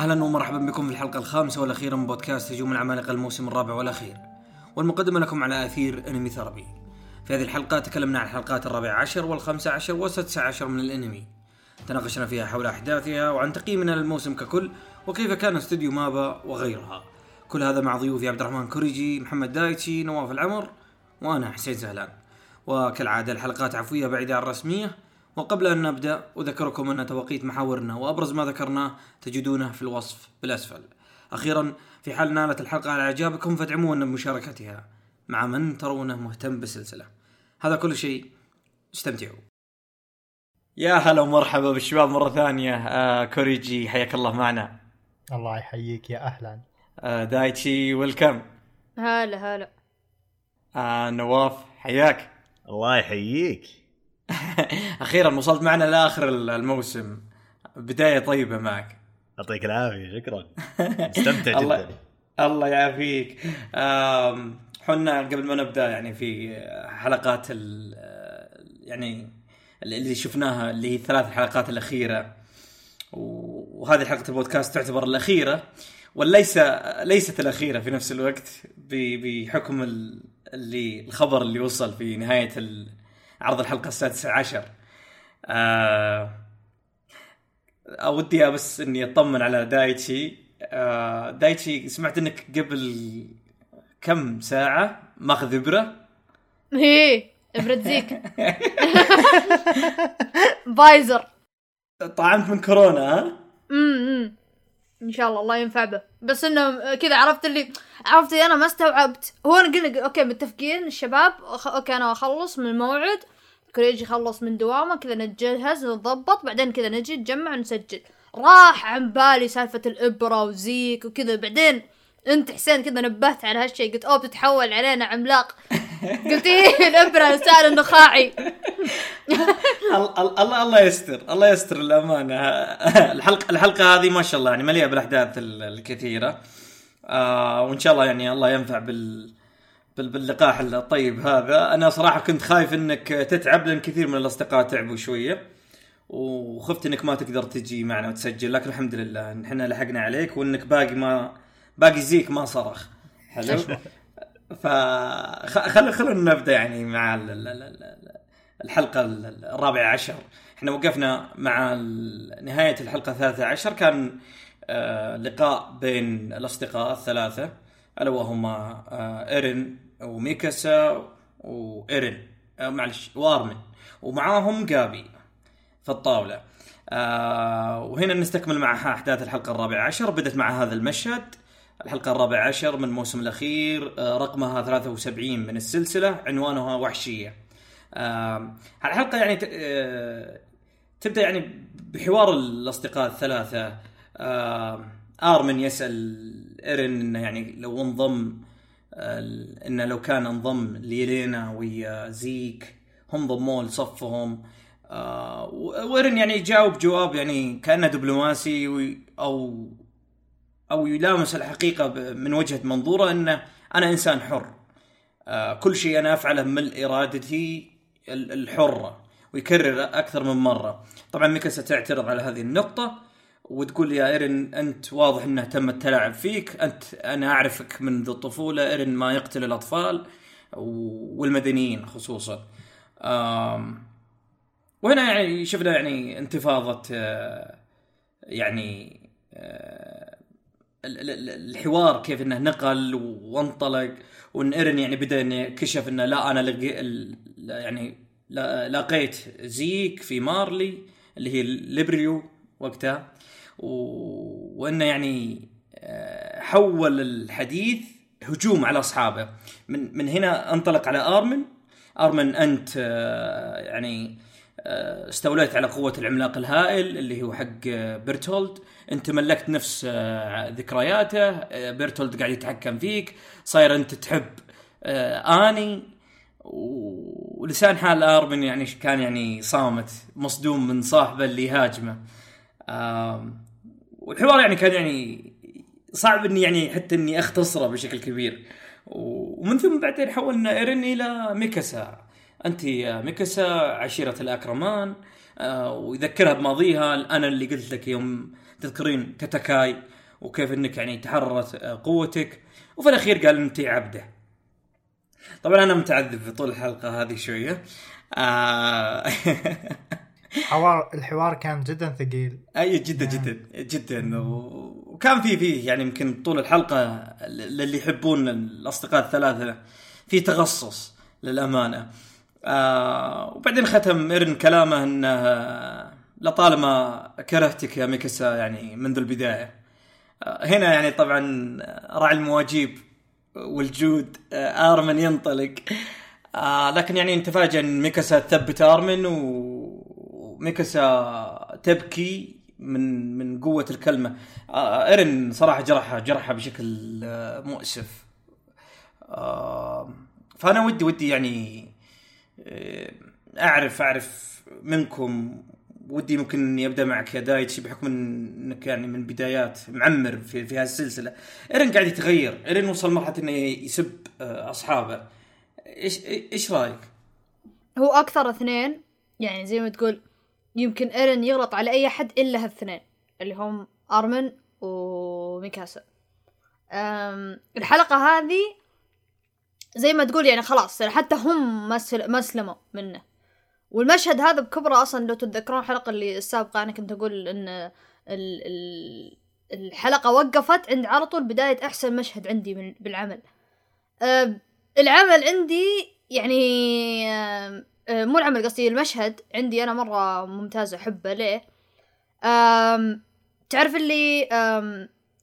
أهلا ومرحبا بكم في الحلقة الخامسة والأخيرة من بودكاست هجوم العمالقة الموسم الرابع والأخير. والمقدمة لكم على أثير انمي ثربي في هذه الحلقة تكلمنا عن الحلقات الرابعه عشر والخامسة عشر والسادسة عشر من الأنمي. تناقشنا فيها حول أحداثها وعن تقييمنا للموسم ككل وكيف كان استوديو مابا وغيرها. كل هذا مع ضيوفي عبد الرحمن كوريجي محمد دايتشي نواف العمر وأنا حسين زهلان وكالعادة الحلقات عفوية بعيدة عن الرسمية. وقبل أن نبدأ أذكركم أن توقيت محاورنا وأبرز ما ذكرناه تجدونه في الوصف بالأسفل. أخيرا في حال نالت الحلقة على إعجابكم فادعمونا بمشاركتها مع من ترونه مهتم بالسلسلة. هذا كل شيء. استمتعوا. يا هلا ومرحبا بالشباب مرة ثانية. آه كوريجي حياك الله معنا. الله يحييك يا أهلا. آه دايتشي ويلكم. هلا هلا. آه نواف حياك. الله يحييك. أخيرا وصلت معنا لآخر الموسم. بداية طيبة معك. يعطيك العافية شكرا. مستمتع جدا. الله يعافيك. حنا قبل ما نبدأ يعني في حلقات ال يعني اللي شفناها اللي هي الثلاث حلقات الأخيرة. وهذه حلقة البودكاست تعتبر الأخيرة وليس ليست الأخيرة في نفس الوقت بحكم ال- اللي الخبر اللي وصل في نهاية ال- عرض الحلقة السادسة عشر. آه ودي بس إني أطمن على دايتشي. آه دايتشي سمعت إنك قبل كم ساعة ماخذ إبرة؟ هي إبرة زيك بايزر. طعمت من كورونا ها؟ أمم. إن شاء الله الله ينفع به. بس إنه كذا عرفت اللي عرفت أنا ما استوعبت. هو أنا قلنا okay متفقين الشباب. okay أنا أخلص من الموعد. كريجي يخلص من دوامه كذا نتجهز نضبط بعدين كذا نجي نجمع ونسجل راح عن بالي سالفة الإبرة وزيك وكذا. بعدين أنت حسين كذا نبهت على هالشيء قلت أوه بتتحول علينا عملاق. قلت إيه الأبرة السائل النخاعي. ال- ال- الله الله يستر الله يستر الأمانة. الحلقة الحلقة هذه ما شاء الله يعني مليئة بالأحداث ال- الكثيرة. آه وإن شاء الله يعني الله ينفع بال بال- باللقاح الطيب هذا. أنا صراحة كنت خايف إنك تتعب لأن كثير من الأصدقاء تعبوا شوية. وخفت إنك ما تقدر تجي معنا وتسجل لكن الحمد لله إحنا لحقنا عليك وإنك باقي ما باقي زيك ما صرخ. حلو. ف خل خلونا نبدأ يعني مع ال- ال- ال- ال- الحلقة ال- الرابعة عشر. إحنا وقفنا مع نهاية الحلقة الثالثة عشر. كان آه، لقاء بين الأصدقاء الثلاثة. ألا وهما آه، إيرين وميكاسا وإيرين. آه، معلش وارمن. ومعاهم جابي في الطاولة. وهنا نستكمل معها أحداث الحلقة الرابعة عشر. بدت مع هذا المشهد. الحلقة الرابعة عشر من الموسم الأخير آه رقمها 73 من السلسلة عنوانها وحشية. آه الحلقة يعني آه تبدأ يعني بحوار الأصدقاء الثلاثة. آه آرمن يسأل إيرين إنه يعني لو انضم آه إنه لو كان انضم ليلينا ويا زيك هم ضموه لصفهم. وإيرين يعني يجاوب جواب يعني كأنه دبلوماسي وي- أو يلامس الحقيقة من وجهة منظوره انه أنا إنسان حر. آه كل شيء أنا أفعله من إرادتي ال- الحرة ويكرر أكثر من مرة. طبعا ميكاسا تعترض على هذه النقطة وتقول يا إيرن أنت واضح إنه تم التلاعب فيك. أنت أنا أعرفك منذ الطفولة. إيرن ما يقتل الأطفال والمدنيين خصوصا. وهنا يعني شفنا يعني انتفاضة آه، يعني آه، الحوار كيف إنه نقل وانطلق وإن ايرن يعني بدأ إنه كشف إنه لا أنا لقي يعني لقيت زيك في مارلي اللي هي ليبريو وقتها وإنه يعني آه، حول الحديث هجوم على أصحابه. من من هنا انطلق على آرمن. آرمن أنت آه، يعني آه، استوليت على قوة العملاق الهائل اللي هو حق بيرتولد. انت ملكت نفس آه، ذكرياته آه، بيرتولد قاعد يتحكم فيك صاير انت تحب آه، آني. ولسان حال ارمن يعني كان يعني صامت مصدوم من صاحبه اللي يهاجمه. آم، والحوار يعني كان يعني صعب إني يعني حتى إني أختصره بشكل كبير. ومن ثم بعدين حولنا إيرين إلى ميكاسا. أنت يا ميكاسا عشيرة الأكرمان. ويذكرها بماضيها أنا اللي قلت لك يوم تذكرين تاتاكاي وكيف إنك يعني تحررت آه، قوتك. وفي الأخير قال أنت عبده. طبعا أنا متعذب في طول الحلقة هذه شوية. آه. حوار الحوار كان جدا ثقيل. أي جدا جدا جدا. و- وكان في فيه يعني يمكن طول الحلقة للي يحبون الأصدقاء الثلاثة في تخصص للأمانة. آه وبعدين ختم ايرن كلامه إنه لطالما كرهتك يا ميكاسا يعني منذ البداية. آه هنا يعني طبعا راعي المواجيب والجود آه آرمن ينطلق. آه لكن يعني نتفاجئ إن ميكاسا تثبت آرمن وميكاسا تبكي من من قوة الكلمة. آه إيرن صراحة جرحها جرحها بشكل آه مؤسف. آه فأنا ودي ودي يعني آه، اعرف أعرف منكم ودي ممكن إني أبدأ معك يا دايتشي بحكم إنك يعني من بدايات معمر في في هذه السلسلة. ايرن قاعد يتغير ايرن وصل مرحلة إنه يسب آه، أصحابه. إيش إيش رأيك؟ هو أكثر اثنين يعني زي ما تقول يمكن ايرن يغلط على أي حد إلا هالثنين اللي هم أرمن وميكاسا. أم الحلقة هذه زي ما تقول يعني خلاص حتى هم ما سل- ما سلموا منه. والمشهد هذا بكبره أصلا لو تتذكرون الحلقة اللي السابقة أنا كنت أقول ان ال ال الحلقة وقفت عند على طول بداية احسن مشهد عندي من بالعمل. العمل عندي يعني مو العمل قصدي المشهد عندي أنا مره ممتاز احبه ليه؟ تعرف اللي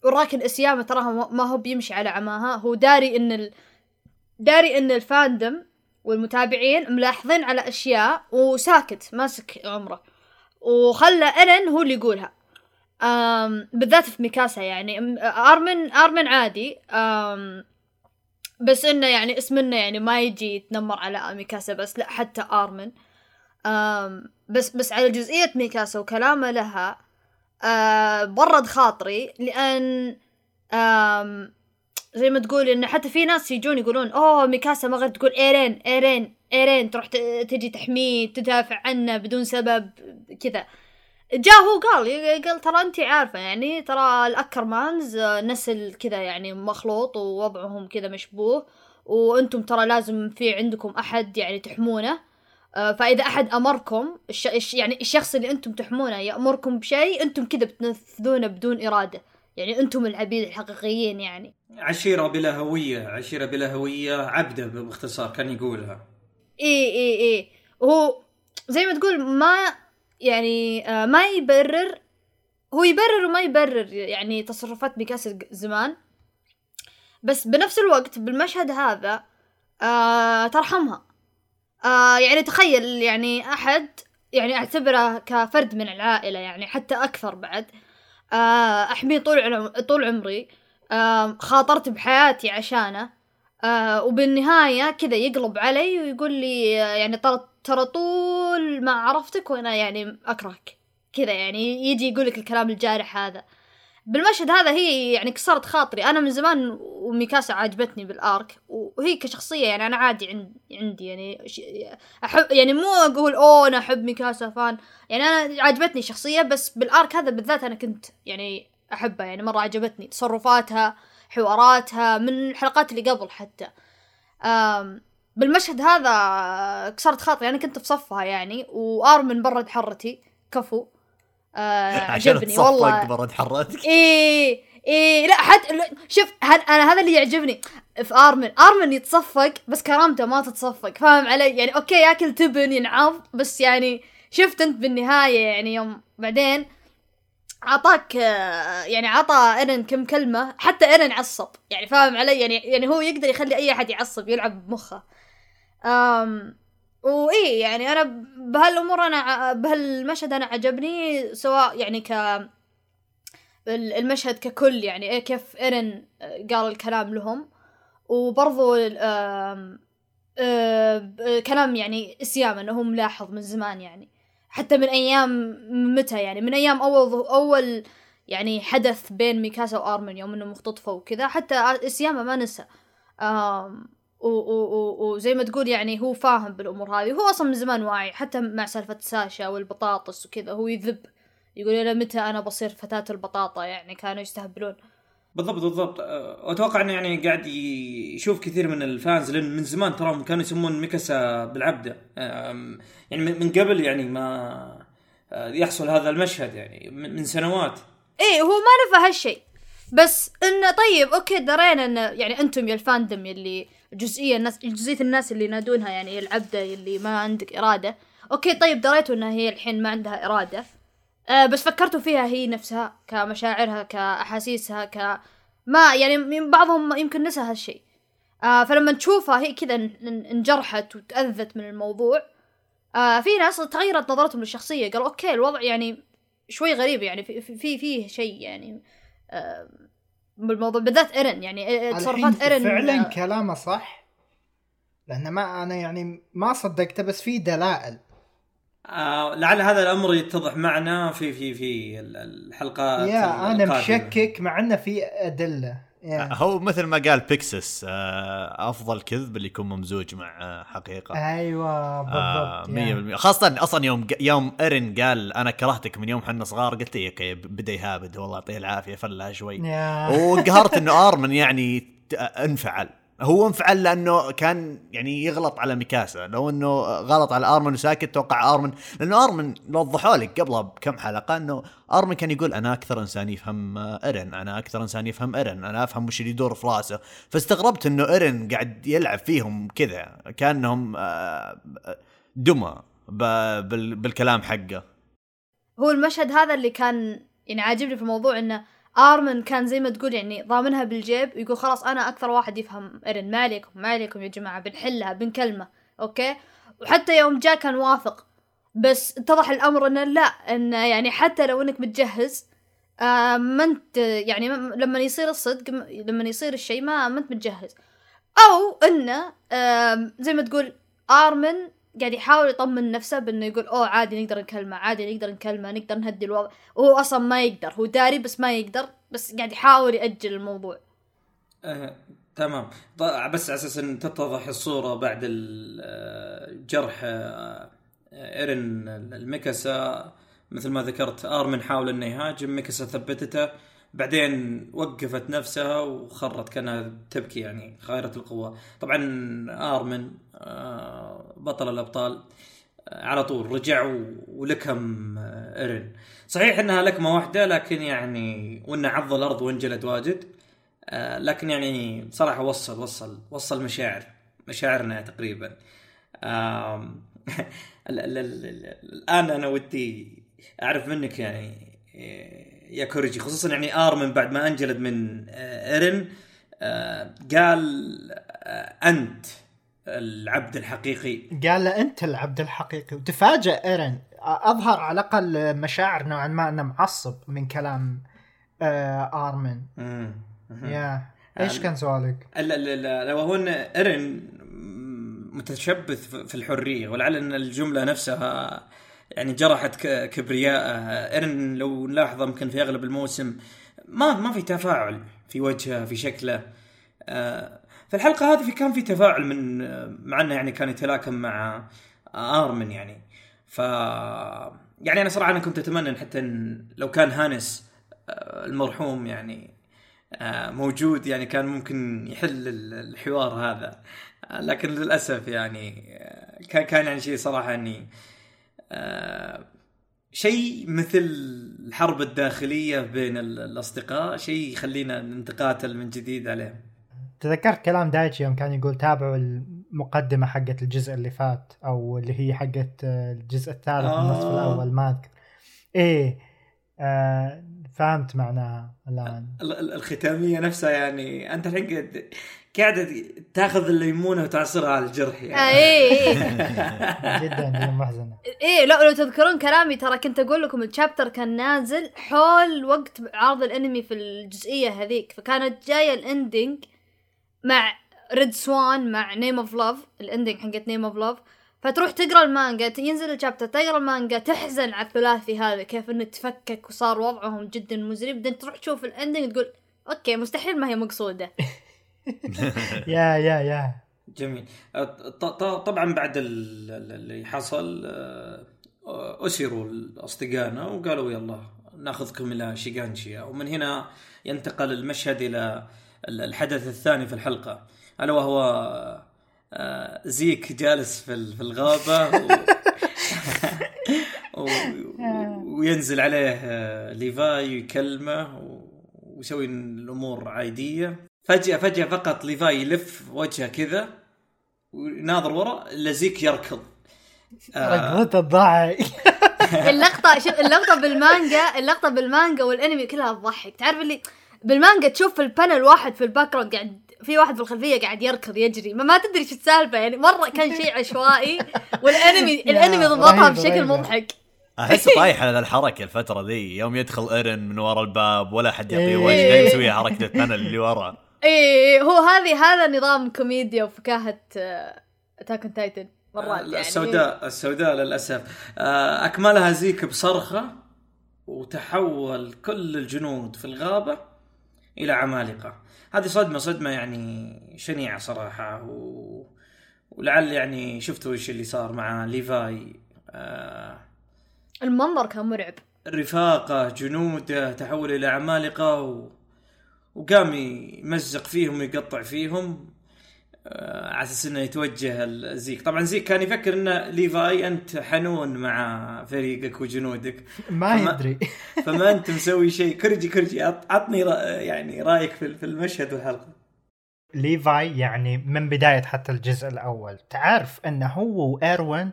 وراك الاسيامه تراها ما هو بيمشي على عماها؟ هو داري ان ال... داري ان الفاندم والمتابعين ملاحظين على أشياء وساكت ماسك عمره. وخلى إيرن هو اللي يقولها. أم بالذات في ميكاسا يعني. أرمن أرمن عادي. أم بس إنه يعني اسمنا يعني ما يجي يتنمر على ميكاسا بس لا حتى أرمن. أم بس بس على جزئية ميكاسا وكلامه لها أه برد خاطري لأن أم زي ما تقول انه حتى في ناس يجون يقولون أوه ميكاسا ما غير تقول إيرين إيرين إيرين. تروح تجي تحميه تدافع عنه بدون سبب كذا. جاء هو قال قال ترى انت عارفة يعني ترى الأكرمانز آه، نسل كذا يعني مخلوط ووضعهم كذا مشبوه وأنتم ترى لازم في عندكم أحد يعني تحمونه. آه، فإذا أحد أمركم. الش- يعني الشخص اللي أنتم تحمونه يأمركم بشيء أنتم كذا بتنفذونه بدون إرادة. يعني أنتم العبيد الحقيقيين يعني. عشيرة بلا هوية عشيرة بلا هوية عبدة باختصار كان يقولها. اي اي اي هو زي ما تقول ما يعني آه ما يبرر هو يبرر وما يبرر يعني تصرفات ميكاسا زمان. بس بنفس الوقت بالمشهد هذا آه ترحمها. آه يعني تخيل يعني أحد يعني أعتبره كفرد من العائلة يعني حتى أكثر بعد. آه أحميه طول طول عمري. خاطرت بحياتي عشانه. آه وبالنهاية كذا يقلب علي ويقول لي يعني ترى طول ما عرفتك وأنا يعني أكرهك. كذا يعني يجي يقول لك الكلام الجارح هذا. بالمشهد هذا هي يعني كسرت خاطري. أنا من زمان وميكاسا عاجبتني بالآرك. وهي كشخصية يعني أنا عادي عند عندي يعني أحب يعني مو أقول أوه أنا أحب ميكاسا فان. يعني أنا عجبتني شخصية بس بالآرك هذا بالذات أنا كنت يعني أحبها يعني مرة عجبتني تصرفاتها حواراتها من الحلقات اللي قبل حتى. بالمشهد هذا كسرت خاطري أنا كنت في صفها يعني وآرمن برد حرتي كفو. آه عشان عجبني والله. برد حرتك. إيه إيه لا حتى شوف أنا هذا اللي يعجبني في آرمن. آرمن يتصفق بس كرامته ما تتصفق فاهم علي؟ يعني okay ياكل تبن ينعض بس يعني شفت أنت بالنهاية يعني يوم بعدين عطاك آه، يعني عطى إيرن كم كلمة حتى إيرن عصب يعني فاهم علي؟ يعني يعني هو يقدر يخلي أي أحد يعصب يلعب بمخه. امم وايه يعني أنا بهالأمور أنا بهالمشهد أنا عجبني سواء يعني ك ال- المشهد ككل يعني إيه كيف إيرن قال الكلام لهم. وبرضو آه، كلام يعني إسيام إنه هو ملاحظ من زمان يعني. حتى من أيام متى يعني؟ من أيام أول أول يعني حدث بين ميكاسا وأرمن يوم انهم مختطفوا وكذا حتى إسياما ما نسى. وزي ما تقول يعني هو فاهم بالأمور هذه هو أصلا من زمان واعي حتى مع سالفة ساشا والبطاطس وكذا هو يذب. يقول إلى متى أنا بصير فتاة البطاطا يعني؟ كانوا يستهبلون. بالضبط بالضبط. أه، واتوقع إنه يعني قاعد يشوف كثير من الفانز لأن من زمان تراهم كانوا يسمون ميكاسا بالعبده يعني من قبل يعني ما أه، يحصل هذا المشهد يعني من سنوات. إيه هو ما نفى هالشيء. بس إنه طيب okay درينا إنه يعني أنتم يا ال fandom يلي جزئية الناس جزئية الناس اللي ينادونها يعني العبدة يلي ما عندك إرادة. okay طيب دريتوا إنها هي الحين ما عندها إرادة. آه بس فكرتوا فيها هي نفسها كمشاعرها كأحاسيسها ك ما يعني من بعضهم يمكن نسى هالشيء. آه فلما تشوفها هي كذا ان- ان- انجرحت وتأذت من الموضوع. آه في ناس تغيرت نظرتهم للشخصية قالوا okay الوضع يعني شوي غريب يعني في في في فيه شيء يعني آه بالموضوع بالذات إيرن يعني تصرفات إيرن فعلا آه، كلامه صح لأن ما أنا يعني ما صدقته بس في دلائل. آه لعل هذا الأمر يتضح معنا في في في ال- الحلقات يا أنا. مشكك مع أنه في أدلة يا. هو مثل ما قال بيكسس آه، أفضل كذب اللي يكون ممزوج مع حقيقة أيوه بالضبط يا. 100% خاصة أصلا يوم يوم ايرن قال أنا كرهتك من يوم حنا صغار قلت لي okay بدا يهابد والله يعطيه العافية فلها شوي. وقهرت إنه آرمن يعني ت- أنفعل هو انفعل لأنه كان يعني يغلط على ميكاسا. لو إنه غلط على آرمن وساكت توقع آرمن. لأنه آرمن وضحوا لك قبلها بكم حلقة إنه آرمن كان يقول أنا أكثر إنسان يفهم إيرن أنا أكثر إنسان يفهم إيرن أنا أفهم وش اللي يدور في رأسه. فاستغربت إنه إيرن قاعد يلعب فيهم كذا كأنهم آه، دمى بالكلام حقه. هو المشهد هذا اللي كان يعني عاجبني في الموضوع إنه آرمن كان زي ما تقول يعني ضامنها بالجيب يقول خلاص أنا أكثر واحد يفهم إيرن ما عليكم ما عليكم يا جماعة بنحلها بنكلمه okay؟ وحتى يوم جاء كان واثق بس اتضح الأمر إنه لا إنه يعني حتى لو إنك متجهز آه ما أنت يعني ما- لما يصير الصدق لما يصير الشيء ما ما أنت متجهز. أو إنه آه زي ما تقول آرمن قاعد يحاول يطمن نفسه بإنه يقول أوه عادي نقدر نكلمه عادي نقدر نكلمه نقدر نهدي الوضع. وهو أصلا ما يقدر هو داري بس ما يقدر بس قاعد يحاول يأجل الموضوع. آه، تمام. بس على أساس إن تتضح الصورة بعد ال- آه، جرح آه، ايرن الميكاسا مثل ما ذكرت أرمن حاول إنه يهاجم ميكاسا ثبتته بعدين وقفت نفسها وخرت كأنها تبكي يعني خائرة القوة. طبعا أرمن آه، بطل الأبطال آه، على طول رجع ولكم آه، ايرن صحيح إنها لكمة واحدة لكن يعني وانه عض الأرض وانجلد واجد آه، لكن يعني صراحة وصل وصل وصل مشاعر مشاعرنا تقريبا. الآن أنا ودي أعرف منك يعني آه، يا كوريجي خصوصا يعني ارمن بعد ما أنجلد من آه، ايرن آه، قال آه، أنت العبد الحقيقي. قال له أنت العبد الحقيقي. وتفاجأ إيرن. أظهر على الأقل مشاعر نوعا ما أنه معصب من كلام آه آرمن. يا. إيش كان سؤالك؟ لا لا لا لو هو إن إيرن متشبث في الحرية. ولعل إن الجملة نفسها يعني جرحت كبرياءه. إيرن لو نلاحظ يمكن في أغلب الموسم ما ما في تفاعل في وجهه في شكله. آه، في الحلقة هذه كان في تفاعل من مع إنه يعني كان يتلاكم مع آرمن يعني. ف يعني أنا صراحة أنا كنت أتمنى حتى إن لو كان هانس آه، المرحوم يعني آه، موجود يعني كان ممكن يحل ال- الحوار هذا. آه، لكن للأسف يعني كان كان يعني شيء صراحة إني شيء مثل الحرب الداخلية بين ال- الأصدقاء شيء يخلينا نتقاتل من جديد عليه تذكرت كلام دايتشي يوم كان يقول تابعوا المقدمة حقت الجزء اللي فات أو اللي هي حقت آه، الجزء الثالث آه. النصف الأول ما أذكر. إيه آه فهمت معناها الآن. ال- ال- الختامية نفسها يعني أنت الحين قاعد تاخذ الليمونة وتعصرها على الجرح آه يعني إيه إيه. جدا جدا محزنة. إيه لا لو تذكرون كلامي ترى كنت أقول لكم ال chapter كان نازل حول وقت عرض الأنمي في الجزئية هذيك فكانت جاية ال ending مع Red Swan مع Name of Love ال ending حقت Name of Love فتروح تقرأ المانجا ينزل ال chapter تقرأ المانجا تحزن على الثلاثي هذا كيف إنه تفكك وصار وضعهم جدا مزري. بعدين تروح تشوف ال ending تقول okay مستحيل ما هي مقصودة. يا يا يا. جميل. أه، ط- ط- طبعا بعد ال- ال- اللي حصل أه، أسروا اصدقائنا وقالوا يلا ناخذكم إلى شيغانشيا ومن هنا ينتقل المشهد إلى ال- الحدث الثاني في الحلقة. ألا وهو آه، زيك جالس في ال- في الغابة و... و... وينزل عليه آه، ليفاي يكلمه و- ويسوي الأمور عادية. فجأة فجأة فقط ليفاي يلف وجهه كذا ويناظر ورا زيك يركض. آه، ركضته الضاعي اللقطة شوف اللقطة بالمانجا اللقطة بالمانجا والأنمي كلها تضحك تعرف اللي بالمانجا تشوف في ال panel واحد في ال background قاعد في واحد في الخلفية قاعد يركض يجري. ما, ما تدري شو السالفة يعني. مرة كان شيء عشوائي. والانمي الأنمي ضبطها رهيب، بشكل رهيب. مضحك. أحس طايح على الحركة الفترة ذي. يوم يدخل إيرن من ورا الباب ولا حد يعطيه إيه. وجه. دايم يسويها حركة ال panel اللي ورا. إيه هو هذه هذا نظام كوميديا وفكاهة Attack on Titan مرات يعني. السوداء السوداء للأسف. آه، أكملها زيك بصرخة وتحول كل الجنود في الغابة إلى عمالقة. هذه صدمة صدمة يعني شنيعة صراحة و... ولعل يعني شفتوا إيش اللي صار مع ليفاي. آه، المنظر كان مرعب. رفاقة جنوده تحول إلى عمالقة و... وقام يمزق فيهم ويقطع فيهم. على أساس إنه يتوجه الزيك طبعا زيك كان يفكر إن ليفاي أنت حنون مع فريقك وجنودك. ما فما- يدري. فما أنت مسوي شيء. كرجي كرجي عط- عطني يعني رأيك في المشهد والحلقة. ليفاي يعني من بداية حتى الجزء الأول. تعرف أنه هو وإيروين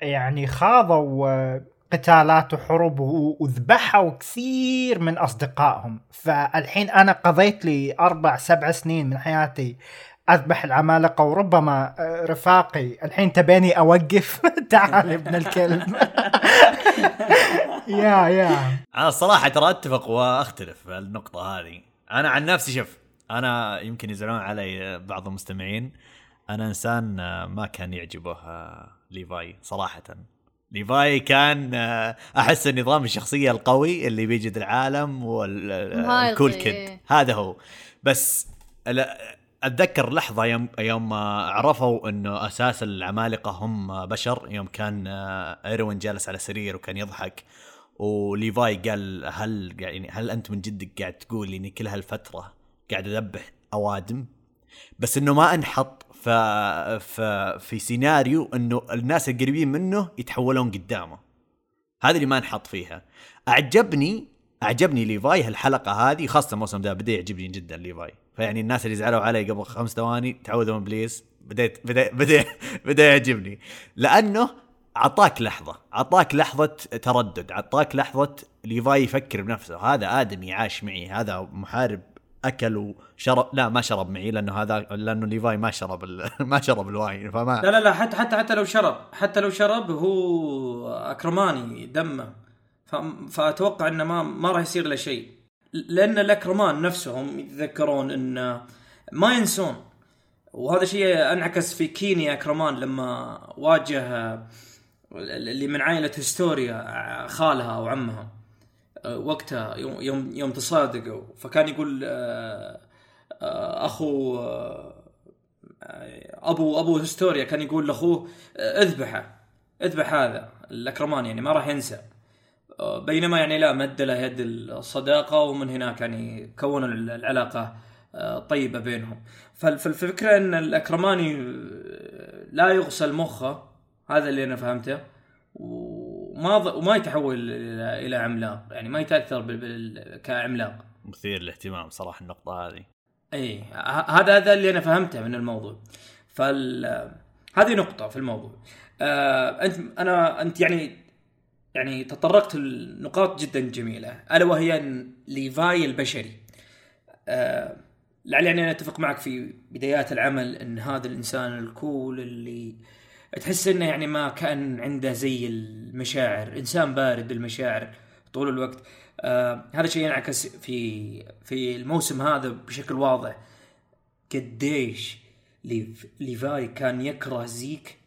يعني خاضوا آه، قتالات وحروب وذبحوا كثير من أصدقائهم. فالحين أنا قضيت لي أربع سبع سنين من حياتي أذبح العمالقة وربما آه، رفاقي. الحين تبيني أوقف. تعال يا ابن الكلب. يا يا. أنا الصراحه ترى أتفق وأختلف في النقطة هذه. أنا عن نفسي شوف أنا يمكن يزعلون علي بعض المستمعين. أنا إنسان آه، ما كان يعجبه آه، ليفاي صراحة. ليفاي كان أحس النظام الشخصية القوي اللي بيجد العالم. وال cool kid. هذا هو. بس لا- أتذكر لحظة يوم يوم عرفوا إنه أساس العمالقة هم بشر يوم كان آه، إيروين جالس على سرير وكان يضحك وليفاي قال هل يعني هل أنت من جدك قاعد تقول إني كل هالفترة قاعد أذبح أوادم؟ بس إنه ما أنحط ف... ف... في سيناريو إنه الناس القريبين منه يتحولون قدامه. هذا اللي ما أنحط فيها. اعجبني أعجبني ليفاي هالحلقة هذه خاصة الموسم ده بدأ يعجبني جدا ليفاي. فيعني الناس اللي زعلوا علي قبل خمس ثواني تعوذوا من إبليس. بديت بدا بدا بدا يعجبني. لأنه أعطاك لحظة. أعطاك لحظة تردد. أعطاك لحظة ليفاي يفكر بنفسه. هذا آدمي عاش معي. هذا محارب أكل وشرب. لا ما شرب معي لأنه هذا لأنه ليفاي ما شرب ال... ما شرب ال wine. فما لا لا لا حتى حتى حتى لو شرب. حتى لو شرب هو أكرماني دمه. ف- فأتوقع إنه ما ما راح يصير له شيء. لأن الأكرمان نفسهم يتذكرون إن ما ينسون وهذا شيء أنعكس في كيني أكرمان لما واجه اللي من عائلة هستوريا خالها أو عمها وقتها يوم يوم تصادقوا فكان يقول أخو ابو أبو هستوريا كان يقول لأخوه إذبحه إذبح هذا. الأكرمان يعني ما راح ينسى. بينما يعني لا مد له يد الصداقة ومن هناك يعني كونوا العلاقة آه، طيبة بينهم. فال- فالفكرة إن الأكرماني آه، لا يغسل مخه هذا اللي أنا فهمته وما وما يتحول إلى عملاق. يعني ما يتأثر بال- بال- كعملاق. مثير للاهتمام صراحة النقطة هذه. اي هذا هذا اللي أنا فهمته من الموضوع. فال هذه نقطة في الموضوع. آه انت أنا أنت يعني يعني تطرقت لنقاط جدا جميلة ألا وهي ليفاي البشري. آه لعلي يعني أنا أتفق معك في بدايات العمل أن هذا الإنسان ال cool اللي تحس أنه يعني ما كان عنده زي المشاعر إنسان بارد المشاعر طول الوقت. آه هذا شيء ينعكس في في الموسم هذا بشكل واضح. قديش ليف ليفاي كان يكره زيك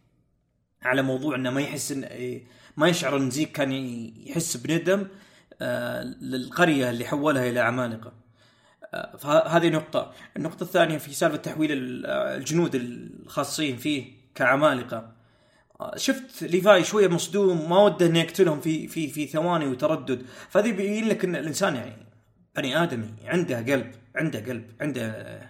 على موضوع إنه ما يحس ان إيه، ما يشعر إن زيك كان يحس بندم آه للقرية اللي حولها إلى عمالقه آه، فهذه نقطة، النقطة الثانية في سالفة تحويل ال- الجنود الخاصين فيه كعمالقة. آه، شفت ليفاي شوية مصدوم ما وده إنه يقتلهم في في في ثواني وتردد. فهذا يبين لك إن الإنسان يعني بني آدمي عنده قلب عنده قلب عنده آه،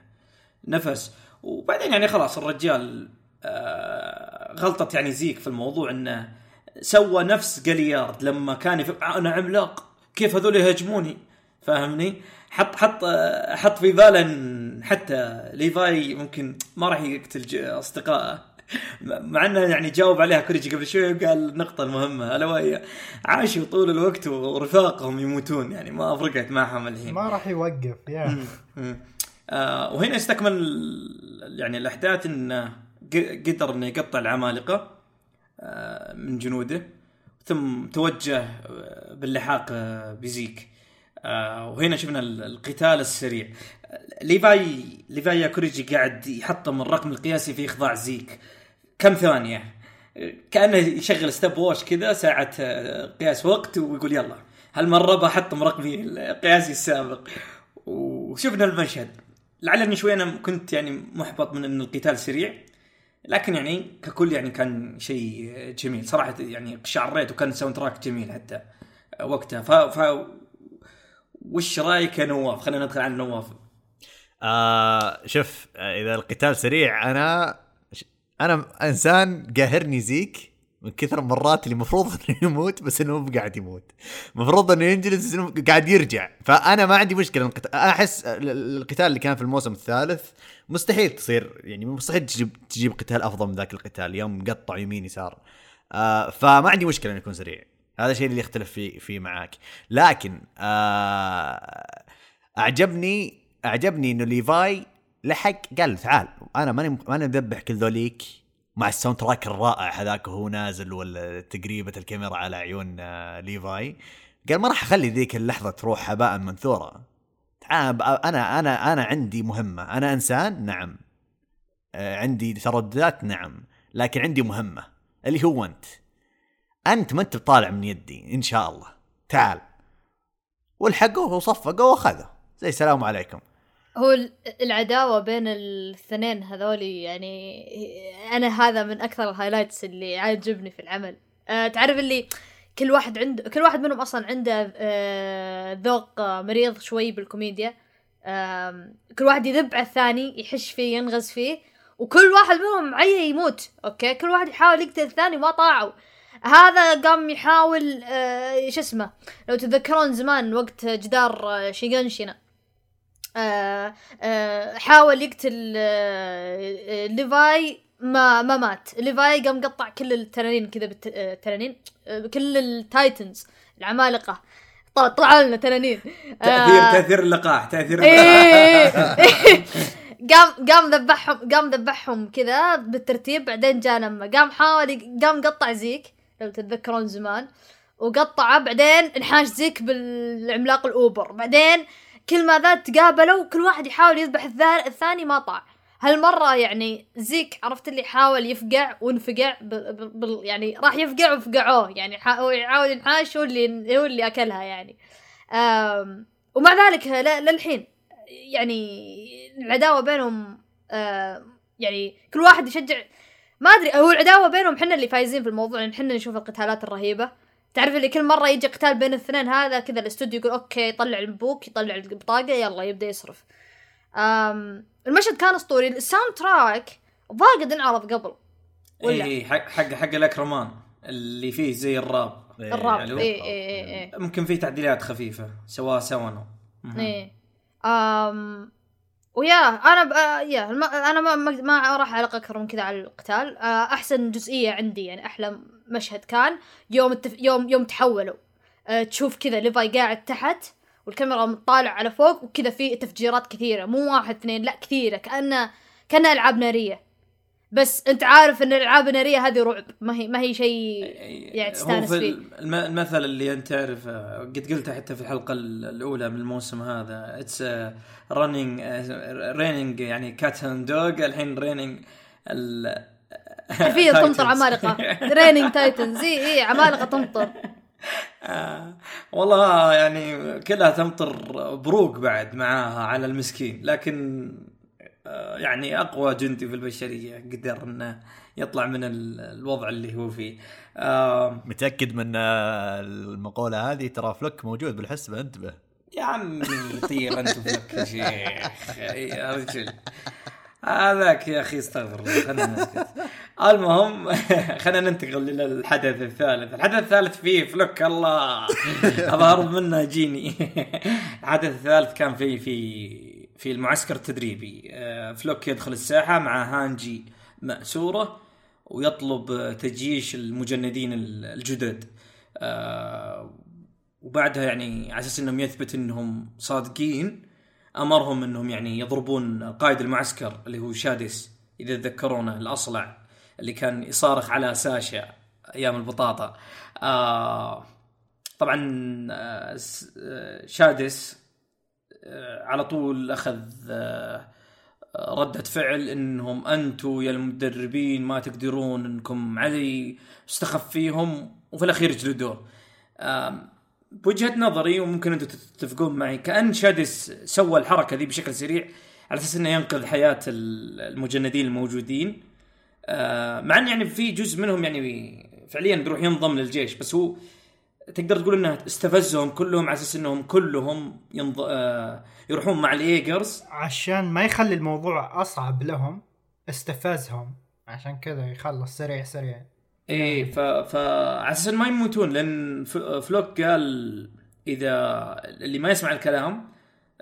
نفس. وبعدين يعني خلاص الرجال آه، غلطت يعني زيك في الموضوع إنه سوى نفس جاليارد لما كان يف... أنا عملاق. كيف هذول يهاجموني؟ فاهمني؟ حط حط آه، حط في باله حتى. ليفاي ممكن ما راح يقتل أصدقائه. مع إنه يعني جاوب عليها كوريجي قبل شوي وقال النقطة المهمة الا وهي. عاشوا طول الوقت ورفاقهم يموتون. يعني ما فرقت معهم الحين. ما راح يوقف يا. آه وهنا يستكمل ال- يعني الأحداث إنه قدر إنه يقطع العمالقة. آه من جنوده ثم توجه آه، باللحاق آه، بزيك آه وهنا شفنا ال- القتال السريع. آه، ليفاي ليفاي ياكوريجي قاعد يحطم الرقم القياسي في إخضاع زيك. كم ثانية آه، كأنه يشغل stopwatch كذا ساعة آه، قياس وقت ويقول يلا. هالمرة بحطم رقمي القياسي السابق. وشفنا المشهد. لعلني شوي أنا كنت يعني محبط من إن القتال سريع. لكن يعني ككل يعني كان شيء جميل. صراحة يعني شعريت وكان soundtrack جميل حتى وقتها. ف, ف... وش رأيك يا نواف؟ خلينا ندخل على نواف. آه شوف آه، إذا القتال سريع أنا أنا إنسان قاهرني زيك. من كثر المرات اللي المفروض إنه يموت بس إنه مو قاعد يموت. المفروض إنه ينجلس بس إنه قاعد يرجع. فأنا ما عندي مشكلة أحس ال- ال- القتال اللي كان في الموسم الثالث مستحيل تصير يعني مستحيل تجيب تجيب قتال أفضل من ذاك القتال يوم قطع يمين يسار. آه فما عندي مشكلة إنه يكون سريع. هذا الشيء اللي يختلف فيه فيه معاك. لكن آه أعجبني أعجبني إنه ليفاي لحق قال تعال أنا ماني ماني مذبح كل ذوليك. مع ال soundtrack الرائع هذاك وهو نازل ولا تقريبة الكاميرا على عيون آه، ليفاي. قال ما راح أخلي ذيك اللحظة تروح هباء بقى- أنا أنا أنا عندي مهمة. أنا إنسان؟ نعم. آه، عندي ترددات؟ نعم. لكن عندي مهمة. اللي هو أنت. أنت ما أنت بطالع من يدي. إن شاء الله. تعال. والحقوه وصفقوا وأخذه. زي السلام عليكم. هو ال- العداوة بين الاثنين هذولي يعني أنا هذا من أكثر الهايلايتس اللي عاجبني في العمل. أه تعرف اللي كل واحد عنده كل واحد منهم أصلا عنده أه ذوق آه، مريض شوي بالكوميديا. آم، كل واحد يذب على الثاني يحش فيه ينغز فيه وكل واحد منهم عيه يموت okay؟ كل واحد يحاول يقتل الثاني ما طاعوا. هذا قام يحاول آه شو اسمه لو تتذكرون زمان وقت جدار آه شيغانشينا. آه آه حاول يقتل آه آه ليفاي ما ما مات. ليفاي قام قطع كل التنانين كذا بالت... آه آه كل ال Titans العمالقة. طلع, طلع لنا تنانين. تأثير آه، تأثير اللقاح تأثير اللقاح. إيه. قام قام ذبحهم قام ذبحهم كذا بالترتيب بعدين جاء لما قام حاول قام قطع زيك لو تتذكرون زمان وقطعه بعدين انحاش زيك بالعملاق الأوبر. بعدين كل ما ذا تقابلوا كل واحد يحاول يذبح الثا- الثاني ما طاع هالمرة يعني زيك عرفت اللي حاول يفقع وانفقع. يعني راح يفقع وفقعوه يعني يحاول ينحاش هو اللي هو اللي أكلها يعني. ومع ذلك. للحين يعني العداوة بينهم يعني كل واحد يشجع ما أدري هو العداوة بينهم إحنا اللي فايزين في الموضوع لأن إحنا نشوف القتالات الرهيبة تعرف اللي كل مرة يجي قتال بين الاثنين هذا كذا الاستوديو يقول okay يطلع البوك يطلع البطاقة يلا يبدأ يصرف. آم المشهد كان أسطوري. ال soundtrack هذا قد انعرض قبل. ولا؟ اي حق حق حق الأكرمان اللي فيه زي ال rap. ال rap. حلو. اي اي اي اي ممكن فيه تعديلات خفيفة سواء إيه. أم ويا أنا ب... آه، يا الم... أنا ما ما, ما راح أعلق أكثر من كذا على القتال. آه، أحسن جزئية عندي يعني أحلى مشهد كان يوم التف... يوم يوم تحولوا. أه تشوف كذا ليفاي قاعد تحت والكاميرا مطالع على فوق وكذا في تفجيرات كثيرة. مو واحد اثنين لا كثيرة. كأنه كانها ألعاب نارية. بس أنت عارف إن الألعاب النارية هذه رعب. ما هي ما هي شيء يعني تستانس فيه. الم- المثل اللي أنت تعرف آه، قد قلته حتى في الحلقة ال- الأولى من الموسم هذا. it's running raining يعني cat and dog الحين raining حرفيا تمطر عمالقة. raining Titans اي اي عمالقة تمطر. آه والله يعني كلها تمطر بروق بعد معاها على المسكين. لكن آه، يعني أقوى جندي في البشرية قدر إنه يطلع من ال- الوضع اللي هو فيه. آه، متأكد من آه، المقولة هذه؟ ترى فلوك موجود بالحسبه انتبه يا عمي طير أنت فلك يا شيخ. يا رجل. هذاك يا أخي استغفر الله خلينا نسكت. المهم خلينا ننتقل للحدث الثالث. الحدث الثالث فيه فلوك الله. اهرب منه جيني. الحدث الثالث كان في في في المعسكر التدريبي. آه، فلوك يدخل الساحة مع هانجي مأسورة ويطلب تجيش المجندين الجدد. آه، وبعدها يعني على أساس إنهم يثبت إنهم صادقين أمرهم أنهم يعني يضربون قائد المعسكر اللي هو شادس إذا تذكرونه الأصلع اللي كان يصارخ على ساشا أيام البطاطا. آه طبعا آه آه، شادس آه على طول أخذ ردة فعل إنهم أنتم يا المدربين ما تقدرون إنكم علي استخف فيهم وفي الأخير جلدوه. بوجهة نظري وممكن أنتم تتفقون معي كأن شادس سوى الحركة ذي بشكل سريع على أساس إنه ينقذ حياة ال- المجندين الموجودين. آه، مع إن يعني في جزء منهم يعني فعليا بيروح ينضم للجيش بس هو تقدر تقول إنه استفزهم كلهم على أساس إنهم كلهم ينض... آه، يروحون مع الإيجرز. عشان ما يخلي الموضوع أصعب لهم استفزهم. عشان كذا يخلص سريع سريع. إيه ف ف على أساس ما يموتون لأن ف- فلوك قال إذا اللي ما يسمع الكلام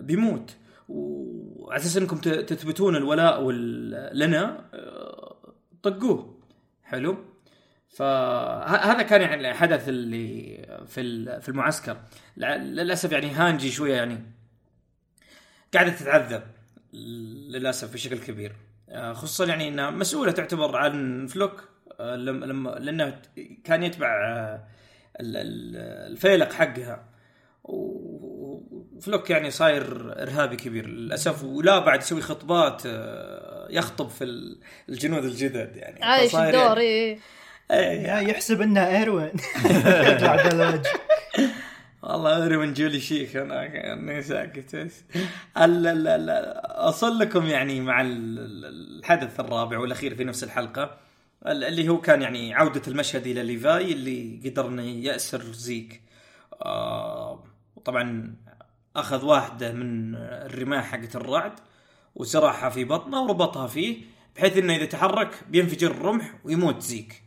بيموت. وعلى أساس إنكم تثبتون الولاء وال... لنا آه، طقوه. حلو؟ فهذا كان يعني الحدث اللي في في المعسكر. للأسف يعني هانجي شوية يعني قاعدة تتعذب للأسف بشكل كبير. آه، خصوصا يعني انها مسؤولة تعتبر عن فلوك. آه، لما لما لأنه كان يتبع آه، ال- ال- الفيلق حقها. وفلوك يعني صاير إرهابي كبير للأسف ولا بعد يسوي خطبات آه، يخطب في ال- الجنود الجدد يعني. عايش الدور يعني- إيه. إيه، يا يحسب إنه إيروين. يطلع والله ادري من جولي شيك أنا اني ساكت. ال- ال- أصل لكم يعني مع ال- ال- الحدث الرابع والأخير في نفس الحلقة. ال- اللي هو كان يعني عودة المشهد إلى ليفاي اللي قدر انه يأسر زيك. آه طبعا أخذ واحدة من الرماح حقت الرعد وزرعها في بطنه وربطها فيه بحيث إنه إذا تحرك بينفجر الرمح ويموت زيك.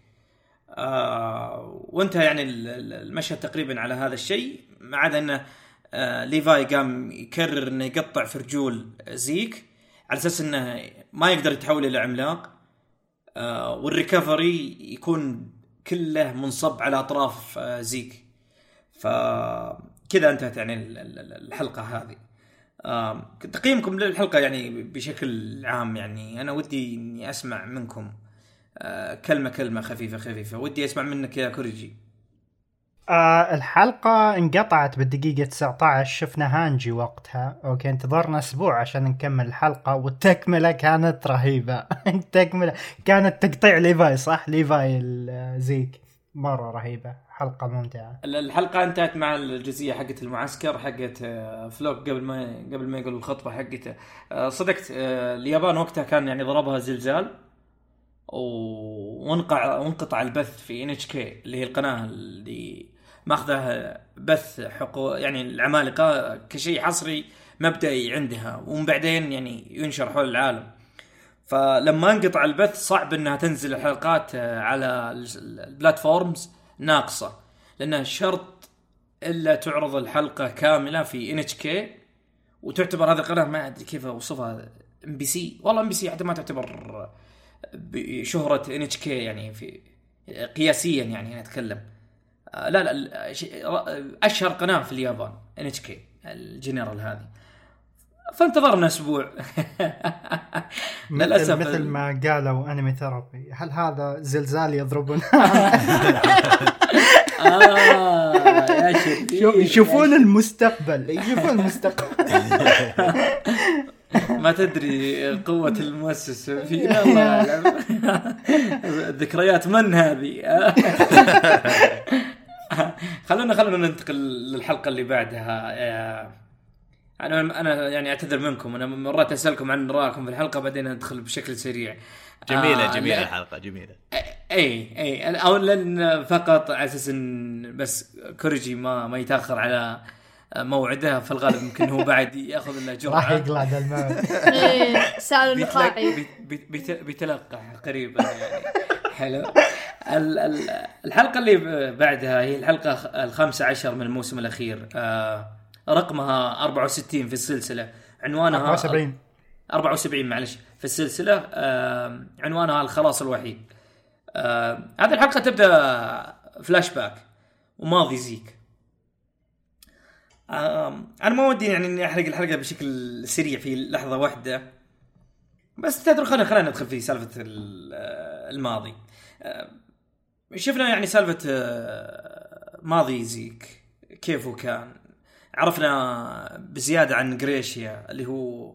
آه وانتهى يعني ال- ال- المشهد تقريبا على هذا الشيء ما عدا إنه آه ليفاي قام يكرر إنه يقطع في رجول زيك على أساس إنه ما يقدر يتحول إلى عملاق. وال recovery يكون كله منصب على أطراف آه زيك. فكذا انتهت يعني ال- ال- الحلقة هذه. آه تقييمكم للحلقة يعني بشكل عام يعني أنا ودي إني أسمع منكم آه، كلمة كلمة خفيفة خفيفة. ودي أسمع منك يا كوريجي. آه الحلقة انقطعت بالدقيقة 19 شفنا هانجي وقتها. أوكي انتظرنا أسبوع عشان نكمل الحلقة. والتكملة كانت رهيبة. التكملة كانت تقطيع ليفاي صح؟ ليفاي الزيك. مرة رهيبة. حلقة ممتعة. الحلقة انتهت مع الجزئية حقت المعسكر حقت آه، فلوك قبل ما قبل ما يقول الخطبة حقته. آه، صدقت آه، اليابان وقتها كان يعني ضربها زلزال و- وانقع وانقطع البث في NHK اللي هي القناة اللي ماخذه بث حقوق يعني العمالقة كشيء حصري مبدئي عندها ومن بعدين يعني ينشر حول العالم. فلما انقطع البث صعب إنها تنزل الحلقات آه، على ال- ال platforms ناقصة لانها شرط إلا تعرض الحلقة كاملة في NHK وتعتبر هذه القناة ما أدري كيف أوصفها MBC؟ والله MBC حتى ما تعتبر بشهرة NHK يعني في قياسيا يعني أنا أتكلم. آه، لا لا ش- أشهر قناة في اليابان NHK ال General هذه. فانتظرنا أسبوع. مثل, مثل ما قالوا أنمي ثيرابي. هل هذا زلزال يضربون آه يشوفون المستقبل. يشوفون المستقبل. ما تدري قوة المؤسس فينا الله أعلم. ذكريات من هذه؟ خلونا خلونا ننتقل للحلقة اللي بعدها. آه، أنا أنا يعني أعتذر منكم. أنا مرات أسألكم عن رأيكم في الحلقة بعدين أدخل بشكل سريع. جميلة آه، جميلة لا- الحلقة جميلة. اي اي أو لأن فقط على أساس إن بس كوريجي ما ما يتأخر على موعده في الغالب يمكن هو بعد يأخذ راح جرعة. يقلع ذا الموت إيه سال بيتلق- النخاعي. بيت- بيت- بيت- بيتلقح قريبا يعني. حلو. ال- ال- الحلقة اللي بعدها هي الحلقة خ- الخامسة عشر من الموسم الأخير. آه، رقمها 64 في السلسلة. عنوانها 74 74 معلش في السلسلة. آه، عنوانها الخلاص الوحيد. آه، هذه الحلقة تبدأ فلاش باك وماضي زيك. أنا ما ودي يعني إني أحرق الحلقة بشكل سريع في لحظة واحدة. بس تدري خلينا خلينا ندخل في آه، الماضي. شفنا يعني سالفة آه، ماضي زيك كيف كان. عرفنا بزيادة عن جريشيا اللي هو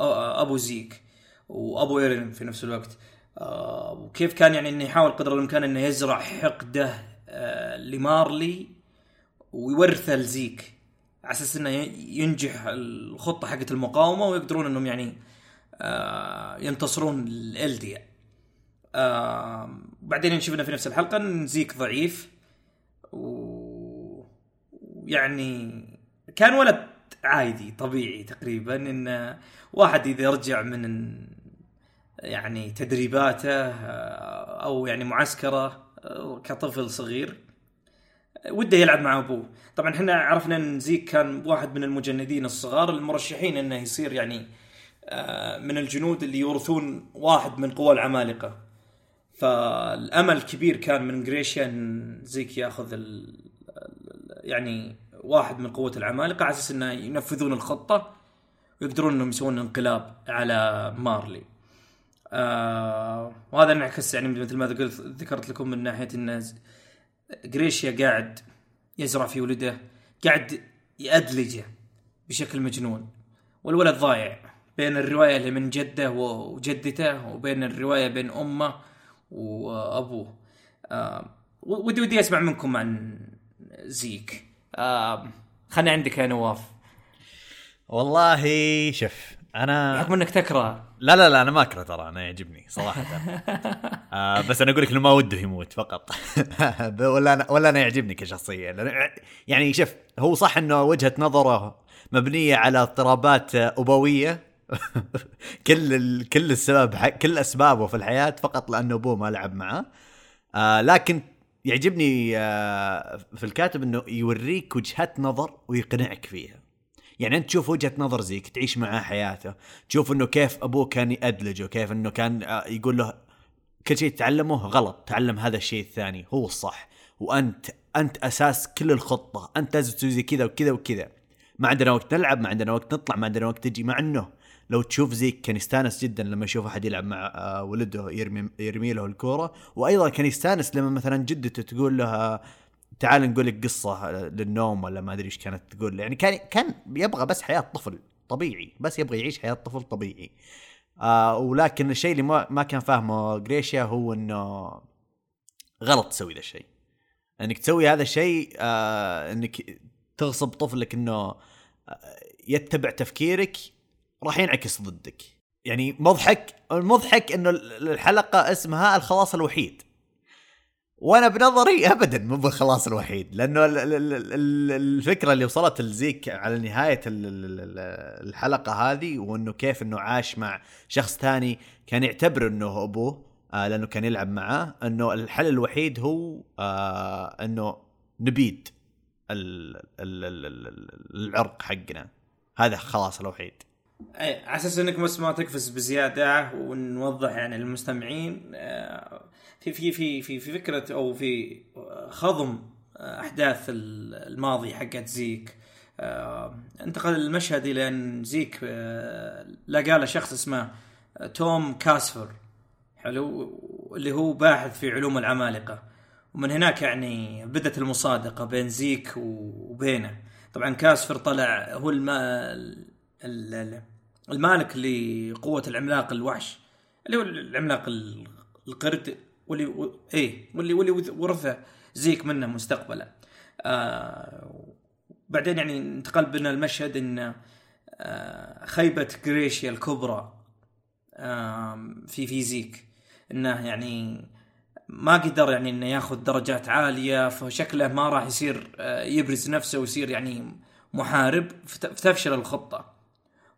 آه، أبو زيك وأبو إيرين في نفس الوقت. آه، وكيف كان يعني إنه يحاول قدر الإمكان إنه يزرع حقده آه، لمارلي ويورثه لزيك. على أساس إنه ينجح الخطة حقت المقاومة ويقدرون إنهم يعني آه، ينتصرون الالديا آه، بعدين شفنا في نفس الحلقة ان زيك ضعيف. و- ويعني كان ولد عادي طبيعي تقريبا إن واحد إذا رجع من يعني تدريباته أو يعني معسكره كطفل صغير وده يلعب مع أبوه. طبعا إحنا عرفنا إن زيك كان واحد من المجندين الصغار المرشحين إنه يصير يعني آه، من الجنود اللي يورثون واحد من قوى العمالقة. فالأمل كبير كان من جريشيا ان زيك ياخذ ال ال- يعني واحد من قوة العمالقة على أساس إنه ينفذون الخطة ويقدرون إنهم يسوون انقلاب على مارلي. آه وهذا انعكس يعني مثل ما قلت ذكرت لكم من ناحية إن جريشيا قاعد يزرع في ولده قاعد يأدلجه بشكل مجنون والولد ضايع بين الرواية اللي من جده وجدته وبين الرواية بين أمه وابوه. ودي ودي اسمع منكم عن زيك. خلنا عندك يا نواف. والله شوف أنا بحكم إنك تكره. لا لا لا أنا ما أكره ترى أنا يعجبني صراحة. آه بس أنا أقول لك إنه ما وده يموت فقط. ولا أنا ولا أنا يعجبني كشخصية. يعني شوف هو صح إنه وجهة نظره مبنية على اضطرابات أبوية كل ال... كل السبب ح... كل أسبابه في الحياة فقط لأنه أبوه ما لعب معاه آه لكن يعجبني آه في الكاتب إنه يوريك وجهات نظر ويقنعك فيها. يعني أنت تشوف وجهة نظر زيك تعيش معاه حياته تشوف إنه كيف أبوه كان يأدلجه كيف إنه كان آه، يقول له كل شيء تعلمه غلط تعلم هذا الشيء الثاني هو الصح. وأنت أنت أساس كل الخطة أنت لازم تسوي كذا وكذا وكذا. ما عندنا وقت نلعب ما عندنا وقت نطلع ما عندنا وقت تجي مع إنه لو تشوف زيك كان يستانس جدا لما يشوف أحد يلعب مع آه، ولده يرمي يرمي له الكورة. وأيضا كان يستانس لما مثلا جدته تقول له آه، تعال نقول لك قصة للنوم ولا ما أدري إيش كانت تقول. يعني كان كان يبغى بس حياة طفل طبيعي بس يبغى يعيش حياة طفل طبيعي. آه ولكن الشيء اللي ما, ما كان فاهمه جريشيا هو إنه غلط تسوي ذا الشيء. إنك تسوي هذا الشيء آه إنك تغصب طفلك إنه آه، يتبع تفكيرك راح ينعكس ضدك يعني مضحك المضحك انه الحلقة اسمها الخلاص الوحيد وأنا بنظري ابدا مو بالخلاص الوحيد لأنه ال- ال- ال- ال- الفكرة اللي وصلت لزيك على نهايه ال- ال- ال- الحلقة هذه وانه كيف انه عاش مع شخص ثاني كان يعتبر انه ابوه آه لأنه كان يلعب معاه انه الحل الوحيد هو آه انه نبيد ال ال ال ال العرق حقنا هذا خلاص الوحيد أي على أساس إنك بس ما تقفز بزيادة ونوضح يعني للمستمعين آه، في في في في في فكرة أو في خضم آه، أحداث ال- الماضي حقت زيك. آه، انتقل المشهد إلى أن زيك آه، لقى له شخص اسمه توم كاسفر حلو اللي هو باحث في علوم العمالقة. ومن هناك يعني بدت المصادقة بين زيك وبينه. طبعا كاسفر طلع هو الما ال- ال- المالك لقوة العملاق الوحش اللي هو العملاق ال- القرد واللي و- إيه واللي واللي ورثه زيك منه مستقبلا. آه بعدين يعني انتقل بنا المشهد إن آه، خيبة جريشيا الكبرى آم، في فيزيك إنه يعني ما قدر يعني إنه ياخذ درجات عالية فشكله ما راح يصير آه، يبرز نفسه ويصير يعني محارب فت- فتفشل الخطة.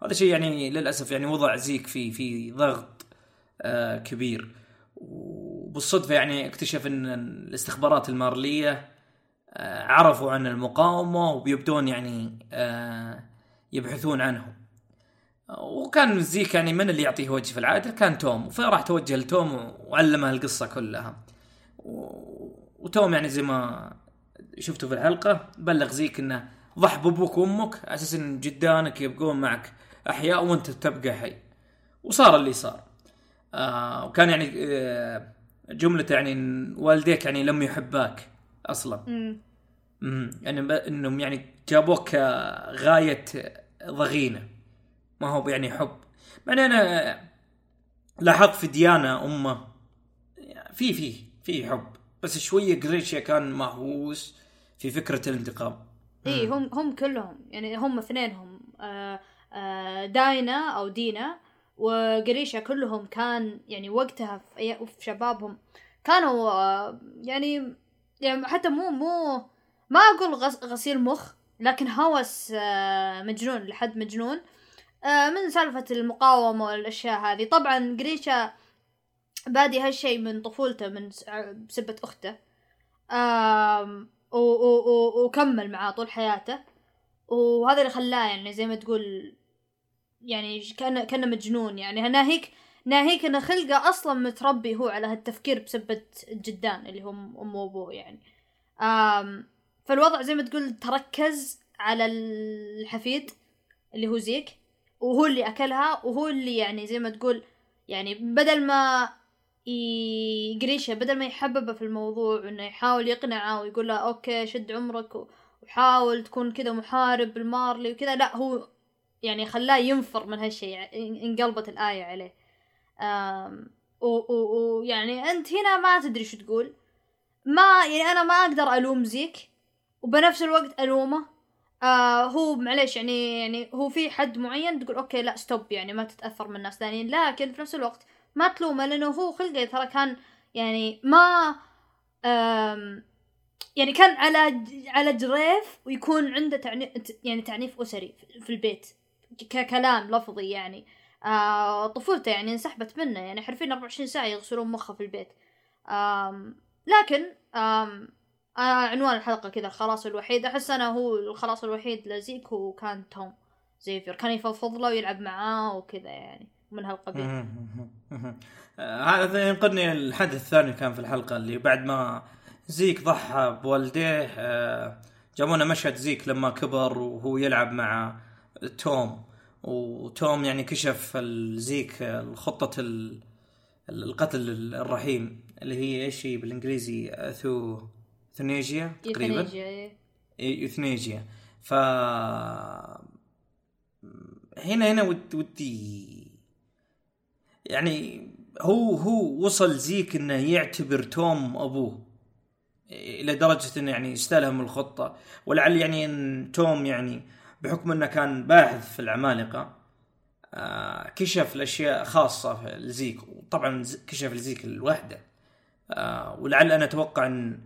هذا شيء يعني للأسف يعني وضع زيك في في ضغط آه، كبير. وبالصدفة يعني اكتشف إن الاستخبارات المارلية آه، عرفوا عن المقاومة وبيبدون يعني آه، يبحثون عنهم. وكان زيك يعني من اللي يعطيه وجه في العادة؟ كان توم. فراح توجه لتوم وعلمه القصة كلها. وتوم يعني زي ما شفتوا في الحلقة بلغ زيك إنه ضح بابوك وامك على أساس إن جدانك يبقون معك أحياء وأنت تبقى حي. وصار اللي صار. آه وكان يعني آه جملته يعني والديك يعني لم يحباك أصلا. مم. امم يعني إنهم يعني جابوك غاية ضغينة. ما هو يعني حب. مع إني أنا لاحظت في ديانا أمه في في في حب. بس شوية جريشيا كان مهووس في فكرة الانتقام. اي هم هم كلهم. يعني هم اثنينهم. آه داينا أو دينا وقريشة كلهم كان يعني وقتها في, شبابهم كانوا آه يعني يعني حتى مو مو ما أقول غس غسيل مخ لكن هوس آه مجنون لحد مجنون آه من سالفة المقاومة والأشياء هذه. طبعا قريشة بادي هالشيء من طفولته من س- بسبة أخته آم و و و وكمل معاه طول حياته. وهذا اللي خلاه يعني زي ما تقول يعني كان كان مجنون يعني. ناهيك ناهيك انه خلقه أصلا متربي هو على هالتفكير بسبة الجدان اللي هم امه وأبوه يعني. آم فالوضع زي ما تقول تركز على الحفيد اللي هو زيك وهو اللي أكلها وهو اللي يعني زي ما تقول يعني بدل ما ي- قريشة بدل ما يحببه في الموضوع وانه يحاول يقنعه ويقول له okay شد عمرك وحاول تكون كذا محارب بالمارلي وكذا لا هو يعني خلاه ينفر من هالشيء إن- انقلبت الآية عليه. ويعني أنت هنا ما تدري شو تقول. ما يعني أنا ما أقدر ألوم زيك وبنفس الوقت ألومه. آه هو معليش يعني يعني هو في حد معين تقول okay لا stop يعني ما تتأثر من الناس. ثانيين لكن في نفس الوقت ما تلومه لأنه هو خلقه ترى كان يعني ما يعني كان على على جريف ويكون عنده تعني يعني تعنيف أسري في البيت. ككلام لفظي يعني. آه طفولته يعني انسحبت منه يعني حرفيا 24 ساعة يغسلون مخه في البيت. آم لكن آم آه عنوان الحلقة كذا الخلاص الوحيد. أحس أنا هو الخلاص الوحيد لزيك هو كان توم زيفير. كان يفضفض له ويلعب معاه وكذا يعني من هالقبيل. هذا ينقلني الحدث الثاني كان في الحلقة اللي بعد ما زيك ضحى بوالديه آه، جابونا مشهد زيك لما كبر وهو يلعب مع توم. وتوم يعني كشف زيك آه، خطه ال- القتل الرحيم اللي هي إيش هي بالإنجليزي؟ اثو ثنيجيا تقريبا. يوثنيجيا، إيه. ف هنا هنا ود- ودي يعني هو هو وصل زيك إنه يعتبر توم أبوه إلى درجة إنه يعني يستلهم الخطة. ولعل يعني إن توم يعني بحكم انه كان باحث في العمالقة آه، كشف الأشياء خاصة لزيك وطبعا كشف لزيك الوحدة. آه، ولعل أنا أتوقع إن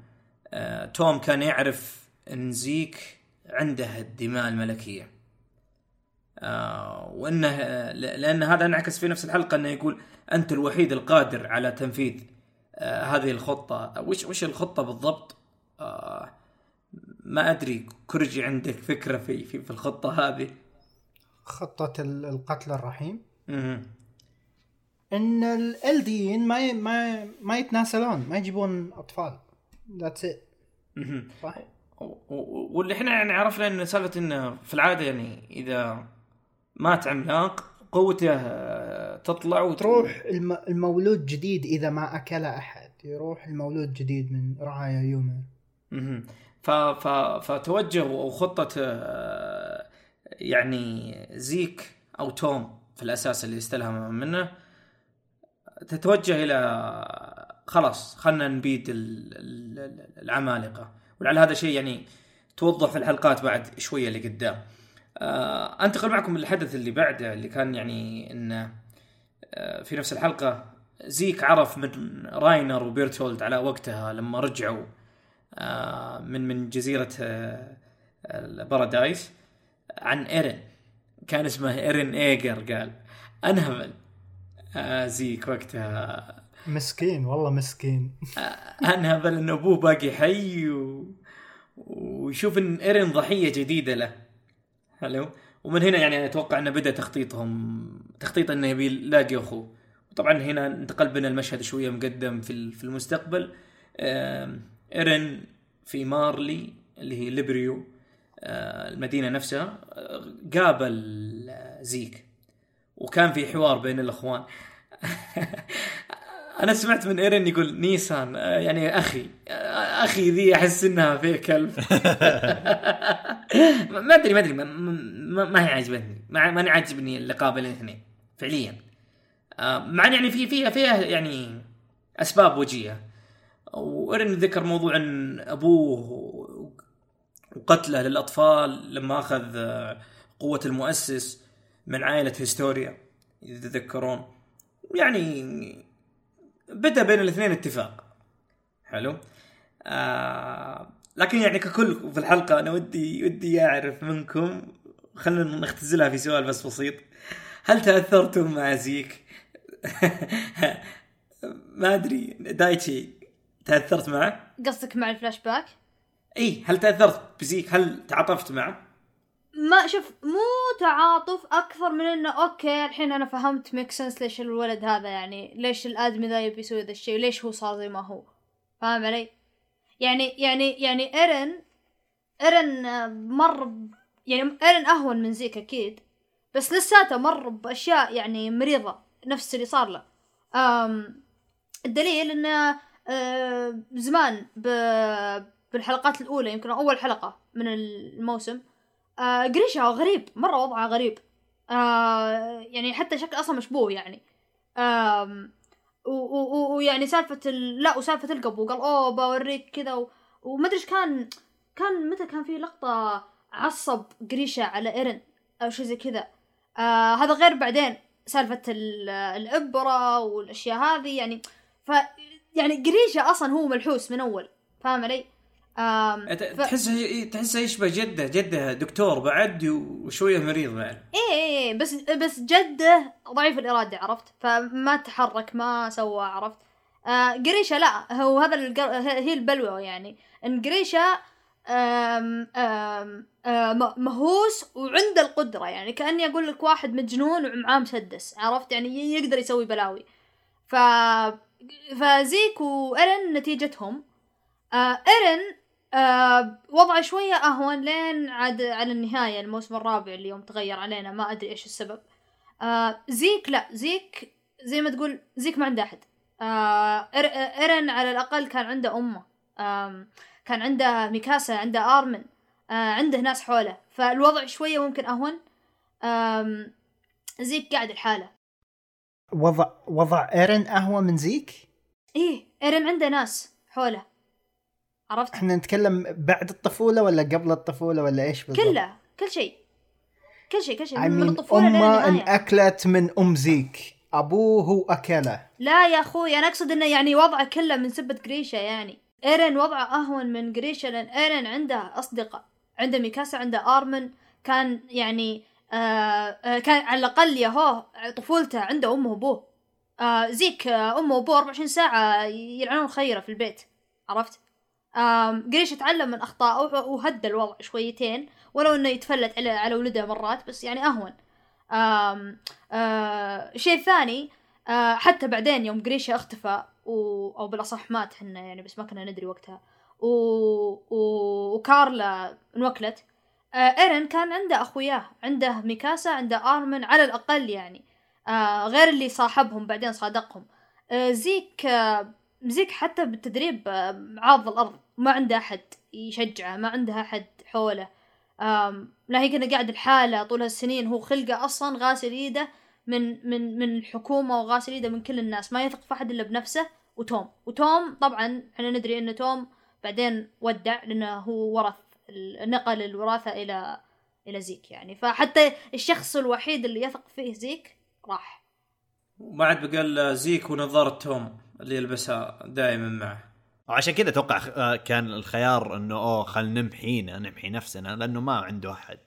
آه، توم كان يعرف إن زيك عنده الدماء الملكية. وإنه لأن هذا انعكس في نفس الحلقة إنه يقول أنت الوحيد القادر على تنفيذ هذه الخطة. وش وش الخطة بالضبط؟ آه، ما أدري كرجي عندك فكرة في في, في الخطة هذه؟ خطة ال- القتل الرحيم. مهم. إن الألديين ما ي... ما ما يتناسلون ما يجيبون أطفال. ذاتس ات. صح؟ واللي إحنا يعني عرفنا ان سالفة إنه في العادة يعني إذا مات عملاق قوته آه، تطلع وت- تروح الم... المولود جديد إذا ما أكل أحد. يروح المولود جديد من رعايا يومه. فتوجه وخطة آه، يعني زيك أو توم في الأساس اللي استلهم منه تتوجه إلى خلاص خلنا نبيد ال- ال- العمالقة. ولعل هذا شيء يعني توضح في الحلقات بعد شوية اللي قدام. آه أنتقل معكم للحدث اللي بعده اللي كان يعني انه آه في نفس الحلقة زيك عرف من راينر وبيرتولد على وقتها لما رجعوا من من جزيرة آه البارادايس عن ايرن كان اسمه ايرن إيجر قال انهبل آه زيك وقتها. مسكين والله مسكين. انهبل إن أبوه باقي حي و... ويشوف إن ايرن ضحية جديدة له. حلو؟ ومن هنا يعني أتوقع إنه بدأ تخطيطهم تخطيط إنه يبي يلاقي أخوه. طبعا هنا انتقل بنا المشهد شوية مقدم في ال- في المستقبل. إيرن في مارلي اللي هي ليبريو آه، المدينة نفسها آه، قابل آه، زيك. وكان في حوار بين الأخوان. أنا سمعت من إيرن يقول 兄さん يعني أخي أخي ذي أحس إنها فيه كذب. ما أدري ما أدري ما, ما, ما هي عاجبتني. ما ماني عاجبني اللقاء بين الاثنين فعليا. مع يعني في فيها فيها يعني أسباب وجيه وإيرن ذكر موضوع إن أبوه وقتله للأطفال لما أخذ آه، قوة المؤسس من عائلة هيستوريا اذا تتذكرون يعني بدا بين الاثنين اتفاق. حلو؟ آه لكن يعني ككل في الحلقة أنا ودي ودي أعرف منكم خلينا نختزلها في سؤال بس بسيط. هل تأثرتم مع زيك؟ ما أدري. دايتشي. تأثرت معه؟ قصدك مع الفلاش باك إي هل تأثرت بزيك؟ هل تعاطفت معه؟ ما شوف مو تعاطف أكثر من إنه okay الحين أنا فهمت make sense ليش الولد هذا يعني ليش الأدمي ذا يبي يسوي ذا الشيء ليش هو صار زي ما هو فاهم علي يعني يعني يعني إيرن إيرن آه، مر يعني إيرن أهون من زيك أكيد بس لساته مر بأشياء يعني مريضة نفس اللي صار له أم الدليل إنه آه، زمان بالحلقات الأولى يمكن أول حلقة من الموسم. آه جريشا غريب مرة وضعه غريب. آه يعني حتى شكل أصلا مشبوه يعني. ويعني سالفة ال... لا وسالفة القبو قال أوه بوريك كذا و... وما أدري إيش كان كان متى كان في لقطة عصب جريشا على إيرن أو شيء زي كذا. آه هذا غير بعدين سالفة ال- الإبرة والأشياء هذه يعني. يعني جريشا أصلا هو ملحوس من أول فاهم علي؟ آم ت- ف- تحسه تحسه يشبه جده جده دكتور بعد وشوية مريض بعد. إيه إيه إيه، بس بس جده ضعيف الإرادة عرفت؟ فما تحرك ما سوى عرفت؟ آه قريشه لا هو هذا القر... هي البلوى يعني. إن قريشه آم آم آم مهووس وعنده القدرة يعني. كأني أقول لك واحد مجنون ومعاه مسدس عرفت؟ يعني يقدر يسوي بلاوي. ف فزيك وإيرن نتيجتهم. آه إيرن آه وضعه شوية أهون لين عاد على النهاية الموسم الرابع اللي يوم تغير علينا ما أدري إيش السبب. آه زيك لا زيك زي ما تقول زيك ما عنده أحد. آه آه، إيرن على الأقل كان عنده أمه. آم، كان عنده ميكاسا عنده آرمن. آه عنده ناس حوله. فالوضع شوية ممكن أهون. آم، زيك قاعد لحاله. وضع وضع ايرن اهون من زيك؟ إيه إيرن عنده ناس حوله. عرفت؟ إحنا نتكلم بعد الطفولة ولا قبل الطفولة ولا إيش بالضبط؟ كله كل شيء. كل شيء كل شيء. I mean من الطفولة أمه انأكلت من أم زيك. أبوه هو أكله. لا يا أخوي أنا أقصد إنه يعني وضعه كله من سبة جريشا يعني. ايرن وضعه أهون من جريشا لأن ايرن عنده أصدقاء. عنده ميكاسا عنده آرمن. كان يعني آه آه كان على الأقل يا هو طفولته عنده أمه وأبوه. آه زيك آه أمه وأبوه 24 ساعة يلعنون خيره في البيت عرفت؟ آم جريشا تعلم من اخطائه وهدى الوضع شويتين ولو إنه يتفلت على على ولده مرات بس يعني أهون. آم آه شيء ثاني آه حتى بعدين يوم جريشا اختفى و... أو بالأصح مات حنا يعني بس ما كنا ندري وقتها. و... و... وكارلا انوكلت. آه إيرن كان عنده أخوياه عنده ميكاسا عنده آرمن على الأقل يعني آه غير اللي صاحبهم بعدين صادقهم. آه زيك آه زيك حتى بالتدريب آه عاض الأرض ما عنده أحد يشجعه ما عنده أحد حوله. لا هي كنا قاعد لحاله طول هالسنين هو خلقه أصلا غاسل ايده من من من الحكومة وغاسل ايده من كل الناس ما يثق في أحد إلا بنفسه وتوم. وتوم طبعا إحنا ندري إن توم بعدين ودع لأنه هو ورث نقل الوراثة إلى إلى زيك يعني. فحتى الشخص الوحيد اللي يثق فيه زيك راح. وما عاد بقى زيك ونظارة توم اللي يلبسها دائما معه. وعشان كذا أتوقع آه، كان الخيار إنه أوه خلينا نمحينا نمحي نفسنا لأنه ما عنده أحد.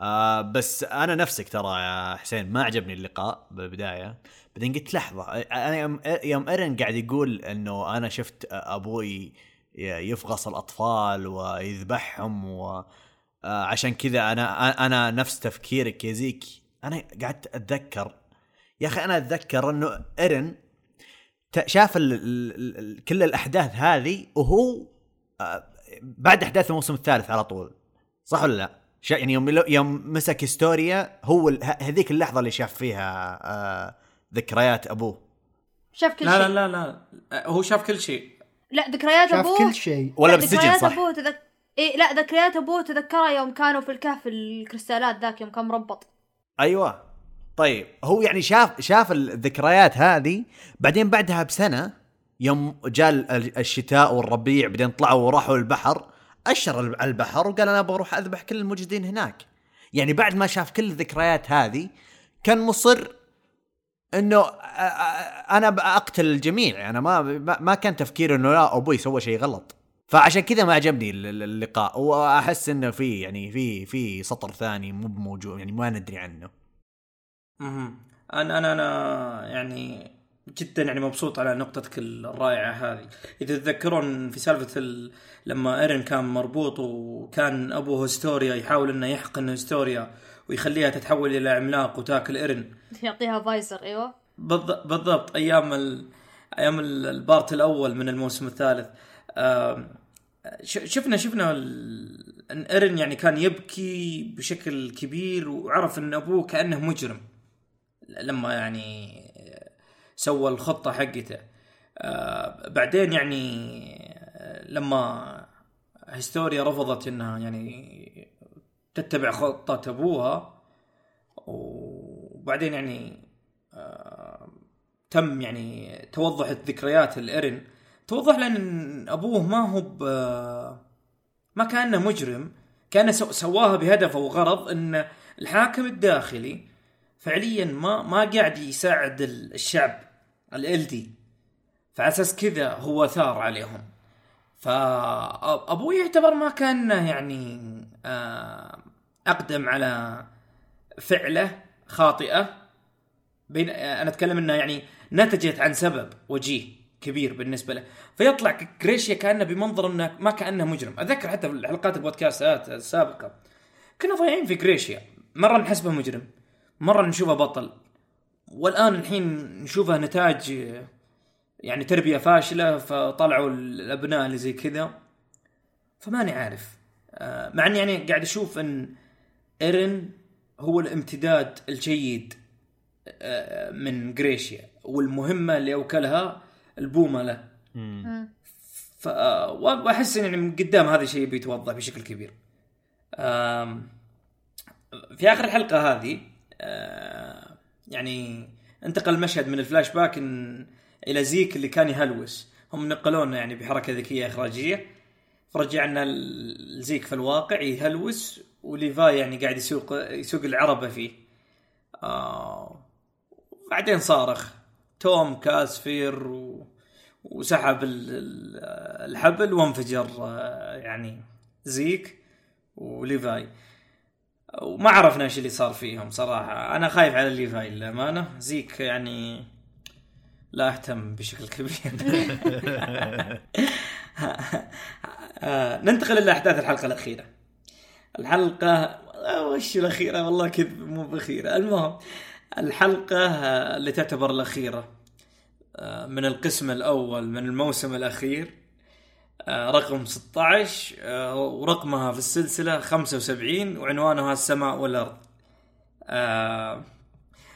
آه بس أنا نفسك ترى يا حسين ما عجبني اللقاء بالبداية. بعدين قلت لحظة أنا يوم يوم إيرن قاعد يقول إنه أنا شفت أبوي يفغص الأطفال ويذبحهم و آه، عشان كذا أنا أنا نفس تفكيرك يا زيك. أنا قعدت أتذكر يا أخي أنا أتذكر إنه ايرن شاف ال ال ال كل الأحداث هذه وهو آه، بعد أحداث الموسم الثالث على طول. صح ولا لا؟ يعني يوم يوم مسك هستوريا هو هذيك اللحظة اللي شاف فيها آه، ذكريات أبوه. شاف كل لا شيء. لا لا لا هو شاف كل شيء. لا ذكريات شاف أبوه. كل شيء. ولا لا، بالسجن ذكريات صح؟ أبوه تذك... إيه لا ذكريات أبوه تذكرها يوم كانوا في الكهف الكريستالات ذاك يوم كان مربط. أيوه. طيب هو يعني شاف شاف الذكريات هذه بعدين بعدها بسنة يوم جاء ال- الشتاء والربيع بعدين طلعوا وراحوا البحر أشر ال- البحر وقال أنا بروح أذبح كل الموجودين هناك. يعني بعد ما شاف كل الذكريات هذه كان مصر إنه أنا بقتل الجميع أنا ما ما- ما كان تفكيره إنه لا أبوي سوى شيء غلط. فعشان كذا ما عجبني ال- ال- اللقاء. وأحس إنه في يعني في في سطر ثاني مو موجود يعني ما ندري عنه. مهم. أنا أنا أنا يعني جدا يعني مبسوط على نقطتك الرائعة هذه. إذا تتذكرون في سالفة ال... لما إيرن كان مربوط وكان أبوه هستوريا يحاول إنه يحقن هستوريا ويخليها تتحول إلى عملاق وتاكل ايرن يعطيها فايزر أيوه. بالض- بالضبط أيام ال... أيام ال- ال part الأول من الموسم الثالث. شفنا شفنا ال... إن ايرن يعني كان يبكي بشكل كبير وعرف إن أبوه كأنه مجرم. لما يعني سوى الخطة حقته. بعدين يعني لما هستوريا رفضت إنها يعني تتبع خطة أبوها وبعدين يعني آه، تم يعني توضحت ذكريات الإرن توضح لأن أبوه ما هو ما كأنه مجرم كان سو- سواها بهدف أو غرض أن الحاكم الداخلي فعليا ما ما قاعد يساعد ال- الشعب الإلدي فعلى أساس كذا هو ثار عليهم. فأبوه يعتبر ما كان يعني آه، أقدم على فعله خاطئة. بين أنا أتكلم انها يعني نتجت عن سبب وجيه كبير بالنسبة له. فيطلع جريشيا كأنه بمنظر إنه ما كأنه مجرم. اتذكر حتى في حلقات البودكاستات السابقة كنا ضايعين في جريشيا مرة نحسبه مجرم مرة نشوفه بطل. والآن الحين نشوفه نتاج يعني تربية فاشلة فطلعوا الأبناء اللي زي كذا. فماني عارف. آه، مع إني يعني قاعد أشوف إن إيرن هو الامتداد الجيد آه، من جريشيا والمهمة اللي أوكلها البومة له. ف وأحس إن يعني من قدام هذا الشيء بيتوضح بشكل كبير. في آخر الحلقة هذه آه، يعني انتقل المشهد من الفلاش باك إلى زيك اللي كان يهلوس. هم نقلونا يعني بحركة ذكية إخراجية. فرجعنا ال- زيك في الواقع يهلوس وليفاي يعني قاعد يسوق يسوق العربة فيه. آه بعدين صارخ. توم كسافير و... وسحب ال- ال- الحبل وانفجر آه، يعني زيك وليفاي. وما عرفنا إيش اللي صار فيهم صراحة. أنا خايف على ليفاي للأمانة. زيك يعني لا أهتم بشكل كبير. آه، ننتقل إلى أحداث الحلقة الأخيرة. الحلقة آه، وش الأخيرة؟ والله كذب مو بأخيرة. المهم الحلقة آه، اللي تعتبر الأخيرة آه، من القسم الأول من الموسم الأخير رقم 16 آه، ورقمها في السلسلة 75 وعنوانها السماء والأرض.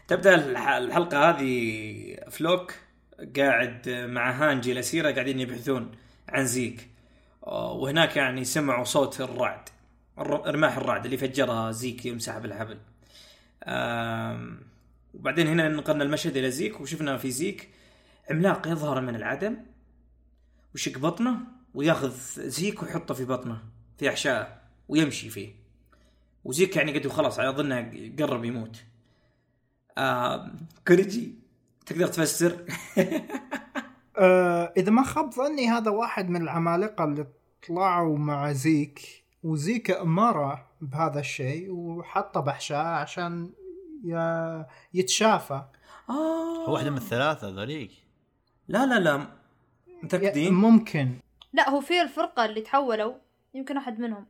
تبدأ الح- الحلقة هذه فلوك قاعد مع هانجي الأسيرة قاعدين يبحثون عن زيك. وهناك يعني سمعوا صوت الرعد. الر- رماح الرعد اللي فجرها زيك يوم سحب الحبل وبعدين هنا نقلنا المشهد إلى زيك وشفنا في زيك عملاق يظهر من العدم ويشق بطنه وياخذ زيك ويحطه في بطنه في احشائه ويمشي فيه. وزيك يعني قد خلاص اظنه قرب يموت. آه كوريجي تقدر تفسر؟ آه إذا ما خاب ظني هذا واحد من العمالقة اللي طلعوا مع زيك. وزيك امره بهذا الشيء وحطه بحشاه عشان يتشافى. آه. هو واحدة من الثلاثة ذوليك. لا لا لا. متأكدين؟ ممكن. لا هو في الفرقة اللي تحولوا يمكن احد منهم.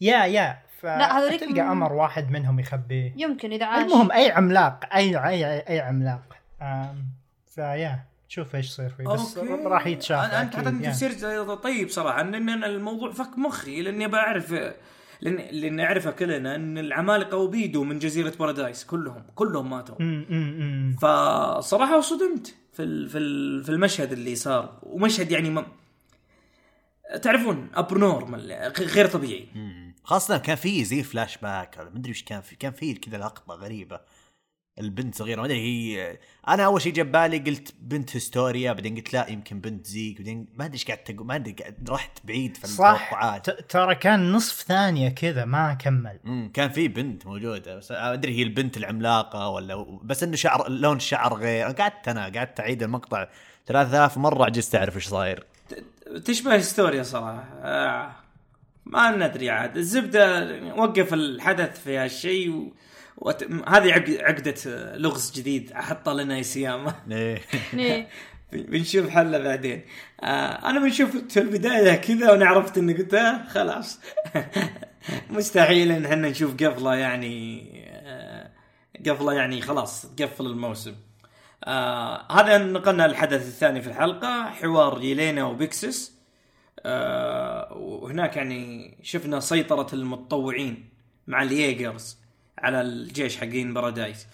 يا يا. ف لا، هذوليك تلقى أمر واحد منهم يخبيه يمكن إذا عاش. المهم أي عملاق أي أي أي عملاق. آم، فيا. شوف إيش يصير فيه بس أوكي. راح يتشافى أنا- أنت اعطيتني يا. تفسير طيب صراحة ان إن الموضوع فك مخي لأني بعرف لأن لأن نعرفها كلنا إن العمالقة أبيدوا من جزيرة بارادايس كلهم كلهم ماتوا أمم، أمم، أمم. فصراحة صدمت في ال- في ال- في المشهد اللي صار ومشهد يعني ما تعرفون abnormal غير طبيعي. خاصة كان في زي فلاش باك هذا مدري إيش كان في كان في كذا لقطة غريبة البنت صغيرة ما أدري هي أنا أول شيء جاب بالي قلت بنت هستوريا بعدين قلت لا يمكن بنت زيك بعدين ما أدري إيش قاعد تقول ما أدري رحت بعيد في صح. ترى كان نصف ثانية كذا ما كمل. امم كان في بنت موجودة بس ما أدري هي البنت العملاقة ولا بس إنه شعر لون الشعر غير أنا قعدت أنا قعدت أعيد المقطع 3000 مرة عجزت أعرف إيش صاير. تشبه هستوريا صراحة. آه. ما ندري عاد. الزبدة وقف الحدث في هالشيء و... وت... هذه عق... عقدة لغز جديد. احطه لنا يسياما إيه. إيه. بنشوف حلة بعدين. آه أنا بنشوف في البداية كذا وأنا عرفت إني قلت آه خلاص. مستحيل إن إحنا نشوف قفله يعني آه قفله يعني خلاص تقفل الموسم. آه هذا نقلنا الحدث الثاني في الحلقة حوار يلينا وبيكسس. آه وهناك يعني شفنا سيطرة المتطوعين مع الييجرز. على الجيش حقين بارادايس.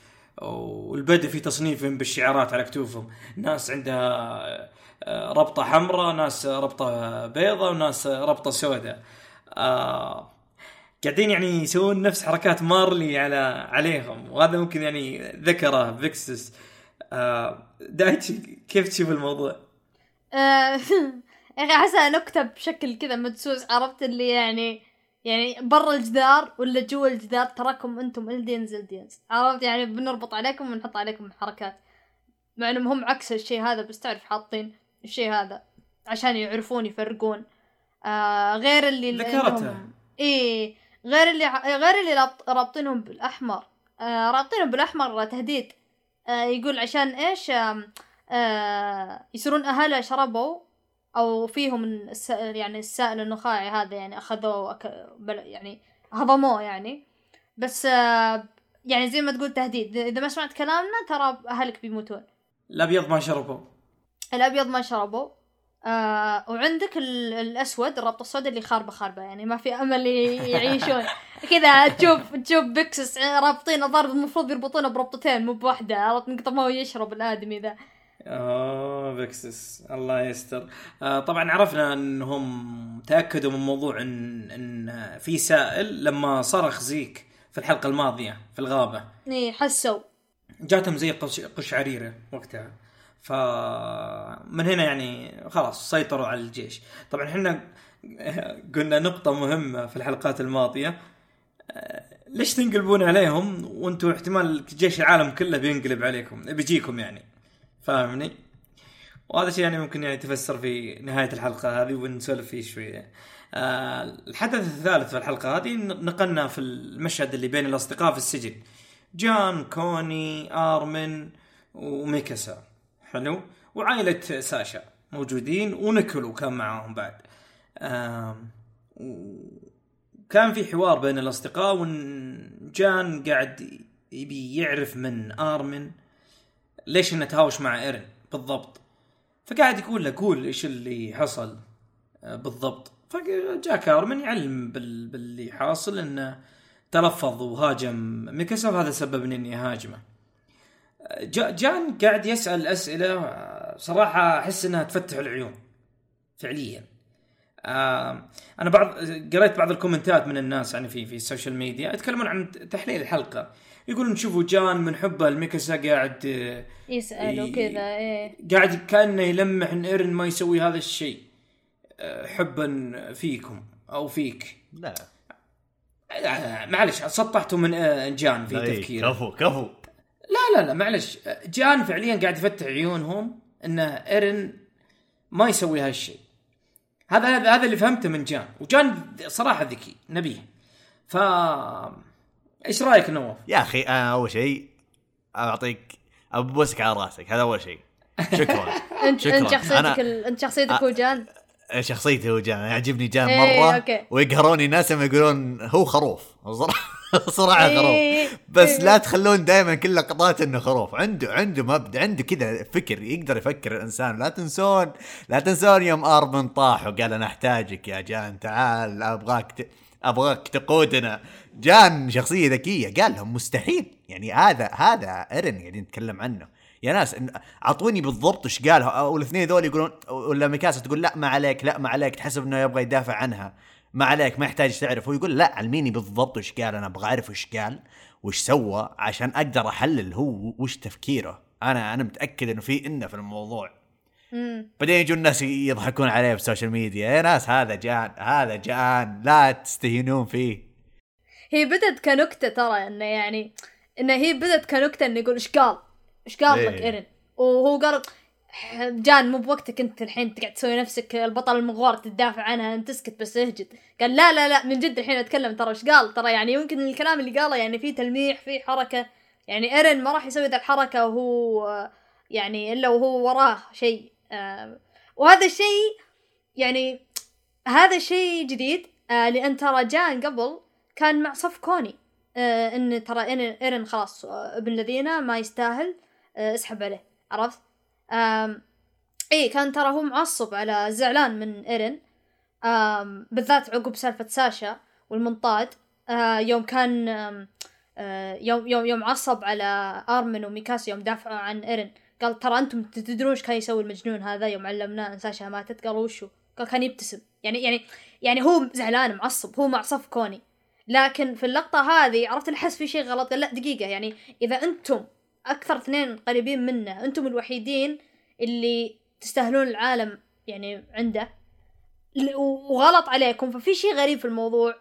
والبدء في تصنيفهم بالشعارات على كتوفهم ناس عندها آه، ربطة حمراء ناس ربطة بيضة وناس ربطة سوداء. آه قاعدين يعني يسوون نفس حركات مارلي على عليهم. وهذا ممكن يعني ذكره فيكسس. آه دايتشي كيف تشوف الموضوع؟ يا أخي احسها نكته بشكل كذا مدسوس. عرفت اللي يعني يعني برا الجدار ولا جوا الجدار تراكم أنتم الدينز الدينز عرفت؟ يعني بنربط عليكم ونحط عليكم حركات. مع إنهم هم عكس الشيء هذا بس تعرف حاطين الشيء هذا عشان يعرفون يفرقون. آه غير اللي ذكرتها. إنهم- إيه غير اللي غير اللي رابط- رابطينهم بالأحمر. آه رابطينهم بالأحمر تهديد. آه يقول عشان إيش؟ آم، آه يصيرون اهلها شربوا أو فيهم الس... يعني السائل النخاعي هذا يعني أخذوه وأك... يعني هضموه يعني. بس يعني زي ما تقول تهديد. اذا ما سمعت كلامنا ترى أهلك بيموتون. الأبيض ما شربوا. الأبيض ما شربوا. آه وعندك ال... الأسود الربط الأسود اللي خاربة خاربة يعني ما في أمل يعيشون. كذا تشوف تشوف بيكسس رابطين الظاهر المفروض يربطونه بربطتين مو بواحده عرفت؟ من كثر ما هو يشرب الآدمي ذا. اوه فيكسس. الله يستر. آه طبعا عرفنا إنهم تأكدوا من موضوع ان إن في سائل لما صرخ زيك في الحلقة الماضية في الغابة. إيه حسوا. جاتهم زي قش- قشعريرة وقتها. فمن هنا يعني خلاص سيطروا على الجيش. طبعا إحنا قلنا نقطة مهمة في الحلقات الماضية. آه، ليش تنقلبون عليهم؟ وأنتم احتمال جيش العالم كله بينقلب عليكم بيجيكم يعني. فاهمني؟ وهذا شيء يعني ممكن يعني يتفسر في نهاية الحلقة هذه ونسولف فيه شوية. آه الحدث الثالث في الحلقة هذه نقلنا في المشهد اللي بين الأصدقاء في السجن. جان كوني آرمن وميكاسا. حلو؟ وعائلة ساشا موجودين ونيكولو كان معاهم بعد. آم، وكان في حوار بين الأصدقاء وإن جان قاعد يبي يعرف من آرمن ليش إنه تهاوش مع إيرن؟ بالضبط. فقاعد يقول له قول إيش اللي حصل؟ آه، بالضبط. فجاك ارمن يعلم بال... باللي حاصل إنه تلفظ وهاجم ميكاسا وهذا سبب اني اهاجمه آه، جا... جان قاعد يسأل أسئلة آه، صراحة أحس إنها تفتح العيون فعليا. أنا بعض قريت بعض الكومنتات من الناس يعني في في ال social media يتكلمون عن تحليل الحلقة. يقولون شوفوا جان من حبه لميكاسا قاعد آه، يسأل. وكذا إيه. قاعد كأنه يلمح إن إيرن ما يسوي هذا الشيء آه، حبا فيكم أو فيك. لا. آه، معلش سطحتوا من جان في إيه، تفكيره. كفو كفو. لا لا لا معلش جان فعليا قاعد يفتح عيونهم إن إيرن ما يسوي هالشيء. هذا هذا هذا اللي فهمته من جان. وجان صراحة ذكي نبيه. ف إيش رأيك نواف؟ يا أخي أنا أول شيء أعطيك أبوسك على رأسك هذا أول شيء شكرا انت. أنت شخصيتك. أنت شخصيتك أ- هو جان شخصيته هو جان يعجبني جان إيه، مرة. ويقهروني ناس لما يقولون هو خروف صراحة إيه. خروف بس لا تخلون دائما كل لقطات إنه خروف عنده عنده مبدأ عنده كذا فكر يقدر يفكر الإنسان لا تنسون لا تنسون يوم اربن طاح وقال أنا أحتاجك يا جان تعال أبغاك ت... أبغاك تقودنا جان شخصية ذكية قال لهم مستحيل. يعني هذا هذا ايرن قاعدين نتكلم عنه. يا ناس أعطوني بالضبط إيش قال. أو الاثنين ذول يقولون ولا ميكاسا تقول لا ما عليك لا ما عليك. تحسب إنه يبغى يدافع عنها. ما عليك ما يحتاج تعرف. هو يقول لا علميني بالضبط إيش قال. أنا أبغى أعرف إيش قال وش سوى عشان أقدر أحلل هو وش تفكيره. أنا أنا متأكد إنه في إنه في الموضوع. بعدين يجوا الناس يضحكون عليه في ال social media. يا ناس هذا جان هذا جان. لا تستهينون فيه. هي بدت كنكتة ترى إنه يعني إنه هي بدت كنكتة إنه يقول إيش قال؟ إيش قال لك إيه. إيرن؟ وهو قال جان مو بوقتك أنت الحين تقعد تسوي نفسك البطل المغوار تدافع عنها أنت اسكت بس اهجد قال لا لا لا من جد الحين أتكلم ترى إيش قال ترى يعني يمكن الكلام اللي قاله يعني فيه تلميح فيه حركة يعني إيرن ما راح يسوي ذا الحركة وهو يعني إلا وهو وراه شيء آه، وهذا الشيء يعني هذا شيء جديد آه لأن ترى جان قبل كان مع صف كوني. آه إن ترى إيرن خلاص آه ابن الذين ما يستاهل آه اسحب عليه. عرفت؟ آم اي كان ترى هو معصب على زعلان من إيرن. آم بالذات عقب سالفة ساشا والمنطاد. آه يوم كان آه يوم يوم يوم عصب على آرمن وميكاسا يوم دافعوا عن إيرن. قال ترى أنتم تدرون إيش كان يسوي المجنون هذا؟ يوم علمناه إن ساشا ماتت قالوا وشو؟ قال كان يبتسم. يعني يعني يعني هو زعلان معصب. هو مع صف كوني. لكن في اللقطة هذه عرفت اللي حس في شيء غلط لا دقيقة يعني إذا أنتم أكثر اثنين قريبين منه أنتم الوحيدين اللي تستاهلون العالم يعني عنده وغلط عليكم ففي شيء غريب في الموضوع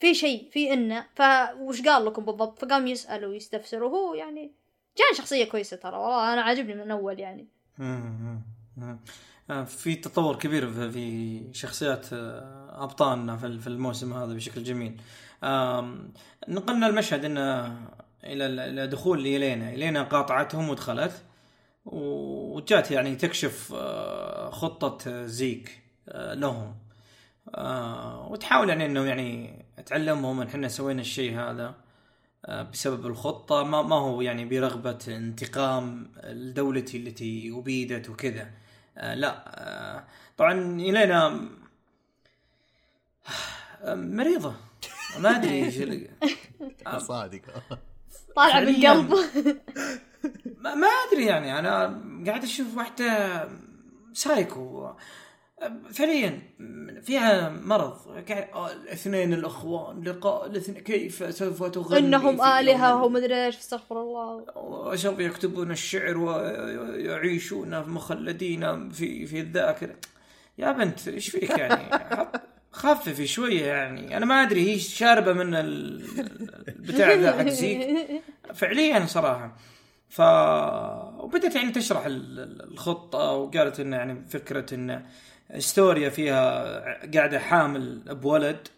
في شيء في إنه فوش قال لكم بالضبط؟ فقام يسأل ويستفسر وهو يعني جان شخصية كويسة ترى والله أنا عاجبني من أول يعني. آه، في تطور كبير في- شخصيات آه، أبطالنا في الموسم هذا بشكل جميل. نقلنا المشهد إنه إلى إلى دخول إلينا. إلينا قاطعتهم ودخلت. وجات يعني تكشف آه، خطة زيك آه، لهم. آه، وتحاول يعني إنه يعني تعلمهم إن إحنا سوينا الشيء هذا بسبب الخطة. ما ما هو يعني برغبة انتقام لدولتي التي أبيدت وكذا. لا طبعا إلينا مريضة. ما أدري إيش اللي- صادق. طالعة من. قلبه ما, ما أدري يعني أنا قاعد أشوف واحدة سايكو. فعليا فيها مرض. آه، الاثنين الأخوان لقاء الاثنين كيف سوف تغني آلهة يمير ومدري إيش استغفر الله. وسوف يكتبون الشعر ويعيشون مخلدين في في الذاكرة. يا بنت إيش فيك يعني؟ خففي شوية يعني. أنا ما أدري هي شاربة من ال- البتاع ذا حق زيك فعليا صراحة. ف وبدت يعني تشرح ال- ال- الخطة وقالت إنه يعني فكرة إن ستوريا فيها قاعدة حامل بولد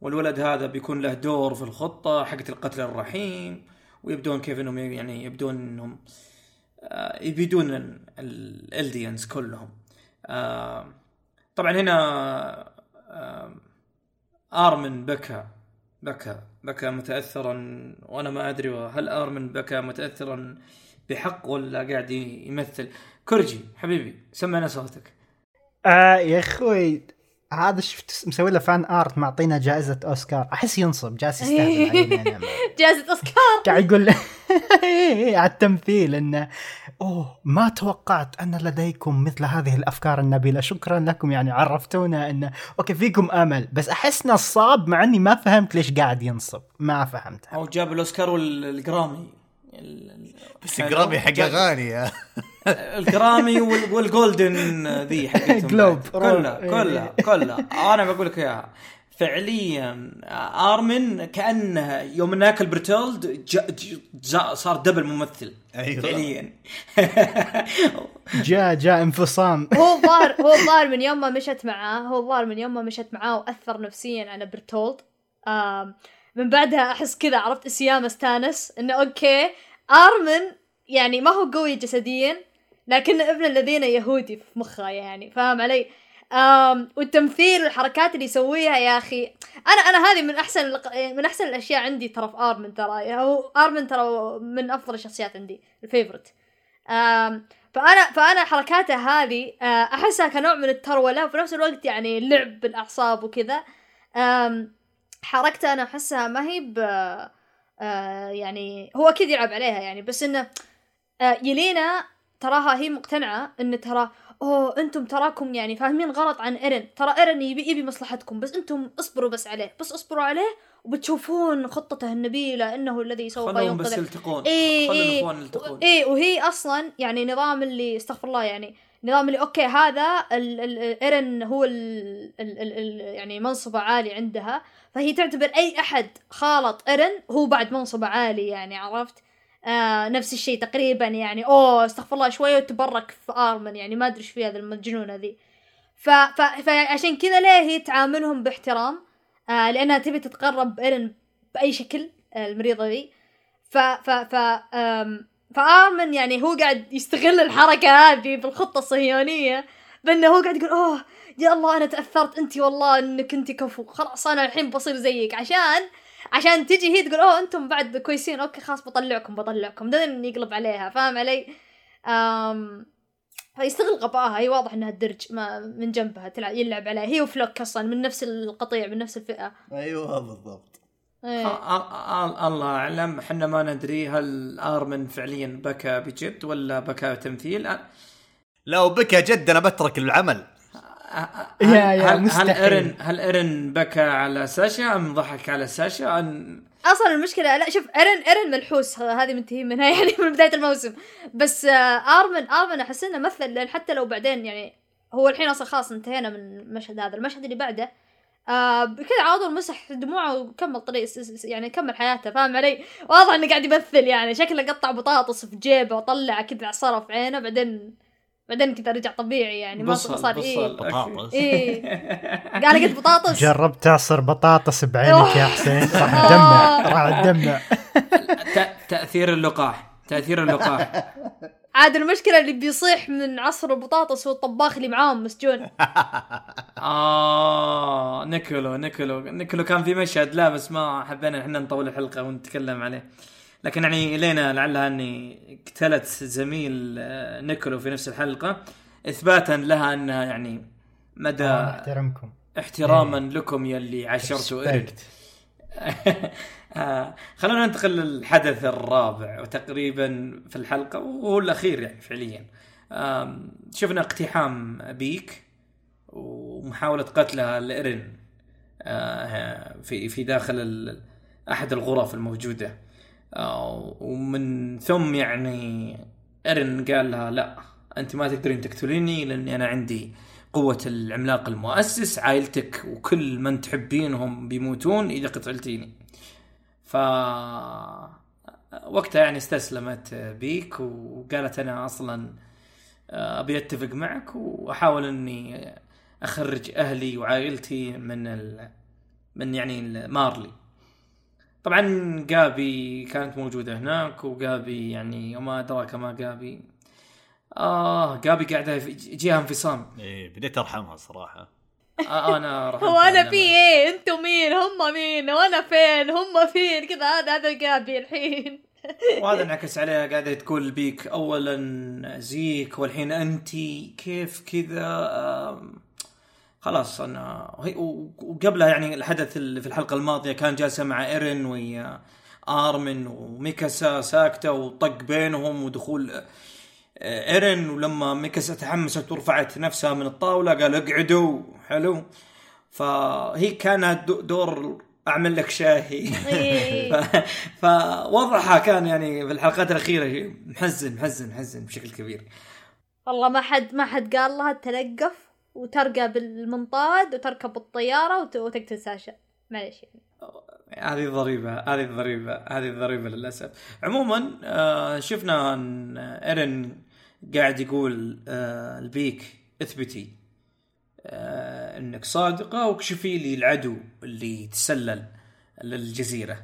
والولد هذا بيكون له دور في الخطة حقت القتل الرحيم ويبدون كيف إنهم يعني يبدون إنهم آه، يبيدون الالديانز كلهم. آه، طبعا هنا آرمن بكى بكى بكى متاثرا وأنا ما أدري هل آرمن بكى متاثرا بحق ولا قاعد يمثل. كورجي حبيبي سمعنا صوتك. آه يا أخوي هذا شفت مسوي له فان ارت معطينا جائزة أوسكار. أحس ينصب جالس يستهبل. علينا أنا. جائزة أوسكار. قاعد يقول على التمثيل إنه أوه ما توقعت أن لديكم مثل هذه الأفكار النبيلة. شكرا لكم يعني عرفتونا إنه OK فيكم أمل بس أحس نصاب مع إني ما فهمت ليش قاعد ينصب. ما فهمتها هو جاب الأوسكار والجرامي. ال- بس الجرامي حق اغاني وال- والجولدن ذي حقتهم جلوب. كلها إيه. كلها كلها. أنا بقول لك إياها. فعليا آرمن كأنه يوم ناكل برتولد جا ج- جا صار double ممثل. أيوة. فعليا. جاء جاء انفصام. هو الظاهر هو الظاهر من يوم ما مشت معاه هو الظاهر من يوم ما مشت معاه وأثر نفسيا على برتولد. من بعدها أحس كذا عرفت سيام استانس إنه OK آرمن يعني ما هو قوي جسديا لكن ابن الذين يهودي في مخه يعني فاهم علي؟ آم والتمثيل والحركات اللي يسويها يا أخي أنا أنا هذه من أحسن من أحسن الأشياء عندي ترى في آرمن ترى هو آرمن ترى من أفضل الشخصيات عندي ال favorite فأنا فأنا حركاته هذه آه، أحسها كنوع من التروله وفي نفس الوقت يعني لعب بالأعصاب وكذا حركته أنا أحسها ما هي ب آه، يعني هو أكيد يلعب عليها يعني بس إنه آه، يلينا تراها هي مقتنعة إن ترى أوه أنتم تراكم يعني فاهمين غلط عن ايرن ترى ايرن يبي يبي مصلحتكم بس أنتم اصبروا بس عليه. بس اصبروا عليه وبتشوفون خطته النبيلة إنه الذي سوف خلوهم بس ينقذ يلتقون. إيه إيه. الإخوان يلتقون. إيه وهي أصلا يعني نظام اللي استغفر الله يعني نظام اللي OK هذا ايرن هو ال ال ال ال يعني منصبه عالي عندها فهي تعتبر أي أحد خالط ايرن هو بعد منصبه عالي يعني عرفت؟ آه نفس الشيء تقريبا يعني. أوه استغفر الله شوية وتبرك في آرمن يعني. ما أدري إيش في هذا المجنونة ذي. ف ف فعشان كذا ليه هي تعاملهم باحترام؟ آه لأنها تبي تتقرب ايرن بأي شكل آه المريضة ذي. ف ف ف آم، فآرمن يعني هو قاعد يستغل الحركة هذه بالخطة الصهيونية بأنه هو قاعد يقول أوه يا الله أنا تأثرت انت والله إنك انت كفو. خلاص أنا الحين بصير زيك. عشان عشان تجي هي تقول أوه أنتم بعد كويسين أوكي خلاص بطلعكم بطلعكم. دائما يقلب عليها فاهم علي؟ أم فيستغل غبائها. هي واضح إنها الدرج ما من جنبها تلعب يلعب عليها. هي وفلوك أصلا من نفس القطيع من نفس الفئة. أيوه بالضبط. إيه. آه، آه، آه، الله أعلم. إحنا ما ندري هل آرمن فعليا بكى بجد ولا بكى تمثيل. لو بكى جد أنا بترك العمل. هل يا- يا هل, هل مستحيل. ايرن هل إيرن بكى على ساشا أم ضحك على ساشا أن أصلا المشكلة لا شوف ايرن إيرن ملحوس هذه منتهين منها يعني من بداية الموسم بس آه، ارمن آرمن أحس إنه مثل لأن حتى لو بعدين يعني هو الحين أصلا خلاص انتهينا من المشهد هذا المشهد اللي بعده آه كذا على طول مسح دموعه وكمل طريق يعني كمل حياته فاهم علي؟ واضح إنه قاعد يمثل يعني شكله قطع بطاطس في جيبه وطلع كذا عصره في عينه بعدين بعدين كذا رجع طبيعي يعني ما صار إيه. بطاطس. إيه. قال قلت بطاطس. جربت تعصر بطاطس بعينك يا حسين. راح تدمع راح تدمع ت- تأثير اللقاح تأثير اللقاح. عاد المشكلة اللي بيصيح من عصر البطاطس هو الطباخ اللي معاهم مسجون آه نيكولو نيكولو نيكولو كان في مشهد لا بس ما حبينا إحنا نطول الحلقة ونتكلم عليه. لكن يعني لينا لعلها أني قتلت زميل آه، نيكولو في نفس الحلقة. إثباتا لها أنها يعني مدى آه، احترمكم احتراما لكم يلي عاشرتوا ايرن respect. آه، خلونا ننتقل للحدث الرابع وتقريبا في الحلقة وهو الأخير يعني فعليا. شفنا اقتحام بيك ومحاولة قتلها لإيرين آه، في في داخل أحد الغرف الموجودة. ومن ثم يعني ايرين قال لها لا أنت ما تقدرين تقتليني لأني أنا عندي قوة العملاق المؤسس عائلتك وكل من تحبينهم بيموتون إذا قتلتيني. ف وقتها يعني استسلمت بيك وقالت أنا أصلا أبي أتفق معك وأحاول أني أخرج أهلي وعائلتي من ال... من يعني مارلي. طبعا جابي كانت موجودة هناك وجابي يعني وما أدراك ما جابي. آه جابي قاعدة في- جيها انفصام. إيه بديت أرحمها صراحة. آه أنا رحمت هو أنا في إيه؟ أنتم مين؟ هم مين؟ وأنا فين؟ هم فين؟ كذا هذا هذا جابي الحين. وهذا انعكس عليها قاعدة تقول بيك أولا زيك والحين انت كيف كذا؟ خلاص أنا وهي- وقبلها يعني الحدث اللي في الحلقة الماضية كان جالسة مع ايرن ويا آرمن وميكاسا ساكتة وطق بينهم ودخول آه، ايرن ولما ميكاسا تحمست ورفعت نفسها من الطاولة قال اقعدوا حلو. فهي كانت دو- دور أعمل لك شاهي. إيه. فوضعها كان يعني في الحلقات الأخيرة محزن محزن محزن بشكل كبير. والله ما حد ما حد قال لها تلقف. وترقى بالمنطاد وتركب الطيارة وت- وتقتل ساشا. معليش يعني. هذه ضريبة هذه ضريبة هذه ضريبة للأسف. عموما آه شفنا أن إيرن قاعد يقول آه البيك اثبتي آه إنك صادقة واكشفي لي العدو اللي تسلل للجزيرة.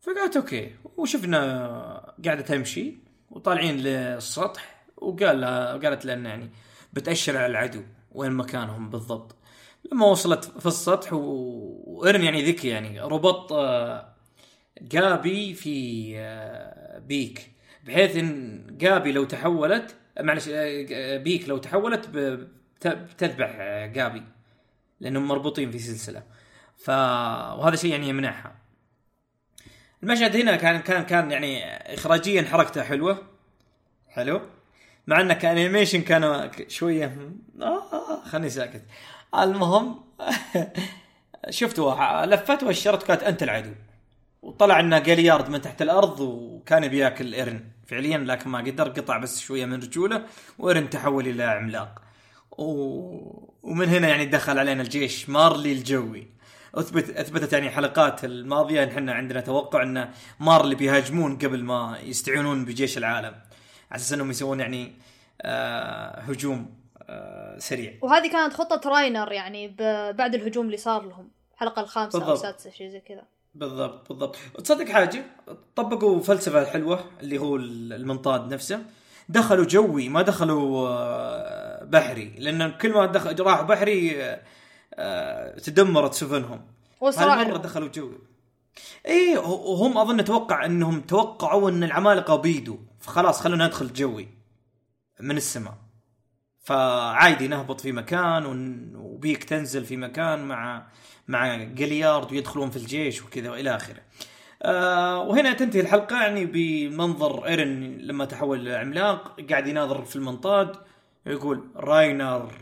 فقالت okay وشفنا قاعدة تمشي وطالعين للسطح وقال لها قالت لنا يعني بتأشر على العدو. وين مكانهم بالضبط. لما وصلت في السطح و- وإيرن يعني ذكي يعني ربط آه، جابي في آه، بيك بحيث إن جابي لو تحولت معلش آه، بيك لو تحولت بتذبح جابي لأنهم مربوطين في سلسلة. ف وهذا شيء يعني يمنعها. المشهد هنا كان كان كان يعني اخراجيا حركته حلوة. حلو. مع انه ك animation كان شوية آه خلني ساكت. المهم شفتوا لفت واشرت كانت أنت العدو. وطلع انه جاليارد من تحت الأرض وكان بياكل إيرن فعليا لكن ما قدر قطع بس شوية من رجوله وإيرن تحول إلى عملاق. و... ومن هنا يعني دخل علينا الجيش مارلي الجوي. اثبت أثبتت يعني حلقات الماضية إن إحنا عندنا توقع إن مارلي بيهاجمون قبل ما يستعينون بجيش العالم. على أساس إنهم يسوون يعني آه هجوم آه سريع. وهذه كانت خطة راينر يعني بعد الهجوم اللي صار لهم الحلقة الخامسة أو بالضبط. السادسة شيء زي كذا. بالضبط بالضبط. تصدق حاجة؟ طبقوا فلسفة حلوة اللي هو المنطاد نفسه. دخلوا جوي ما دخلوا آه، بحري. لأن كل ما دخل راح بحري آه، آه، تدمرت سفنهم. هالمرة دخلوا جوي. إيه وهم أظن أتوقع إنهم توقعوا إن العمالقة بيدوا. فخلاص خلونا ندخل جوي من السماء. فعادي نهبط في مكان وبيك تنزل في مكان مع مع جليارد ويدخلون في الجيش وكذا وإلى آخره. آه وهنا تنتهي الحلقة يعني بمنظر إيرن لما تحول إلى عملاق. قاعد يناظر في المنطاد يقول راينر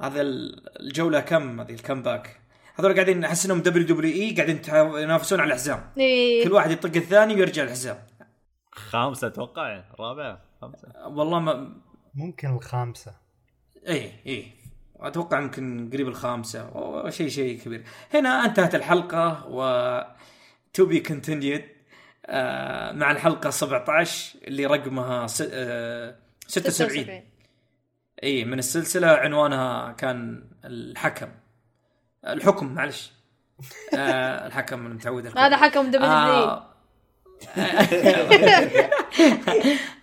هذا ال- الجولة كم؟ هذه الكم باك هذول قاعدين أحس إنهم WWE قاعدين ينافسون على الحزام إيه. كل واحد يطق الثاني ويرجع الحزام خامسة أتوقع. رابعه خامسة. والله ما ممكن الخامسة. إيه إيه. أتوقع يمكن قريب الخامسة أو شيء شيء كبير. هنا انتهت الحلقة و to be continued مع الحلقة 17 اللي رقمها س... آه 76 أي من السلسلة عنوانها كان الحكم. الحكم معلش. آه الحكم المتعود الحكم. هذا حكم WW آه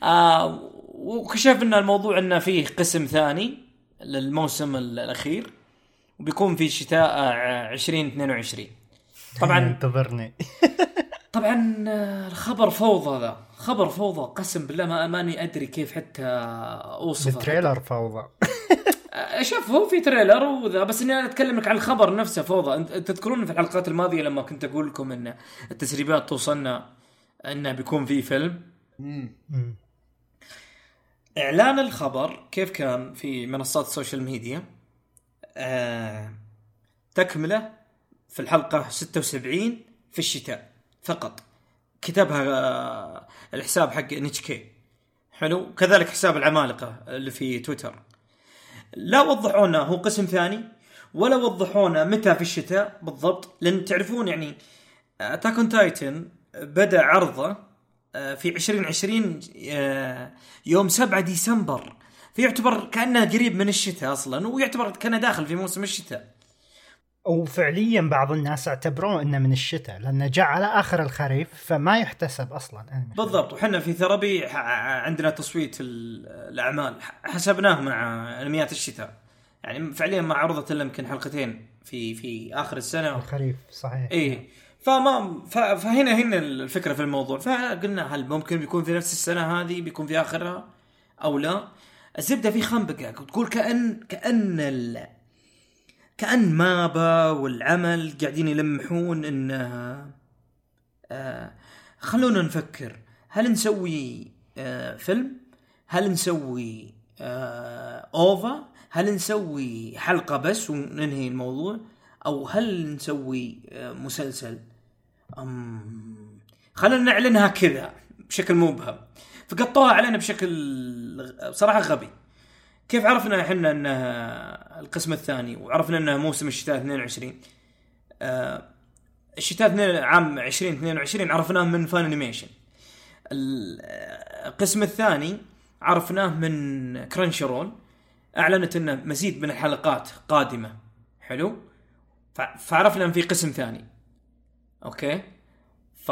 آه وكشفنا الموضوع إنه فيه قسم ثاني للموسم الأخير وبيكون في شتاء آه، 2022 طبعا انتظرني. طبعا آه، الخبر فوضى ذا. خبر فوضى قسم بالله ما ماني أدري كيف حتى أوصفه. ال trailer فوضى. آه، شوف هو في trailer وذا بس إني أنا اتكلم لك عن الخبر نفسه فوضى. تذكرون في الحلقات الماضية لما كنت أقول لكم إن التسريبات توصلنا انه بيكون في فيلم. مم. إعلان الخبر كيف كان في منصات ال social media آه تكملة في الحلقة 76 في الشتاء فقط. كتبها آه الحساب حق ان اتش كي حلو؟ كذلك حساب العمالقة اللي في تويتر. لا وضحوا لنا هو قسم ثاني ولا وضحوا لنا متى في الشتاء بالضبط لأن تعرفون يعني Attack on Titan بدا عرضه آه، في 2020 آه، يوم 7 ديسمبر. فيعتبر كأنه قريب من الشتاء أصلا ويعتبر كأنه داخل في موسم الشتاء. وفعليا بعض الناس اعتبروه إنه من الشتاء لأنه جاء على آخر الخريف فما يحتسب أصلا. بالضبط وحنا في ثربي عندنا تصويت ال- الأعمال حسبناه مع أنميات الشتاء. يعني فعليا ما عرضت إلا يمكن حلقتين في في آخر السنة. الخريف صحيح. إيه. فما فهنا هنا الفكرة في الموضوع. فقلنا هل ممكن بيكون في نفس السنة هذه بيكون في آخرها أو لا؟ الزبدة في خنبقة. تقول كان كأن ال... كأن مابا والعمل قاعدين يلمحون انه آه خلونا نفكر. هل نسوي آه فيلم؟ هل نسوي آه أوفا؟ هل نسوي حلقة بس وننهي الموضوع؟ أو هل نسوي آه مسلسل؟ أم خلينا نعلنها كذا بشكل مبهم فقطوها علينا بشكل بصراحه غبي. كيف عرفنا إحنا انه القسم الثاني وعرفنا انه موسم الشتاء 22 آه الشتاء عام 2022 عرفناه من Funimation القسم الثاني عرفناه من Crunchyroll أعلنت إنه مزيد من الحلقات قادمة. حلو؟ فعرفنا إن في قسم ثاني. okay؟ ف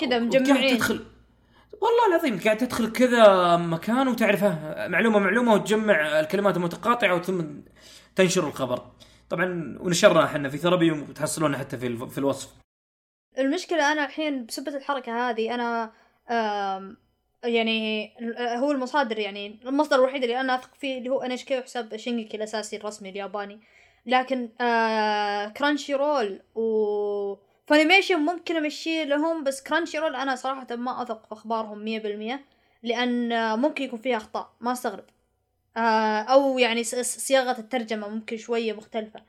كذا مجمعين. تدخل والله العظيم قاعد تدخل كذا مكان وتعرفه. معلومة معلومة وتجمع الكلمات المتقاطعة وثم تنشر الخبر. طبعا ونشرنا إحنا في ثربي وتحصلونه حتى في في الوصف. المشكلة أنا الحين بسبة الحركة هذه أنا آم يعني هو المصادر يعني المصدر الوحيد اللي أنا أثق فيه اللي هو NHK وحساب Shingeki الأساسي الرسمي الياباني. لكن آه Crunchyroll و Funimation ممكن أمشيه لهم بس Crunchyroll أنا صراحة ما أثق في أخبارهم مية بالمية لأن آه، ممكن يكون فيها أخطاء ما أستغرب. آه أو يعني صياغة الترجمة ممكن شوية مختلفة.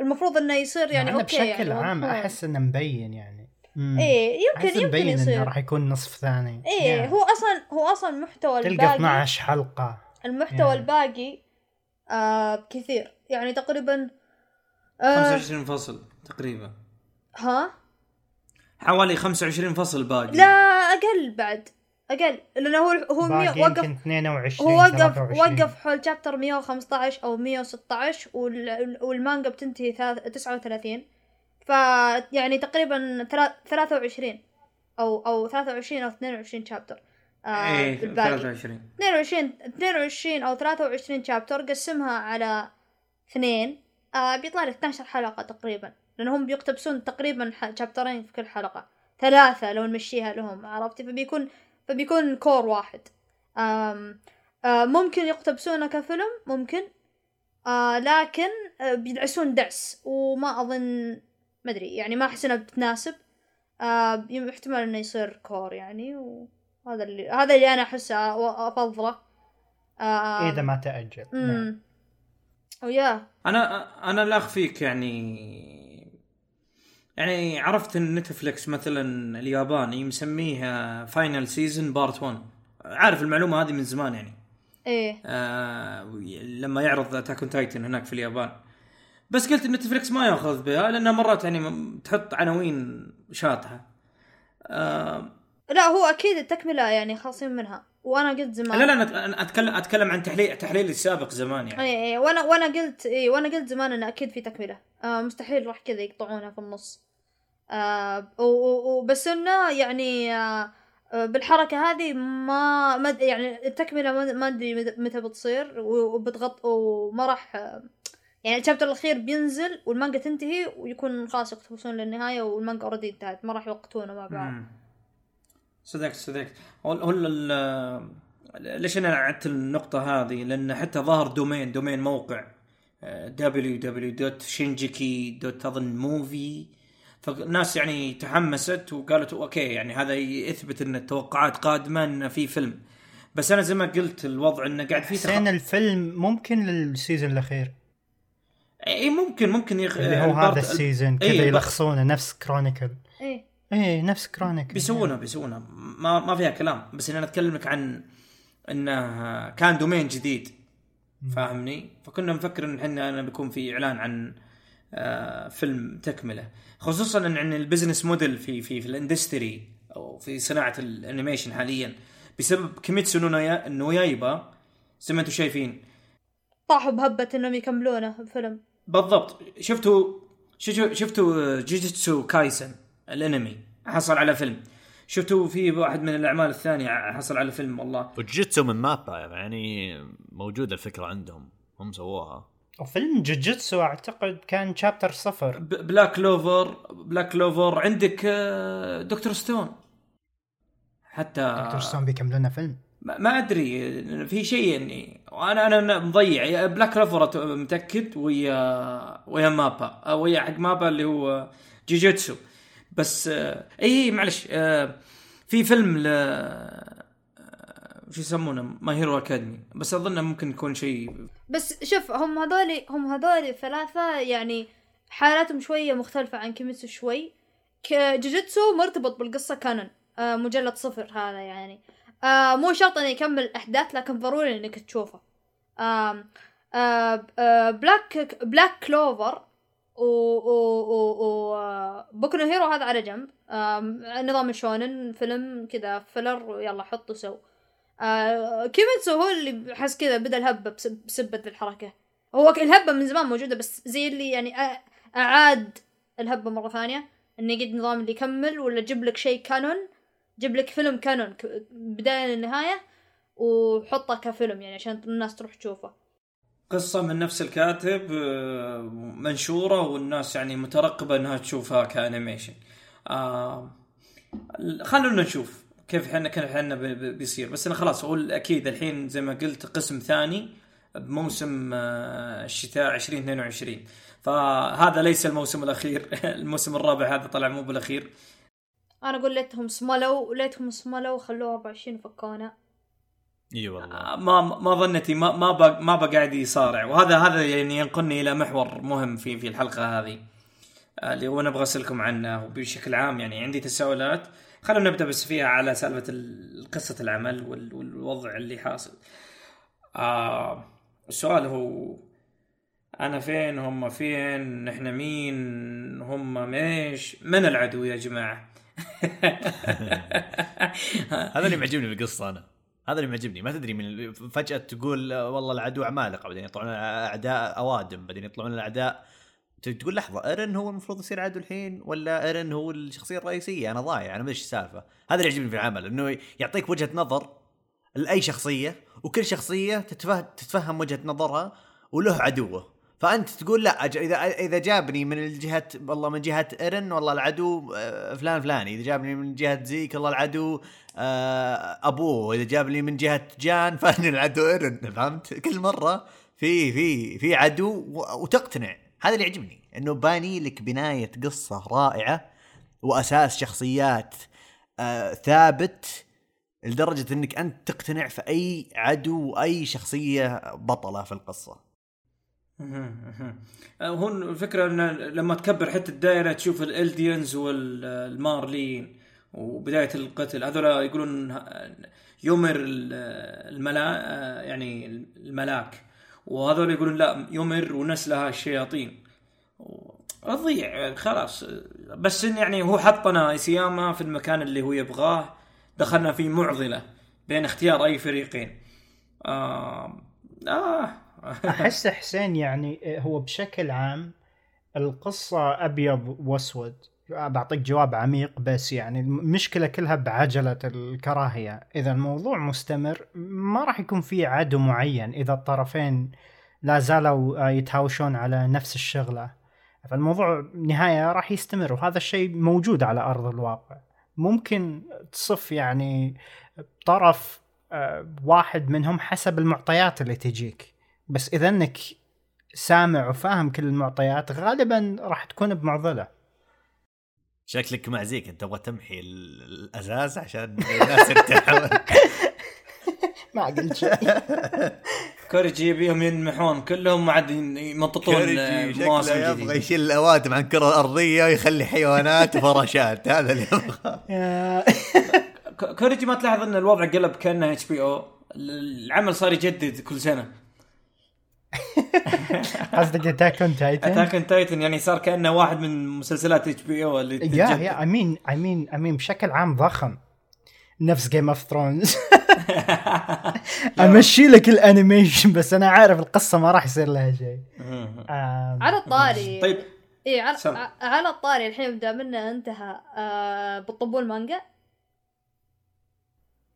المفروض إنه يصير يعني يعني أوكي بشكل يعني عام. أحس إنه مبين يعني. مم. إيه يمكن يمكن مبين إنه يصير. راح يكون نصف ثاني. إيه يعني هو أصلا هو أصلا المحتوى تلقى الباقي 12 حلقة. المحتوى يعني. الباقي آه كثير يعني تقريبا آه 25 فصل تقريبا. ها؟ حوالي 25 فصل باقي. لا أقل بعد. أقل. لأنه هو هو مية باقي وقف يمكن 22 هو وقف 23. وقف حول شابتر 115 أو 116 وال- والمانجا بتنتهي ثلاث- 39 ف يعني تقريبا ثلا- 23 أو أو 23 أو 22 شابتر آه إيه بالباقي 23 22 22 أو 23 شابتر قسمها على اثنين. آه بيطلع لك 12 حلقة تقريبا. لأنهم بيقتبسون تقريبا شابترين في كل حلقة. ثلاثة لو نمشيها لهم عرفتي؟ فبيكون فبيكون كور واحد. آم آه ممكن يقتبسونه كفيلم ممكن. آه لكن آه بيدعسون دعس وما أظن ما أدري يعني ما أحس انها بتناسب. آه احتمال إنه يصير كور يعني وهذا اللي هذا اللي أنا أحسه و- أفضله. آه إذا ما تأجل. نعم. امم ويا أنا أنا لا اخفيك يعني يعني عرفت إن نتفلكس مثلا الياباني مسميها final season part 1 عارف المعلومة هذه من زمان يعني. إيه. آه لما يعرض Attack Titan هناك في اليابان. بس قلت نتفلكس ما يأخذ بها لأنها مرات يعني تحط عناوين شاطحة. آه لا هو أكيد التكملة يعني خاصين منها. وأنا قلت زمان. لا لا أنا أنا أتكلم أتكلم عن تحليل تحليل السابق زمان يعني. إيه إيه وأنا وأنا قلت إيه وأنا قلت زمان انه أكيد في تكملة. آه مستحيل راح كذا يقطعونها في النص. آه وبس إنه يعني آه آه، بالحركة هذه ما ما يعني التكملة ما- أدري مت- متى بتصير وبتغط وما راح يعني الشابتر الأخير بينزل والمانجا تنتهي ويكون خلاص يقتبسون للنهاية والمانجا اوريدي انتهت ما راح يوقتونه مع بعض. صدقت صدقت هو هو ال- ليش أنا عدت النقطة هذه؟ لأن حتى ظهر domain domain موقع www.shinjiki. اظن movie فالناس يعني تحمست وقالت okay يعني هذا يثبت إن التوقعات قادمة إن في فيلم. بس أنا زي ما قلت الوضع إنه قاعد في حسين الفيلم ممكن لل season الأخير. اي ممكن ممكن يخ... اللي هو ال part- هذا ال season إيه، كذا يلخصونه نفس Chronicle إيه. إيه نفس Chronicle بيسوونها بيسوونها ما ما فيها كلام. بس أنا اتكلم لك عن انه كان domain جديد. فاهمني؟ فكنا نفكر إن إحنا أنا بيكون في إعلان عن آه، فيلم تكملة. خصوصا إن عن ال business model في في في ال industry أو في صناعة ال animation حاليا. بسبب كيميتسو نو يا- نو يايبا زي ما أنتم شايفين. طاحوا بهبة إنهم يكملونه بفيلم. بالضبط. شفتوا شفتوا شفتوا جوجيتسو كايسن؟ الانمي حصل على فيلم. شفتوا في واحد من الأعمال الثانية حصل على فيلم والله. وجوجيتسو من مابا يعني موجوده الفكرة عندهم. هم سووها. وفيلم جوجيتسو أعتقد كان chapter صفر. بلاك لوفر بلاك لوفر عندك آه، دكتور ستون حتى دكتور ستون بيكملونه فيلم. ما أدري في شيء يعني وأنا أنا مضيع. بلاك كلوفر متأكد ويا ويا مابا. آه، ويا حق مابا اللي هو جوجيتسو بس آه، اي معلش آه، في فيلم ل آه، شو يسمونه؟ ماي هيرو اكاديمي بس اظنه ممكن يكون شيء بس شوف هم هذولي هم هذولي الثلاثة يعني حالاتهم شوية مختلفة عن كيميتسو شوي. جوجيتسو مرتبط بالقصة canon مجلد صفر هذا يعني. مو شرط إنه يكمل الاحداث لكن ضروري إنك تشوفه. بلاك بلاك كلوفر و و و, و بوكو هيرو هذا على جنب. نظام الشونن فيلم كذا filler يلا حط وسو آه كيميتسو هو اللي حس كذا بدأ الهبة بسب- بسبة الحركة. هو الهبة من زمان موجودة بس زي اللي يعني أعاد الهبة مرة ثانية. انه يقعد نظام اللي يكمل ولا جيب لك شيء canon جيب لك فيلم canon بداية للنهاية وحطه كفيلم يعني عشان الناس تروح تشوفه. قصة من نفس الكاتب آه، منشورة والناس يعني مترقبة إنها تشوفها ك animation. آه خلونا نشوف كيف إحنا كيف إحنا بي- بي- بيصير. بس أنا خلاص هو أكيد الحين زي ما قلت قسم ثاني بموسم آه، الشتاء 2022 فهذا ليس الموسم الأخير الموسم الرابع هذا طلع مو بالأخير. أنا أقول ليتهم سملوا ليتهم سملوا وخلوه 24 فكونا إي والله. آه، ما ما ظنتي ما ما بق ما بقعد يصارع. وهذا هذا يعني ينقلني إلى محور مهم في في الحلقة هذه آه، اللي هو نبغى أسألكم عنه. وبشكل عام يعني عندي تساؤلات. خلونا نبدأ بس فيها على سالفة ال- قصة العمل وال- والوضع اللي حاصل. آه السؤال هو أنا فين؟ هم فين؟ إحنا مين؟ هم ميش؟ من العدو يا جماعة؟ هذا اللي معجبني بالقصة أنا. هذا اللي معجبني. ما تدري من فجأة تقول والله العدو عمالقه بعدين يطلعون أعداء أوادم. بعدين يطلعون الأعداء. تقول لحظة إيرن هو المفروض يصير عدو الحين ولا إيرن هو الشخصية الرئيسية؟ أنا ضايع أنا ما إيش السالفة. هذا اللي يعجبني في العمل إنه يعطيك وجهة نظر لأي شخصية وكل شخصية تتفهم وجهة نظرها وله عدوه. فأنت تقول لا إذا إذا جابني من الجهة والله من جهة ايرن والله العدو آه، فلان فلاني. إذا جابني من جهة زيك والله العدو آه، أبوه. إذا جابني من جهة جان فاني العدو ايرن فهمت؟ كل مرة في في في عدو وتقتنع. هذا اللي يعجبني إنه باني لك بناية قصة رائعة وأساس شخصيات آه ثابت لدرجة إنك أنت تقتنع في أي عدو واي شخصية بطلة في القصة. هو الفكرة ان لما تكبر حتى الدائرة تشوف الالديانز والمارلين وبداية القتل هذول يقولون يمر الملا يعني الملاك. وهذول يقولون لا يمر ونسلها الشياطين. رضيع خلاص. بس إن يعني هو حطنا ايسياما في المكان اللي هو يبغاه. دخلنا في معضلة بين اختيار أي فريقين. آه, آه. أحس حسين يعني هو بشكل عام القصة أبيض وأسود. بعطيك جواب عميق بس يعني المشكلة كلها بعجلة الكراهية. إذا الموضوع مستمر ما راح يكون في عدو معين إذا الطرفين لا زالوا يتهاوشون على نفس الشغلة. فالموضوع نهاية راح يستمر وهذا الشيء موجود على أرض الواقع. ممكن تصف يعني طرف آه، واحد منهم حسب المعطيات اللي تجيك. بس إذا إنك سامع وفاهم كل المعطيات غالبا راح تكون بمعضلة. شكلك مع زيك أنت تبغى تمحي ال- الأزاز عشان الناس يرتاحون ما قلت شيء. كوريجي يبيهم ينمحون كلهم ما عاد يمططون مواسم شكله يبغى جديدة. يشيل الاوادم عن الكرة الأرضية ويخلي حيوانات وفراشات هذا اللي ك- كوريجي ما تلاحظ إن الوضع قلب كأنه اتش بي أو العمل صار يجدد كل سنة. قصدك اتاك اون تايتن اتاك اون تايتن يعني صار كأنه واحد من مسلسلات HBO اللي يا. يا امين امين امين بشكل عام ضخم. نفس Game of Thrones امشي لك ال animation بس أنا عارف القصة ما راح يصير لها شيء. على الطاري. طيب. اي على, على الطاري الحين بدا منه انتهى آه بتطبون مانجا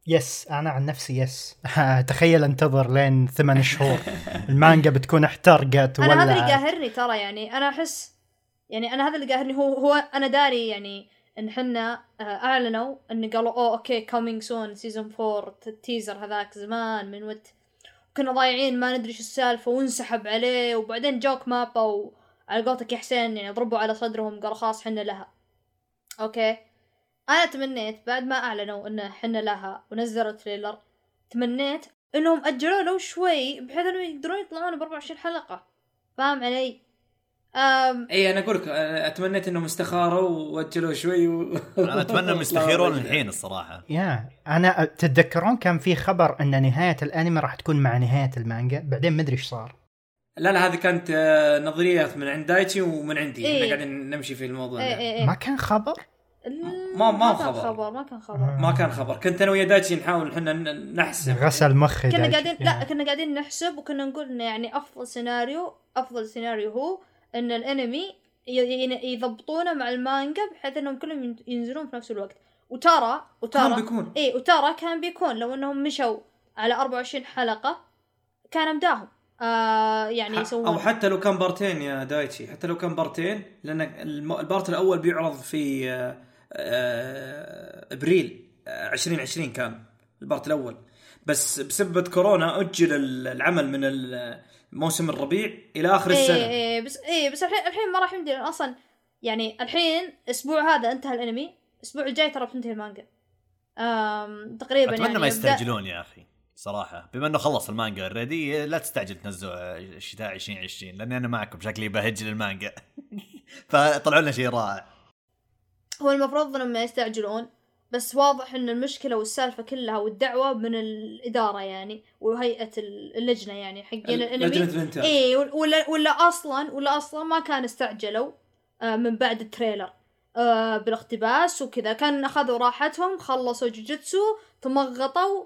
yes أنا عن نفسي yes تخيل انتظر لين ثمان شهور. المانجا بتكون احترقت أنا هذا اللي ولا قاهرني ترى يعني أنا أحس يعني أنا هذا اللي قاهرني هو هو أنا داري يعني إن حنا آه، أعلنوا إن قالوا أوه okay coming soon season 4 ال teaser هذاك زمان من وقت كنا ضايعين ما ندري شو السالفة وانسحب عليه وبعدين جوك مابا وعلى قولتك يا حسين يعني ضربوا على صدرهم قالوا خلاص حنا لها. okay؟ أنا تمنيت بعد ما أعلنوا إن حنا لها ونزلوا trailer تمنيت إنهم أجلوا له شوي بحيث إنهم يقدرون يطلعون ب 24 حلقة. فاهم علي؟ آم، إي أنا أقول لك أنا أتمنيت إنهم استخاروا وأجلوا شوي و... أنا أتمنى إنهم يستخيرون الحين الصراحة. يا أنا تتذكرون كان في خبر إن نهاية الأنمي راح تكون مع نهاية المانجا؟ بعدين ما أدري إيش صار. لا لا هذه كانت آه، نظريات من عند دايتشي ومن عندي. إيه. إحنا قاعدين نمشي في الموضوع ده. إيه إيه ما كان خبر؟ ما- ما كان خبر. خبر ما كان خبر. ما كان خبر. كنت أنا ويا دايتشي نحاول إحنا ن- نحسب. غسل مخي كنا دايتشي. قاعدين لا كنا قاعدين نحسب وكنا نقول إنه يعني أفضل سيناريو أفضل سيناريو هو إن الأنمي ي- ي- يضبطونه مع المانجا بحيث إنهم كلهم ين- ينزلون في نفس الوقت. وترى وترى كان بيكون. اي وترى كان بيكون. لو إنهم مشوا على 24 حلقة كان مداهم آه يعني يسوون أو حتى لو كان part ين يا دايتشي. حتى لو كان part ين لأن ال part الأول بيعرض في آه، آه، أبريل آه، 2020 كان ال part الأول. بس بسبب كورونا أجل ال- العمل من موسم الربيع إلى آخر إيه السنة. إيه بس إيه بس الحين الحين ما راح يمدي أصلا. يعني الحين الأسبوع هذا انتهى الأنمي الأسبوع الجاي ترى بتنتهي المانجا. تقريبا أتمنى يعني ما يستعجلون يا أخي صراحة. بما إنه خلص المانجا already لا تستعجل تنزلوا الشتاء 2020 لأني أنا معكم شكلي بهجد المانجا. فطلعوا لنا شيء رائع. هو المفروض انهم ما يستعجلون بس واضح إن المشكلة والسالفة كلها والدعوى من الإدارة يعني وهيئة اللجنة يعني حقين الإنتاج. إيه ولا ولا أصلا ولا أصلا ما كان استعجلوا آه، من بعد ال trailer آه، بالاقتباس وكذا. كان أخذوا راحتهم خلصوا جوجيتسو تمغطوا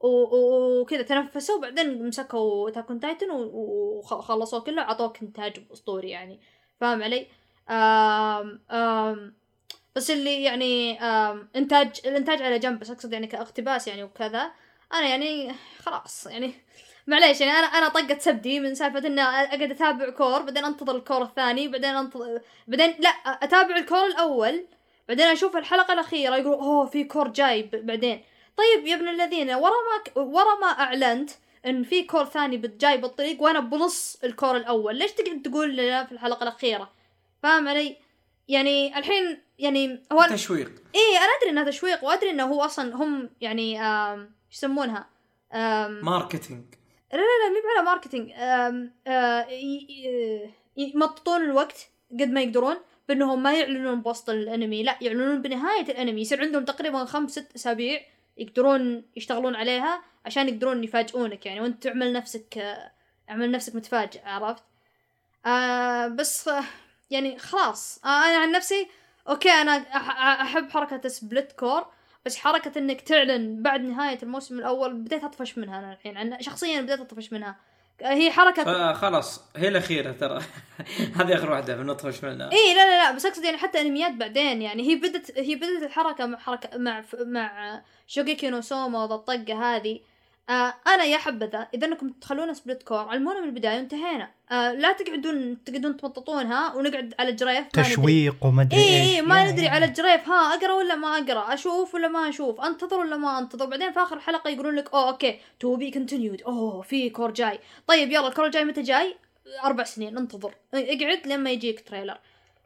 وكذا تنفسوا بعدين مسكوا attack on titan وخلصوه كله عطوك إنتاج أسطوري يعني. فاهم علي؟ آم آم بس اللي يعني إنتاج الإنتاج على جنب بس أقصد يعني كأقتباس يعني وكذا أنا يعني خلاص يعني معليش يعني أنا أنا طقت تسبدي من سالفة اني أقعد أتابع cour بعدين أنتظر ال cour الثاني بعدين أنتظر بعدين لا أتابع ال cour الأول بعدين أشوف الحلقة الأخيرة يقولوا أوه في cour جاي بعدين. طيب يا ابن الذين ورا ما ورا ما أعلنت إن في cour ثاني جاي بالطريق وأنا بنص ال cour الأول ليش تقعد تقول لنا في الحلقة الأخيرة؟ فاهم علي؟ يعني الحين يعني هو تشويق. إيه أنا أدري انها تشويق وأدري إنه هو أصلا هم يعني إيش يسمونها؟ marketing. لا لا لا مي على marketing. آه، يمططون الوقت قد ما يقدرون بأنهم ما يعلنون بوسط الأنمي لا يعلنون بنهاية الأنمي. يصير عندهم تقريبا خمس ست أسابيع يقدرون يشتغلون عليها عشان يقدرون يفاجئونك يعني. وأنت تعمل نفسك آه، اعمل نفسك متفاجئ عرفت؟ آه بس آه، يعني خلاص آه أنا عن نفسي okay أنا أحب حركة split cour بس حركة إنك تعلن بعد نهاية الموسم الأول بديت أطفش منها أنا الحين أنا شخصيا بديت أطفش منها. هي حركة آه خلاص هي الأخيرة ترى. هذه آخر واحدة بنطفش منها. إي لا لا لا بس أقصد يعني حتى أنميات بعدين يعني هي بدت هي بدت الحركة مع حركة مع مع shokugeki no soma وذا الطقة هذه. آه أنا يا حبذا إذا إنكم تخلونا split cour علمونا من البداية وانتهينا. آه لا تقعدون تقعدون تمططونها ونقعد على الجريف ندري. تشويق وما أدري اي اي ما ندري. على الجريف ها أقرأ ولا ما أقرأ؟ أشوف ولا ما أشوف؟ أنتظر ولا ما أنتظر؟ بعدين في آخر الحلقة يقولون لك أوه okay to be continued أوه في cour جاي. طيب يلا ال cour الجاي متى جاي؟ أربع سنين انتظر. اقعد لما يجيك trailer.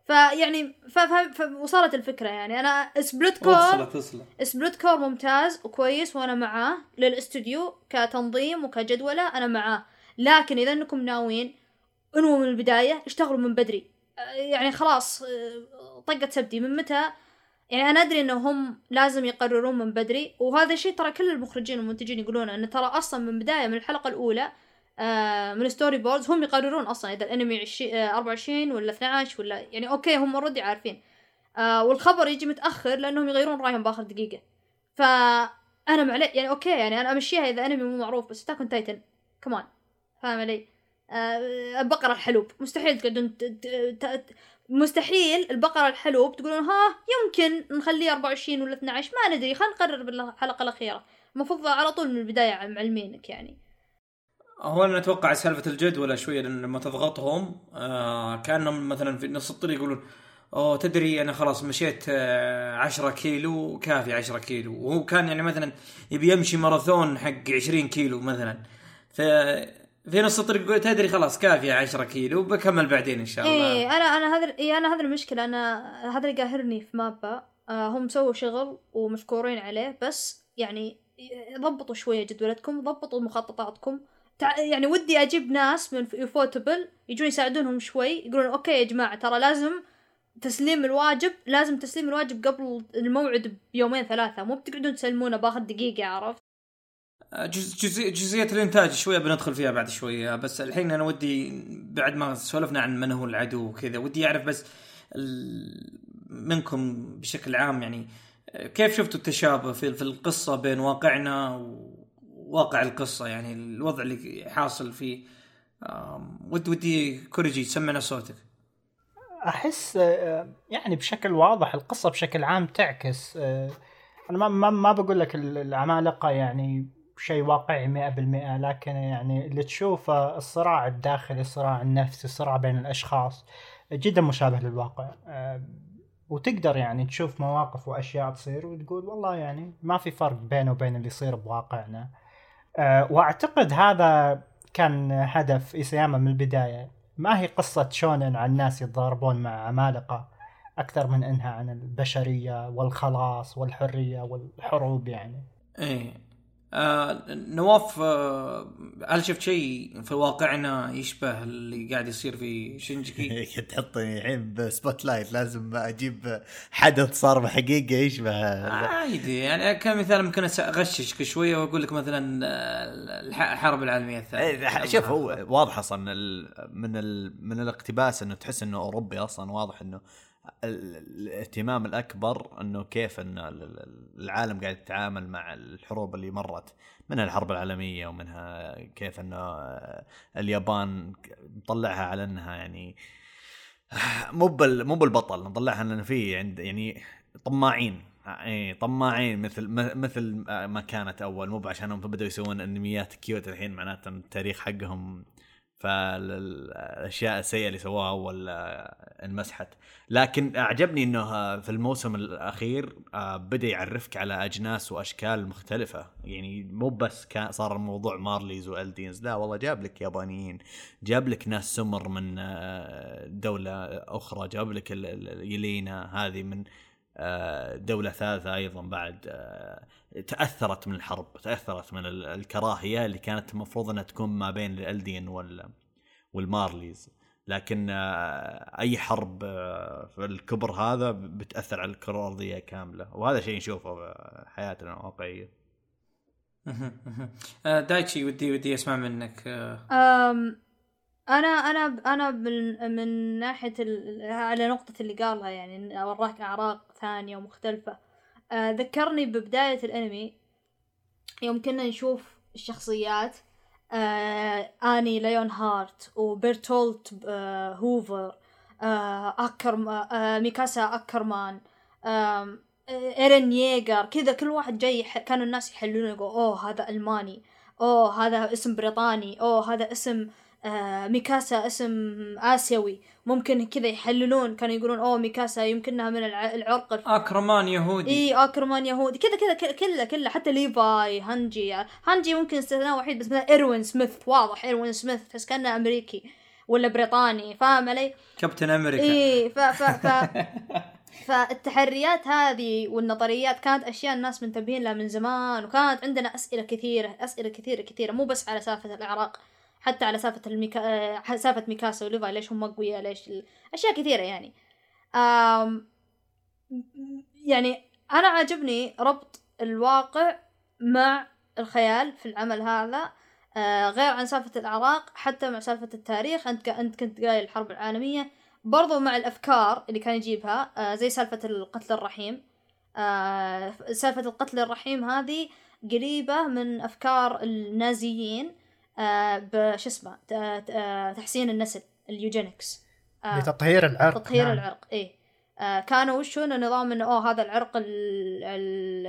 فيعني ف- ف- فوصلت الفكرة يعني. أنا split cour وصلت وصلت. cour ممتاز وكويس وأنا معاه للاستوديو كتنظيم وكجدولة أنا معاه. لكن إذا أنكم ناويين انووا من البداية اشتغلوا من بدري. آه، يعني خلاص آه، طقت تسبدي من متى؟ يعني أنا أدري انهم لازم يقررون من بدري. وهذا الشيء ترى كل المخرجين والمنتجين يقولونه إنه ترى أصلا من بداية من الحلقة الأولى من storyboards هم يقررون أصلا إذا الأنمي عشي- آه، 24 ولا 12 ولا يعني okay هم already عارفين. آه والخبر يجي متأخر لأنهم يغيرون رأيهم بآخر دقيقة. فانا معلي يعني okay يعني أنا أمشيها إذا أنمي مو معروف بس attack on titan كمان فاهم علي؟ آه البقرة الحلوب. مستحيل تقعدون مستحيل البقرة الحلوب تقولون ها يمكن نخليه 24 ولا 12 ما ندري خلينا نقرر بالحلقة الأخيرة. المفروض على طول من البداية معلمينك يعني. هو أنا أتوقع سالفة الجدول شوية لما تضغطهم آه كأنهم مثلا في نص الطريق يقولون أوه تدري أنا خلاص مشيت آه 10 كيلو كافي 10 كيلو. وهو كان يعني مثلا يبي يمشي ماراثون حق 20 كيلو مثلا. ف في نص الطريق تدري خلاص كافي 10 كيلو بكمل بعدين إن شاء الله. إيه أنا أنا هذا إيه أنا هذا المشكلة أنا هذا اللي قاهرني في مابا. آه هم سووا شغل ومشكورين عليه بس يعني ضبطوا شوية جدولتكم ضبطوا مخططاتكم. يعني ودي أجيب ناس من يفوتبل يجون يساعدونهم شوي يقولون أوكي يا جماعة ترى لازم تسليم الواجب لازم تسليم الواجب قبل الموعد بيومين ثلاثة مو بتقعدون تسلمونه باخذ دقيقة عرفت؟ جز جزئية, جزئية الإنتاج شوية بندخل فيها بعد شوية بس الحين أنا ودي بعد ما سولفنا عن من هو العدو وكذا ودي أعرف بس منكم بشكل عام يعني كيف شفتوا التشابه في, في القصة بين واقعنا وواقع القصة يعني الوضع اللي حاصل فيه. آم، ودي كوريجي سمعنا صوتك. أحس آه، يعني بشكل واضح القصة بشكل عام تعكس آه، أنا ما ما, ما بقول لك ال- العمالقة يعني شيء واقعي 100% لكن يعني اللي تشوفه الصراع الداخلي الصراع النفسي الصراع بين الأشخاص جدا مشابه للواقع. آه، وتقدر يعني تشوف مواقف وأشياء تصير وتقول والله يعني ما في فرق بينه وبين اللي يصير بواقعنا. واعتقد هذا كان هدف ايساياما من البداية. ما هي قصة شونن عن ناس يتضاربون مع عمالقة؟ أكثر من إنها عن البشرية والخلاص والحرية والحروب يعني. إيه آه نواف آه هل شفت شيء في واقعنا يشبه اللي قاعد يصير في shingeki؟ تحطني الحين ب spotlight لازم أجيب حدث صار بحقيقة يشبه عادي يعني كمثال ممكن أغششك شوية وأقول لك مثلا آه، الح- الحرب العالمية الثانية إيه، شوف هو واضح أصلا من ال من الاقتباس إنه تحس إنه أوروبي أصلا واضح إنه الاهتمام الأكبر إنه كيف ال- العالم قاعد يتعامل مع الحروب اللي مرت منها الحرب العالمية ومنها كيف إنه اليابان مطلعها على إنها يعني مو مو بالبطل نطلعها لأن في عند يعني طماعين اي طماعين مثل مثل ما كانت أول مو عشانهم بدأوا يسوون أنميات cute الحين معناته التاريخ حقهم فالأشياء السيئة اللي سووها اول انمسحت لكن أعجبني إنه في الموسم الأخير آه، بدأ يعرفك على أجناس وأشكال مختلفة. يعني مو بس كان صار الموضوع Marleyans و Eldians. لا والله جاب لك يابانيين جاب لك ناس سمر من آه، دولة أخرى جاب لك ال- ال- يلينا هذه من دولة ثالثة أيضا بعد آه، تأثرت من الحرب تأثرت من ال- الكراهية اللي كانت المفروض أنها تكون ما بين الألدين وال والمارليز. لكن آه، أي حرب آه، في الكبر هذا بتأثر على الكرة الأرضية كاملة. وهذا شيء نشوفه في حياتنا الواقعية. آه، دايتشي ودي ودي أسمع منك. آه، أنا أنا أنا من من ناحية. على نقطة اللي قالها يعني وراك أعراق ثانية ومختلفة أه ذكرني ببداية الأنمي يوم كنا نشوف الشخصيات آه آني ليون هارت وبرتولت آه هوفر آه أكر آه ميكاسا أكرمان آه إيرين ييجر كذا كل واحد جاي. كانوا الناس يحلون يقول أوه هذا ألماني أوه هذا اسم بريطاني أوه هذا اسم آه ميكاسا اسم آسيوي. ممكن كذا يحللون كانوا يقولون أوه ميكاسا يمكنها من الع... العرق. أكرمان يهودي. إي أكرمان يهودي. كذا كذا كذا- كله كله حتى ليفاي هانجي. هانجي ممكن استثناء وحيد بس مثلا إيروين سميث. واضح إيروين سميث تحس كأنه أمريكي ولا بريطاني فاهم علي؟ كابتن أمريكا. إي ف ف ف فالتحريات هذه والنظريات كانت أشياء الناس منتبهين لها من زمان وكانت عندنا أسئلة كثيرة أسئلة كثيرة كثيرة مو بس على سالفة الاعراق حتى على سالفه الميكا... آه، سالفه ميكاسا وليفاي ليش هم اقوياء ليش ال... أشياء كثيرة يعني. آم... يعني أنا عاجبني ربط الواقع مع الخيال في العمل هذا آه غير عن سالفة الأعراق حتى مع سالفة التاريخ. أنت أنت كنت قايل الحرب العالمية. برضو مع الأفكار اللي كان يجيبها آه زي سالفة القتل الرحيم. آه سالفة القتل الرحيم هذه قريبة من أفكار النازيين. بش اسمه ت- ت- آه، تحسين النسل اليوجينكس. آه لتطهير العرق. تطهير نعم. العرق آه كانوا وشو انه نظام إنه أوه هذا العرق ال ال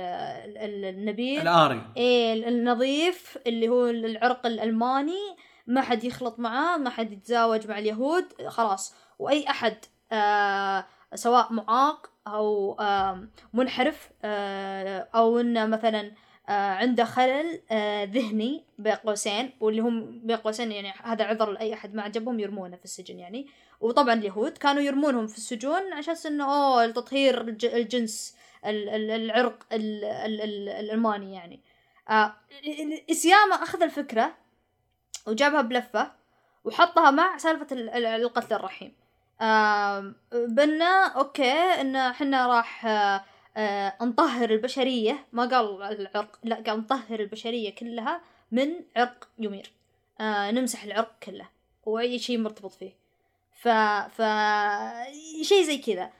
ال النبيل. الآري. إيه النظيف اللي هو العرق الألماني. ما حد يخلط معاه ما حد يتزاوج مع اليهود خلاص. وأي أحد آه سواء معاق أو آه منحرف آه أو إنه مثلا آه عنده خلل آه ذهني بين قوسين واللي هم بين قوسين يعني هذا عذر لأي أحد ما عجبهم يرمونه في السجن يعني. وطبعا اليهود كانوا يرمونهم في السجون عشان إنه أوه تطهير الج- الجنس ال- ال- العرق ال- ال- ال- الألماني يعني. آه، إيساياما أخذ الفكرة وجابها بلفة وحطها مع سالفة ال- ال- القتل الرحيم. بنا okay إن إحنا راح آه، آه، نطهر البشرية ما قال العرق لا قال نطهر البشرية كلها من عرق يمير. آه، نمسح العرق كله واي شيء مرتبط فيه. ف ف شيء زي كذا.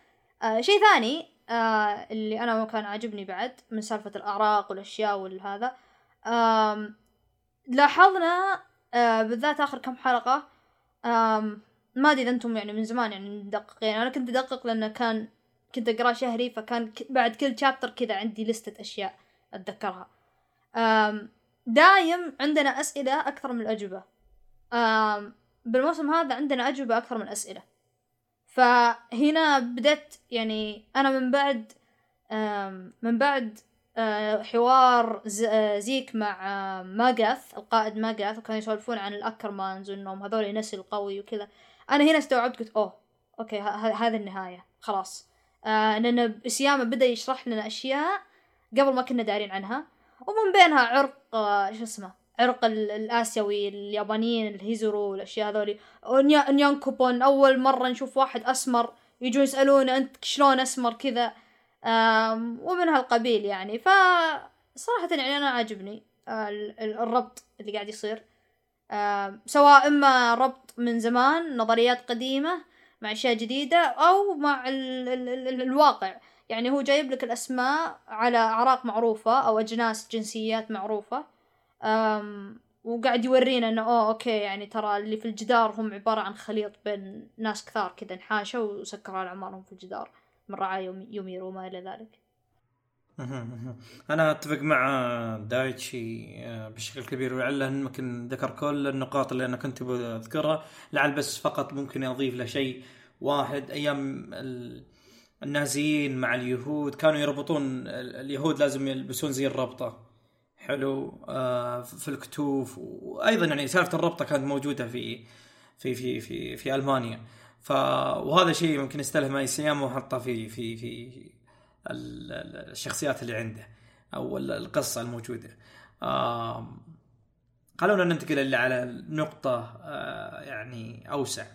آه شيء ثاني آه اللي أنا كان عاجبني بعد من سالفة الأعراق والأشياء والهذا لاحظنا آه بالذات آخر كم حلقة آم ما أدري إذا أنتم يعني من زمان يعني مدققين أنا كنت أدقق لأنه كان كنت أقرأ شهري فكان بعد كل شابتر كذا عندي لستة أشياء أتذكرها. دايم عندنا أسئلة أكثر من الأجوبة. بالموسم هذا عندنا أجوبة أكثر من أسئلة. فهنا بدأت يعني أنا من بعد من بعد حوار زيك مع ماجاث القائد ماجاث وكانوا يسولفون عن الأكرمانز وإنهم هذول نسل قوي وكذا. أنا هنا استوعبت قلت أوه أوكي هذه النهاية خلاص. آه لأن سياما بدأ يشرح لنا أشياء قبل ما كنا دارين عنها. ومن بينها عرق آه شو اسمه عرق ال- الآسيوي اليابانيين الهيزورو والاشياء هذولي. ونيا- نيانكوبون أول مرة نشوف واحد أسمر يجون يسألونه أنت شلون أسمر كذا. ومن هالقبيل يعني. ف صراحة يعني أنا عاجبني آه، ال- ال- الربط اللي قاعد يصير. سواء إما ربط من زمان نظريات قديمة مع أشياء جديدة أو مع ال ال ال ال الواقع يعني هو جايب لك الأسماء على أعراق معروفة أو أجناس جنسيات معروفة أم وقاعد يورينا إنه أوه أوكي يعني ترى اللي في الجدار هم عبارة عن خليط بين ناس كثار كذا انحاشوا وسكروا على أعمارهم في الجدار من رعايا يوم- يومير وما إلى ذلك. أنا اتفق مع دايتشي آه، بشكل كبير ولعل يمكن ذكر كل النقاط اللي أنا كنت بذكرها. لعل بس فقط ممكن أضيف له شيء واحد. أيام ال- النازيين مع اليهود كانوا يربطون ال- اليهود لازم يلبسون زي الربطة. حلو آه، في الكتوف. وأيضا يعني سالفة الربطة كانت موجودة في في في في في ألمانيا. ف وهذا شيء ممكن يستلهم اي سياما وحطه في في في الشخصيات اللي عنده أو ال- القصة الموجودة. خلونا ننتقل اللي على نقطة آه، يعني أوسع.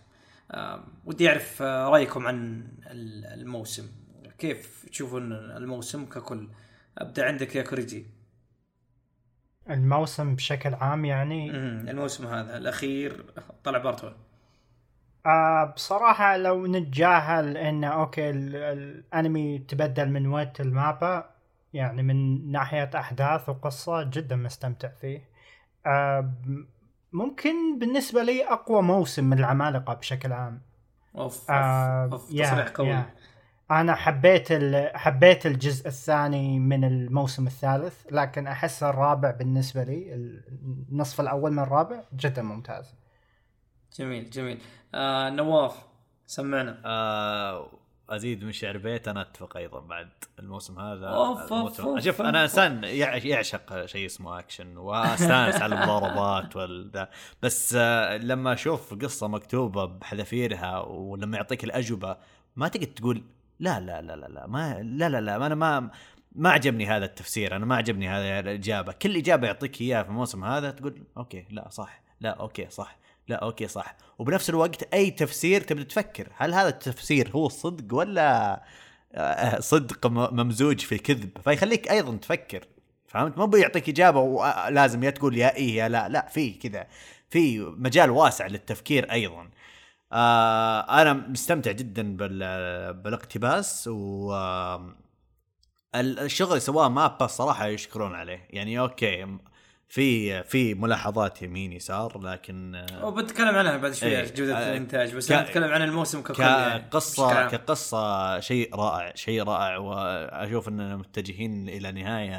آم، ودي أعرف آه، رأيكم عن ال- الموسم. كيف تشوفون الموسم ككل؟ أبدأ عندك يا كوريجي. الموسم بشكل عام يعني؟ الموسم هذا الأخير طلع part one. آه بصراحة لو نتجاهل انه okay ال- الأنمي تبدل من وقت ال MAPPA يعني من ناحية أحداث وقصة جدا مستمتع فيه آه ممكن بالنسبة لي أقوى موسم من العمالقة بشكل عام أوف آه أوف, أوف يا- تصريح قوي. أنا حبيت. حبيت الجزء الثاني من الموسم الثالث لكن احس الرابع بالنسبة لي النصف الأول من الرابع جدا ممتاز جميل جميل. آه نواف سمعنا. آه أزيد من شعر بيت أنا أتفق أيضا بعد الموسم هذا. أوف، أوف، الموسم أوف، شوف أنا. إنسان يع- يعشق شيء اسمه أكشن وأستانس على المضاربات والدا بس آه لما أشوف قصة مكتوبة بحذافيرها ولما يعطيك الأجوبة ما تقدر تقول لا لا لا لا لا ما لا لا لا أنا ما ما عجبني هذا التفسير أنا ما عجبني هذه الإجابة. كل إجابة يعطيك إياها في الموسم هذا تقول okay لا صح لا okay صح. لا okay صح. وبنفس الوقت أي تفسير تبدأ تفكر هل هذا التفسير هو صدق ولا آه، صدق م- ممزوج في كذب؟ فيخليك أيضا تفكر فهمت؟ مو بيعطيك إجابة ولازم يا تقول يا إيه يا لا لا في كذا في مجال واسع للتفكير أيضا. آه أنا مستمتع جدا بال بالاقتباس و آه، ال- الشغل سواه مابا الصراحة يشكرون عليه. يعني أوكي في في ملاحظات يمين يسار لكن آه، وبنتكلم عنها بعد شوي إيه. جودة آه، الإنتاج بس اتكلم عن الموسم ككل يعني كقصة عام. كقصة شيء رائع شيء رائع وأشوف إننا متجهين إلى نهاية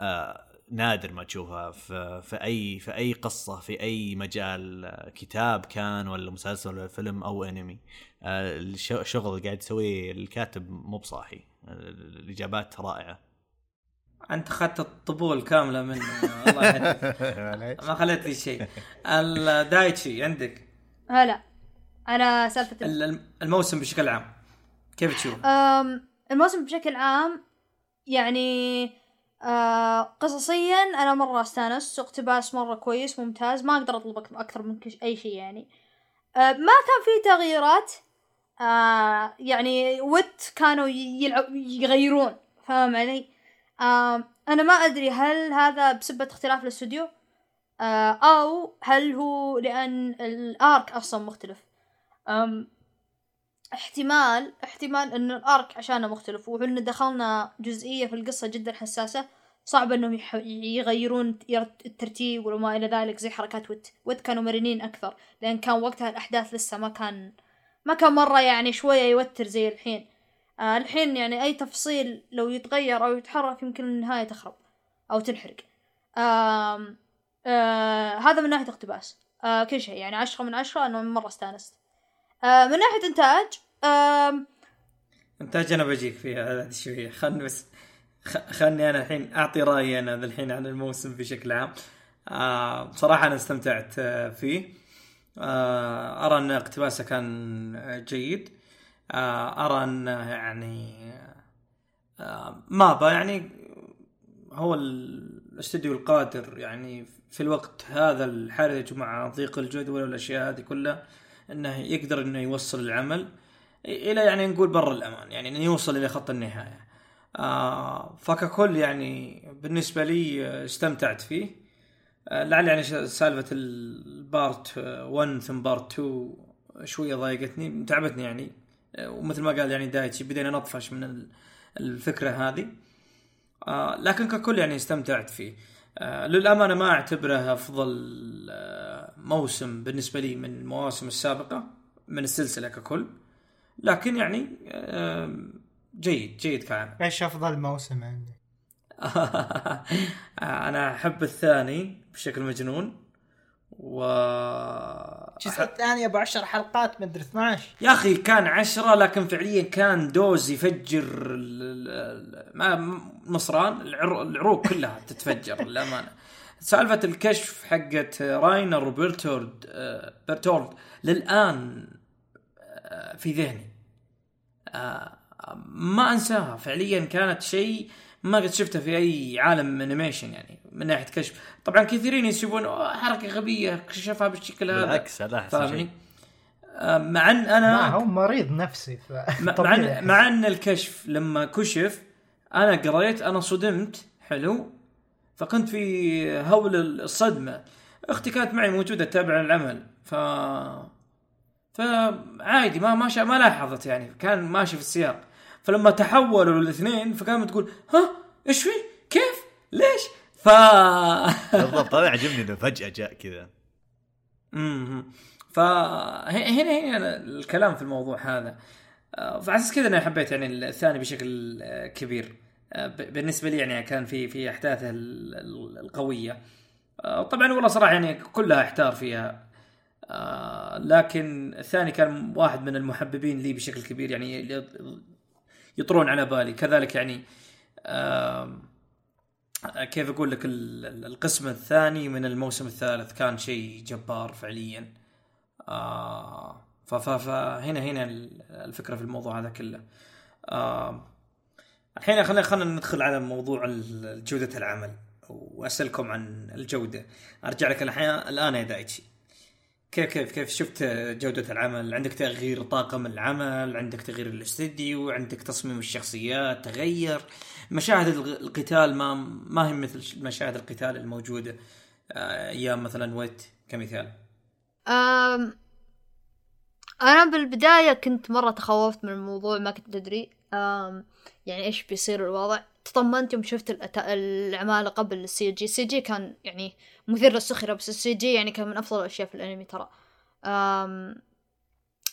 آه، نادر ما تشوفها في, في أي في أي قصة في أي مجال آه، كتاب كان ولا مسلسل ولا فيلم أو أنمي الش- الشغل اللي قاعد يسويه الكاتب مو بصاحي الإجابات رائعة أنت أخذت الطبول كاملة مني الله يهديك ما خليت لي شيء. الدايتشي عندك؟ هلا سالفة ال- ال- الموسم بشكل عام. كيف تشوف؟ الموسم بشكل عام يعني آه قصصيا أنا مرة استانست اقتباس مرة كويس ممتاز. ما أقدر أطلب أكثر من كش أي شيء يعني. آه ما كان في تغييرات. آه يعني وت كانوا يلعب يغيرون. فاهم علي؟ آه أنا ما أدري هل هذا بسبة اختلاف الاستوديو؟ آه أو هل هو لأن الأرك أصلا مختلف؟ أم احتمال احتمال انه الأرك عشانه مختلف وحنا دخلنا جزئية في القصة جدا حساسة. صعب إنهم يغيرون الترتيب وما إلى ذلك زي حركات وت وت كانوا مرنين أكثر لأن كان وقتها الأحداث لسه ما كان ما كان مرة يعني شوية يوتر زي الحين. آه الحين يعني أي تفصيل لو يتغير أو يتحرك يمكن النهاية تخرب أو تنحرق. آم آه هذا من ناحية اقتباس. آه كل شيء يعني عشرة من عشرة أنه مرة استانست. آه من ناحية إنتاج آم إنتاج أنا بجيك فيها شوية. خلني بس خلني أنا الحين أعطي رأيي أنا ذا الحين عن الموسم بشكل عام. آه بصراحة أنا استمتعت آه فيه. آه أرى أن اقتباسه كان آه، جيد. آه أرى أنه يعني آه مابا يعني هو ال- الاستوديو القادر يعني في الوقت هذا الحرج مع ضيق الجدول والأشياء هذه كلها إنه يقدر إنه يوصل العمل إلى يعني نقول بر الأمان يعني إنه يوصل إلى خط النهاية. آه فككل يعني بالنسبة لي آه، استمتعت فيه. آه لعل يعني سالفة ال part 1 ثم part 2 شوية ضايقتني تعبتني يعني. آه، ومثل ما قال يعني دايتشي بدينا نطفش من ال- الفكرة هذه. آه لكن ككل يعني استمتعت فيه. آه للأمانة ما أعتبره أفضل آه موسم بالنسبة لي من المواسم السابقة من السلسلة ككل. لكن يعني جيد جيد كان. إيش أفضل موسم عندك؟ أنا أحب الثاني بشكل مجنون و الجزء الثاني أبو 10 حلقات مدري 12 يا أخي كان عشرة لكن فعليا كان دوز يفجر ما نصران. العر- العروق كلها تتفجر للأمانة. سالفة الكشف حقت راينر وبرتورد آه، برتورد للآن آه، في ذهني. آه، ما أنساها. فعليا كانت شيء ما قد شفته في أي عالم انيميشن يعني من ناحية كشف. طبعا كثيرين يسيبون "أوه، حركة غبية كشفها بالشكل هذا. بالعكس هذا أحسن شيء. آه، مع أن أنا ما هو مريض نفسي ف... مع. أن- مع أن الكشف لما كشف أنا قريت أنا صدمت حلو؟ فكنت في هول الصدمة. أختي كانت معي موجودة تتابع العمل ف فعادي ما ما شا- ما لاحظت يعني كان ماشي في السياق. فلما تحولوا الاثنين فكانت تقول ها؟ إيش في؟ كيف؟ ليش؟ ف بالضبط هذا عجبني إنه فجأة جاء كذا. امم فهنا هنا الكلام في الموضوع هذا. آه، فعلى أساس كذا أنا حبيت يعني الثاني بشكل كبير. آه، بالنسبة لي يعني كان في في أحداثه ال- ال- القوية. آه، طبعا والله صراحة يعني كلها أحتار فيها. لكن الثاني كان واحد من المحببين لي بشكل كبير. يعني يطرون على بالي. كذلك يعني كيف أقول لك ال- ال- القسم الثاني من الموسم الثالث كان شيء جبار فعليا. آه فهنا هنا ال- الفكرة في الموضوع هذا كله. الحين خلينا خلينا ندخل على موضوع جودة العمل وأسألكم عن الجودة. أرجع لك الحين الآن يا دايتشي. كيف كيف كيف شفت جودة العمل؟ عندك تغيير طاقم العمل، عندك تغيير الاستديو، عندك تصميم الشخصيات؟ تغير، مشاهد القتال ما ما هي مثل مشاهد القتال الموجودة آه، أيام مثلا Wit كمثال. أنا بالبداية كنت مرة تخوفت من الموضوع ما كنت أدري يعني إيش بيصير الوضع. تطمنت يوم شفت الاعمال قبل السي جي السي جي كان يعني مثير للسخرة بس ال CG يعني كان من أفضل الأشياء في الأنمي ترى. أم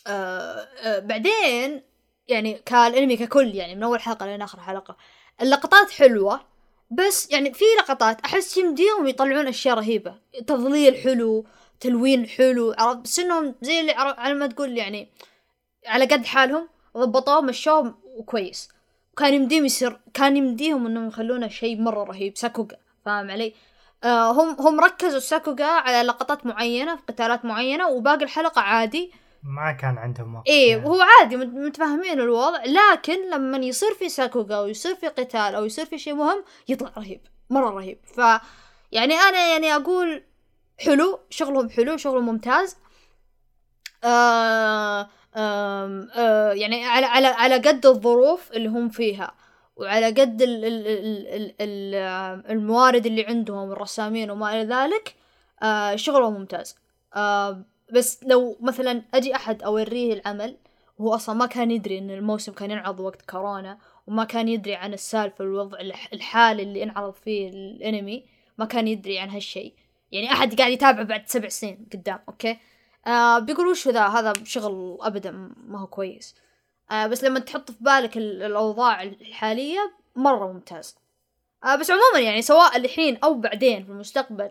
أه أه بعدين يعني كالأنمي ككل يعني من أول حلقة لين آخر حلقة. اللقطات حلوة بس يعني في لقطات أحس يمديهم يطلعون أشياء رهيبة. تظليل حلو تلوين حلو عرفت بس إنهم زي اللي على ما تقول يعني على قد حالهم ضبطوه مشوه وكويس. كان يمديهم يصير كان يمديهم إنهم يخلونه شيء مرة رهيب ساكوغا فاهم علي؟ آه هم هم ركزوا ساكوغا على لقطات معينة في قتالات معينة وباقي الحلقة عادي ما كان عندهم وقت إيه يعني. وهو عادي مت- متفاهمين الوضع لكن لما يصير في ساكوغا أو يصير في قتال أو يصير في شيء مهم يطلع رهيب مرة رهيب ف يعني أنا يعني أقول حلو شغلهم حلو شغلهم ممتاز آه يعني على على على قد الظروف اللي هم فيها وعلى قد ال ال ال ال ال الموارد اللي عندهم الرسامين وما إلى ذلك آه شغلهم ممتاز. آه بس لو مثلا أجي أحد أوريه العمل وهو أصلا ما كان يدري إن الموسم كان ينعرض وقت كورونا وما كان يدري عن السالفة الوضع الح- الحالي اللي انعرض فيه الأنمي ما كان يدري عن هالشيء. يعني أحد قاعد يتابع بعد سبع سنين قدام okay؟ آه بيقول وش ذا؟ هذا شغل ابدا ما هو كويس. آه بس لما تحط في بالك ال- الأوضاع الحالية مرة ممتاز. آه بس عموما يعني سواء الحين أو بعدين في المستقبل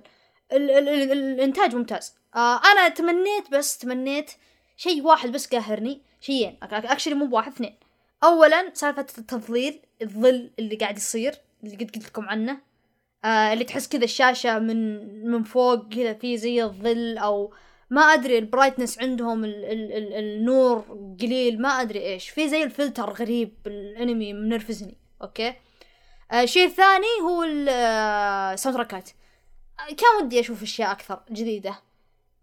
ال ال ال الإنتاج ممتاز. آه أنا تمنيت بس تمنيت شيء واحد بس قاهرني شيئين actually مو بواحد اثنين. اولا سالفة التظليل الظل اللي قاعد يصير اللي قد قلت لكم عنه. آه اللي تحس كذا الشاشة من من فوق كذا في زي الظل أو ما أدري ال brightness عندهم ال ال ال النور قليل ما أدري إيش. في زي الفلتر غريب بالانمي منرفزني okay؟ آه الشيء الثاني هو ال- آه، ال soundtrack ات آه، كان ودي أشوف أشياء أكثر جديدة.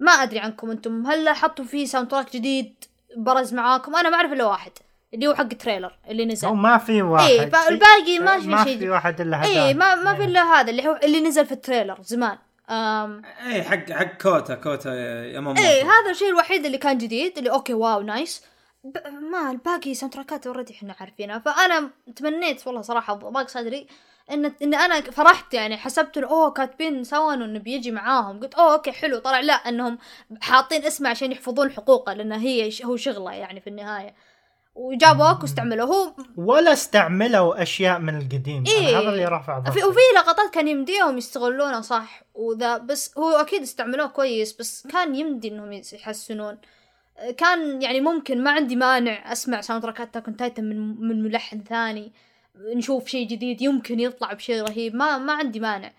ما أدري عنكم أنتم هل حطوا فيه soundtrack جديد برز معاكم؟ أنا ما أعرف إلا واحد اللي هو حق ال trailer اللي نزل. ما في واحد. إيه فالباقي ما في ما شيء في واحد إلا هذا. إيه ما ما في إلا هذا اللي هو اللي نزل في ال trailer زمان. أم اي حق حق كوتا كوتا ياماموتو إيه هذا الشيء الوحيد اللي كان جديد اللي okay wow nice. ب- ما الباقي soundtrack ات already إحنا عارفينها. فأنا تمنيت والله صراحة ضاق صدري إن إن أنا فرحت يعني حسبت أوه كاتبين ساوانو إنه بيجي معاهم. قلت أوه okay حلو. طلع لا إنهم حاطين اسمه عشان يحفظون حقوقه لأنه هي هو شغله يعني في النهاية. وجابوا okay واستعملوه. هو ولا استعملوا أشياء من القديم. إيه. هذا اللي رفع ضغطي وفي لقطات كان يمديهم يستغلونها صح وذا بس هو أكيد استعملوه كويس بس كان يمدي إنهم يحسنون. كان يعني ممكن ما عندي مانع أسمع soundtrack ات Attack on Titan من من ملحن ثاني نشوف شيء جديد يمكن يطلع بشيء رهيب ما ما عندي مانع.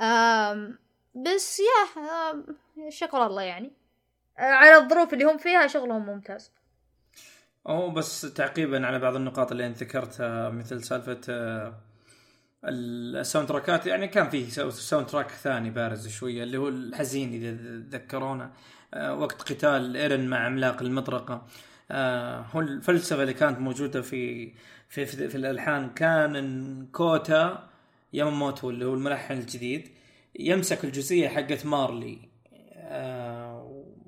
آم بس يا شكر الله يعني. على الظروف اللي هم فيها شغلهم ممتاز. أو بس تعقيبا على بعض النقاط اللي أنت ذكرتها مثل سالفة آه، ال soundtrack ات يعني كان فيه soun- soundtrack ثاني بارز شوية اللي هو الحزين إذا تذكرونا آه، وقت قتال إيرن مع عملاق المطرقة. آه، هو الفلسفة اللي كانت موجودة في في في, في الألحان. كان كوتا ياماموتو اللي هو الملحن الجديد يمسك الجزئية حقت مارلي.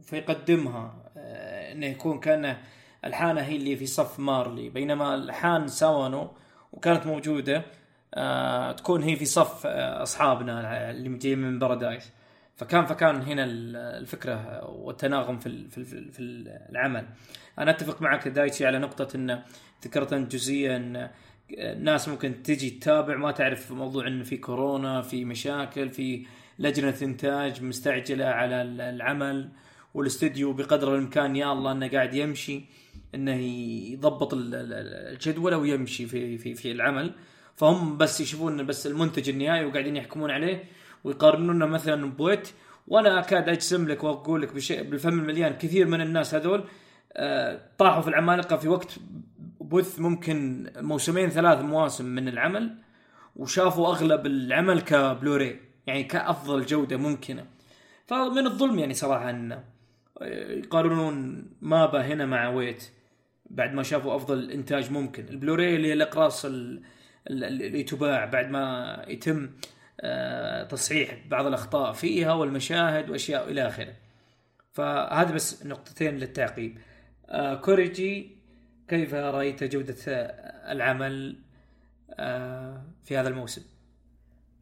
فيقدمها إنه يكون كأنه ألحانه هي اللي في صف مارلي بينما الحان ساوانو وكانت موجودة آه تكون هي في صف آه أصحابنا اللي جايين من بارادايس. فكان فكان هنا ال- الفكرة والتناغم في في ال- في العمل. أنا أتفق معك دايتشي على نقطة إن ذكرت انت جزئيه ان الناس ممكن تجي تتابع ما تعرف موضوع انه في كورونا في مشاكل في لجنة إنتاج مستعجلة على ال- العمل. والاستديو بقدر الامكان يا الله انه قاعد يمشي انه يضبط ال- ال- الجدول ويمشي في في في العمل. فهم بس يشوفون بس المنتج النهائي وقاعدين يحكمون عليه ويقارنونه مثلا ب Wit. وأنا أكاد اجزم لك وأقول لك بشيء بالفم المليان كثير من الناس هذول آه، طاحوا في العمالقة في وقت بث ممكن موسمين ثلاث مواسم من العمل وشافوا أغلب العمل كبلوري يعني كأفضل جودة ممكنة. فمن الظلم يعني صراحة ان يقارنون MAPPA هنا مع Wit بعد ما شافوا أفضل إنتاج ممكن. البلوراي اللي هي الأقراص ال- ال- اللي تباع بعد ما يتم آه، تصحيح بعض الأخطاء فيها والمشاهد وأشياء إلى آخره. فهذه بس نقطتين للتعقيب. آه، كوريجي كيف رأيت جودة العمل آه، في هذا الموسم؟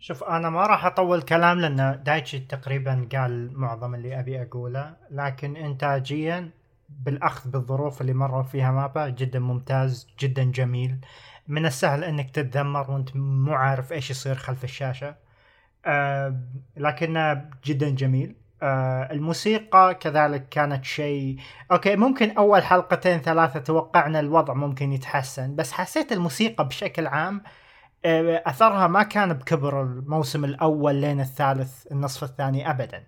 شوف أنا ما راح أطول كلام لأن دايتشي تقريبا قال معظم اللي أبي أقوله لكن انتاجيا بالأخذ بالظروف اللي مروا فيها مابا جدا ممتاز جدا جميل. من السهل إنك تتذمر وأنت مو عارف إيش يصير خلف الشاشة. آه لكنه جدا جميل. آه الموسيقى كذلك كانت شيء okay ممكن أول حلقتين ثلاثة توقعنا الوضع ممكن يتحسن بس حسيت الموسيقى بشكل عام آه، أثرها ما كان بكبر الموسم الأول لين الثالث النصف الثاني ابدا.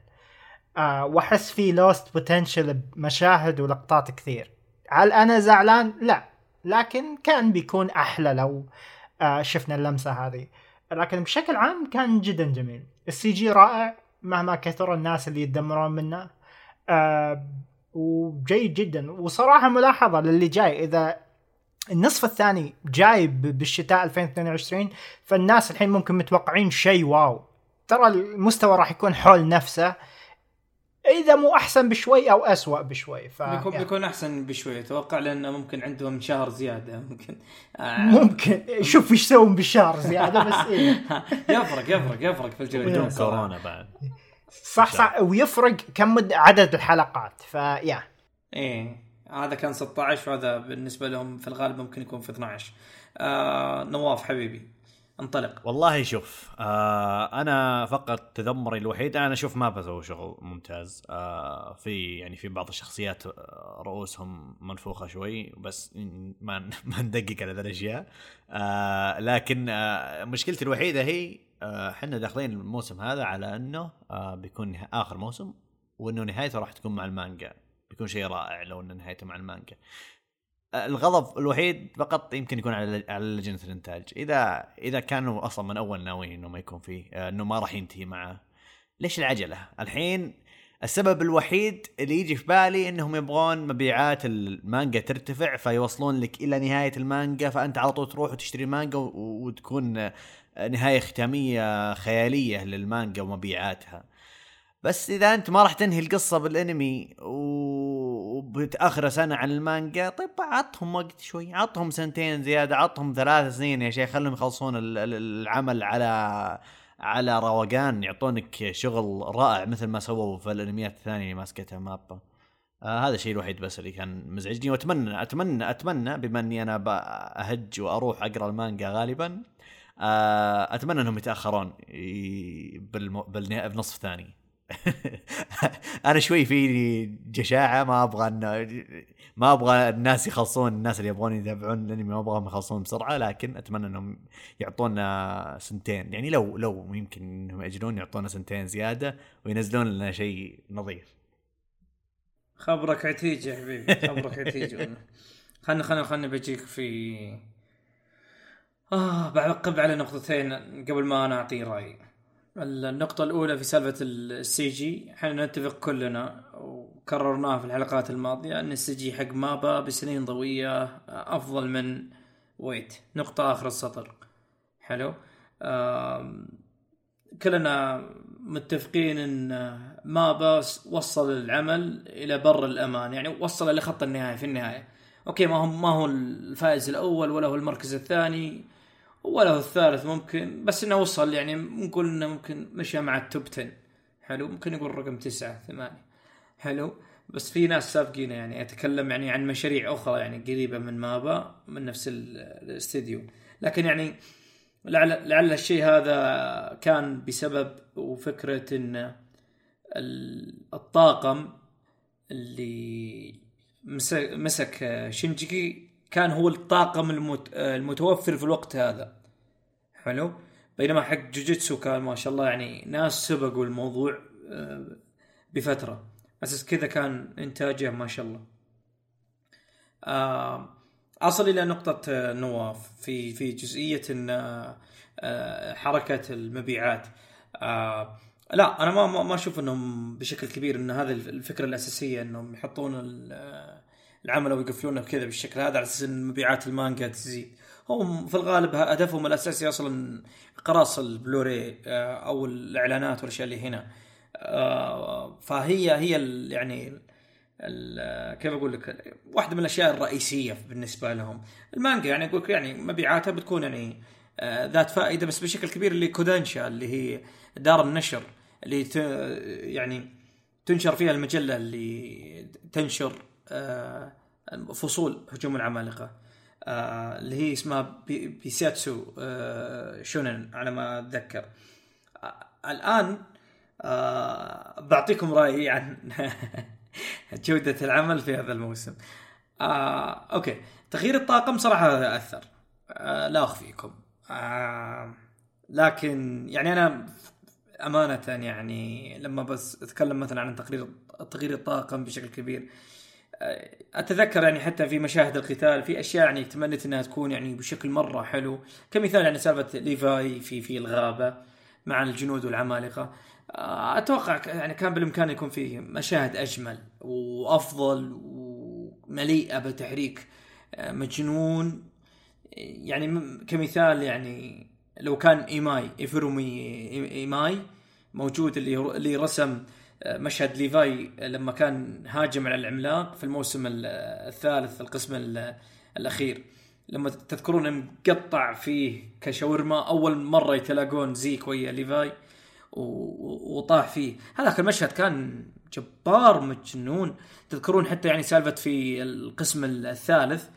آه وأحس في lost potential بمشاهد ولقطات كثير. هل أنا زعلان؟ لا. لكن كان بيكون أحلى لو آه شفنا اللمسة هذه. لكن بشكل عام كان جدا جميل. ال CG رائع مهما كثر الناس اللي يتدمرون منه. آه وجيد جدا. وصراحة ملاحظة للي جاي إذا النصف الثاني جاي بالشتاء 2022 فالناس الحين ممكن متوقعين شيء wow. ترى المستوى راح يكون حول نفسه. إذا مو أحسن بشوي أو أسوأ بشوي ف بيكون يعني. بيكون أحسن بشوي. أتوقع لأنه ممكن عندهم شهر زيادة. ممكن. آه، ممكن. شوف إيش يسوون بالشهر زيادة بس إيه. يفرق يفرق يفرق في الجودة. بدون. كورونا بعد. صح صح. ويفرق كم عدد الحلقات فيا إيه. هذا كان 16 وهذا بالنسبة لهم في الغالب ممكن يكون في 12 آه نواف حبيبي انطلق. والله شوف آه أنا فقط تذمري الوحيد أنا أشوف ما بسوي شغل ممتاز. آه في يعني في بعض الشخصيات آه، رؤوسهم منفوخة شوي بس ما ما ندقق على ذا الأشياء. آه لكن آه مشكلتي الوحيدة هي آه، إحنا داخلين الموسم هذا على إنه آه بيكون آخر موسم وإنه نهايته راح تكون مع المانجا. بيكون شيء رائع لو ان نهايته مع المانجا. آه، الغضب الوحيد فقط يمكن يكون على على لجنه الانتاج إذا إذا كانوا أصلا من أول ناويين إنه ما يكون فيه آه، إنه ما راح ينتهي معه ليش العجلة؟ الحين السبب الوحيد اللي يجي في بالي إنهم يبغون مبيعات المانجا ترتفع فيوصلون لك إلى نهاية المانجا فأنت على طول تروح وتشتري مانجا وتكون آه، نهاية ختامية خيالية للمانجا ومبيعاتها. بس إذا أنت ما راح تنهي القصة بالأنمي و- وبتأخر سنة عن المانجا طيب عطهم وقت شوي عطهم سنتين زيادة عطهم ثلاث سنين يا شيخ خلهم يخلصون ال- ال- العمل على على روقان يعطونك شغل رائع مثل ما سووا في الأنميات الثانية اللي ماسكتها مابا آه هذا الشيء الوحيد بس اللي كان مزعجني واتمنى اتمنى أتمنى بما إني أنا أهج وأروح أقرأ المانجا غالبا آه أتمنى إنهم يتأخرون بالم... بالنصف الثاني أنا شوي في جشاعة ما أبغى ما أبغى الناس يخلصون الناس اللي يبغون يتابعون الأنمي ما أبغاهم يخلصون بسرعة لكن أتمنى إنهم يعطونا سنتين. يعني لو لو يمكن إنهم يأجلون يعطونا سنتين زيادة وينزلون لنا شيء نظيف. خبرك عتيج يا حبيبي خبرك عتيج خلنا خلنا خلنا بجيك في آه بعقب على نقطتين قبل ما أنا أعطي رأيي. النقطة الأولى في سالفة ال CG إحنا نتفق كلنا وكررناها في الحلقات الماضية أن ال CG حق MAPPA بسنين ضوئية أفضل من Wit نقطة آخر السطر. حلو؟ كلنا متفقين إن MAPPA وصل العمل إلى بر الأمان يعني وصل لخط النهاية في النهاية. okay ما هو ما هو الفائز الأول ولا هو المركز الثاني. ولا هو الثالث ممكن بس إنه وصل يعني نقول إنه ممكن مشى مع ال top 10 حلو؟ ممكن يقول رقم تسعة ثمانية. حلو؟ بس في ناس سابقينه يعني أتكلم يعني عن مشاريع أخرى يعني قريبة من MAPPA من نفس ال- الاستديو. لكن يعني لعل لعل الشيء هذا كان بسبب وفكرة إن ال- الطاقم اللي مسك, مسك شينجيكي كان هو الطاقم المت المتوفر في الوقت هذا. حلو؟ بينما حق جوجيتسو كان ما شاء الله يعني ناس سبقوا الموضوع آه، بفترة. أساس كذا كان إنتاجه ما شاء الله. أصل إلى نقطة آه، نواف في في جزئية ان آه، حركة المبيعات. لا أنا ما ما ما أشوف إنهم بشكل كبير إن هذه الفكرة الأساسية إنهم يحطون ال- آه، العمل ويقفلونه كذا بالشكل هذا على أساس إن مبيعات المانجا تزيد. هم في الغالب هدفهم الأساسي أصلا قراص البلوري آه، أو الإعلانات والأشياء اللي هنا. آه، فهي هي يعني ال- كيف أقول لك؟ واحدة من الأشياء الرئيسية بالنسبة لهم. المانجا يعني أقول يعني مبيعاتها بتكون يعني آه، ذات فائدة بس بشكل كبير اللي كودانشا اللي هي دار النشر اللي يعني تنشر فيها المجلة اللي تنشر آه، فصول هجوم العمالقة آه، اللي هي اسمها بي- بيساتسو آه، شونن على ما أتذكر آه، الآن آه، بعطيكم رأيي عن جودة العمل في هذا الموسم. آه، أوكي، تغيير الطاقم صراحة هذا أثر. آه، لا اخفيكم. آه، لكن يعني أنا أمانة يعني لما بس أتكلم مثلا عن تقرير تغيير الطاقم بشكل كبير آه، أتذكر يعني حتى في مشاهد القتال في أشياء يعني تمنيت إنها تكون يعني بشكل مرة حلو. كمثال يعني سالفة ليفاي في في الغابة مع الجنود والعمالقة. آه، أتوقع يعني كان بالإمكان يكون فيه مشاهد أجمل وأفضل ومليئة بتحريك آه، مجنون. يعني كمثال يعني لو كان إيماي أريفومي إيماي موجود اللي اللي رسم مشهد ليفاي لما كان هاجم على العملاق في الموسم ال- الثالث القسم ال- الأخير. لما تذكرون مقطع فيه كشاورما أول مرة يتلاقون زيك ويا ليفاي وطاح فيه. هذاك المشهد كان جبار مجنون. تذكرون حتى يعني سالفة في القسم الثالث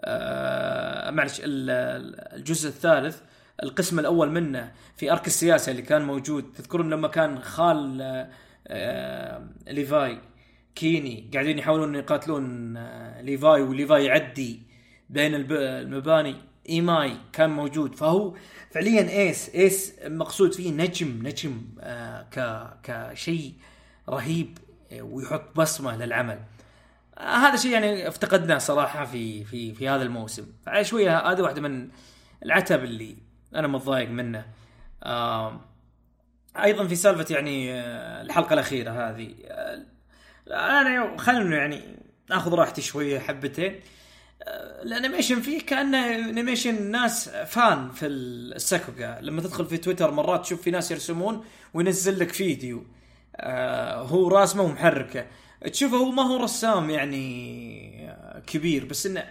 آه معلش ال- ال- الجزء الثالث القسم الأول منه في أرك السياسة اللي كان موجود. تذكرون لما كان خال آه ليفاي كيني قاعدين يحاولون يقاتلون آه ليفاي وليفاي يعدي بين المباني. إيماي كان موجود. فهو فعليا ace ace مقصود فيه نجم نجم آه ك كشيء رهيب آه، ويحط بصمة للعمل. آه، هذا شيء يعني افتقدناه صراحة في في في هذا الموسم. شوية هذه واحدة من العتب اللي أنا متضايق منه. آم، أيضا في سالفة يعني آه، الحلقة الأخيرة هذه. آه، أنا خلينا يعني ناخذ راحتي شوية حبتين. آه، ال animation فيه كأنه animation ناس fan في ال sakuga لما تدخل في تويتر مرات تشوف في ناس يرسمون وينزل لك فيديو. هو راسمه ومحركه تشوفه هو ما هو رسام يعني كبير بس إنه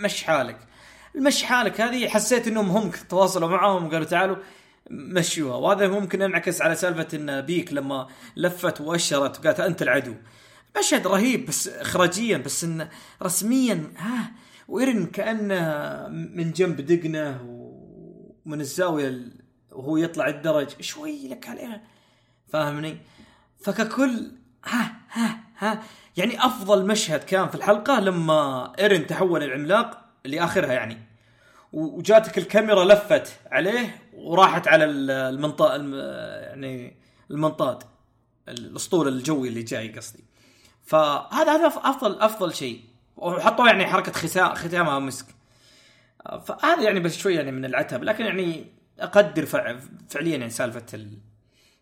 مش حالك. المش حالك. هذه حسيت إنهم هم تواصلوا معاهم وقالوا تعالوا. مشيوها. وهذا ممكن ينعكس على سالفة إن بيك لما لفت وأشرت وقالت أنت العدو. مشهد رهيب بس اخراجيا بس انه رسميا ها وإيرن كأنه من جنب دقنه ومن الزاوية ال- وهو يطلع الدرج. شوي لك عليها. فاهمني؟ فككل ها ها ها يعني أفضل مشهد كان في الحلقة لما ايرن تحول العملاق لآخرها يعني. وجاتك الكاميرا لفت عليه وراحت على ال- المنطاد الم- يعني المنطاد الأسطول الجوي اللي جاي قصدي. فهذا هذا افضل أفضل شيء. وحطوا يعني حركة ختام ختامها مسك. فهذا يعني بس شوي يعني من العتب. لكن يعني أقدر فع- فعليا يعني سالفة ال...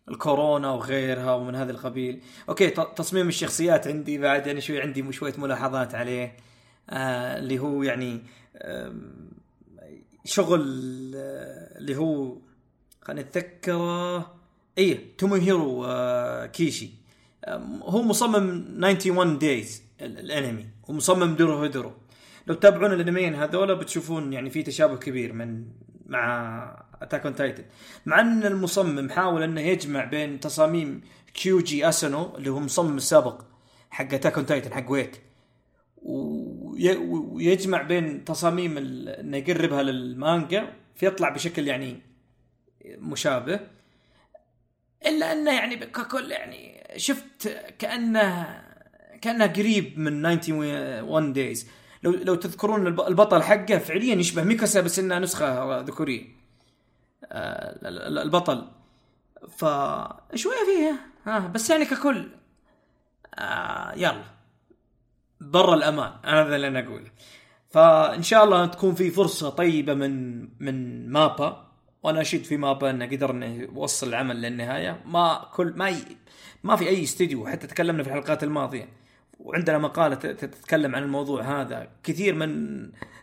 الكورونا وغيرها ومن هذا القبيل. okay تصميم الشخصيات عندي بعد يعني شوي عندي شوية ملاحظات عليه. آه اللي هو يعني آم، شغل آه اللي هو خليني اتذكره إيه توموهيرو آه كيشي. آم، هو مصمم 91 Days الانمي ومصمم Dorohedoro لو تتابعون الانميين هذولا بتشوفون يعني في تشابه كبير من مع Attack on Titan مع إن المصمم حاول إنه يجمع بين تصاميم كيوجي اسانو اللي هو المصمم السابق حق Attack on Titan حق Wit وي- ويجمع بين تصاميم إنه يقربها للمانجا فيطلع بشكل يعني مشابه. إلا إنه يعني ككل يعني شفت كأنه كأنه قريب من 91 Days. لو لو تذكرون الب- البطل حقه فعليا يشبه ميكاسا بس إنها نسخة ذكورية. آه، ال- ال- البطل. فشوية فيها. ها بس يعني ككل. آه يلا. برا الأمان. هذا اللي أنا أقوله. فإن شاء الله تكون في فرصة طيبة من من مابا. وأنا اشيد في مابا إنه قدر إنه يوصل العمل للنهاية. ما كل ما ي... ما في أي استديو. حتى تكلمنا في الحلقات الماضية. وعندنا مقالة تتكلم عن الموضوع هذا. كثير من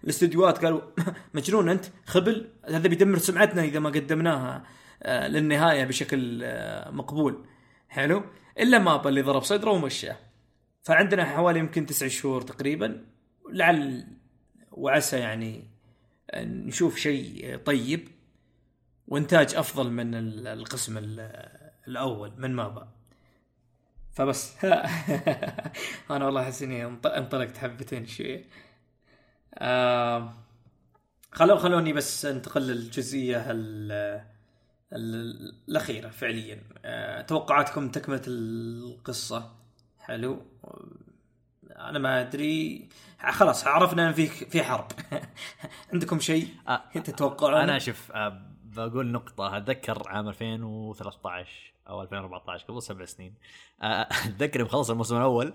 الاستديوهات قالوا مجنون أنت خبل. هذا بيدمر سمعتنا إذا ما قدمناها آه، للنهاية بشكل آه، مقبول. حلو؟ إلا مابا اللي ضرب صدره ومشاه. فعندنا حوالي يمكن تسع شهور تقريبا. لعل وعسى يعني نشوف شيء طيب وإنتاج أفضل من ال- القسم ال- الأول من مابا. فبس. أنا والله أحس إني انط- انطلقت حبتين شوية. خلو خلوني بس انتقل للجزئية ال- ال- الأخيرة فعليا. آه توقعاتكم تكملة القصة. حلو. أنا ما أدري. خلاص عرفنا إن في في حرب. عندكم شيء؟ آه، تتوقعون؟ أنا شوف آه، بقول نقطة. أتذكر عام 2013 أو 2014 قبل سبع سنين. آه، أتذكر يوم خلص الموسم الأول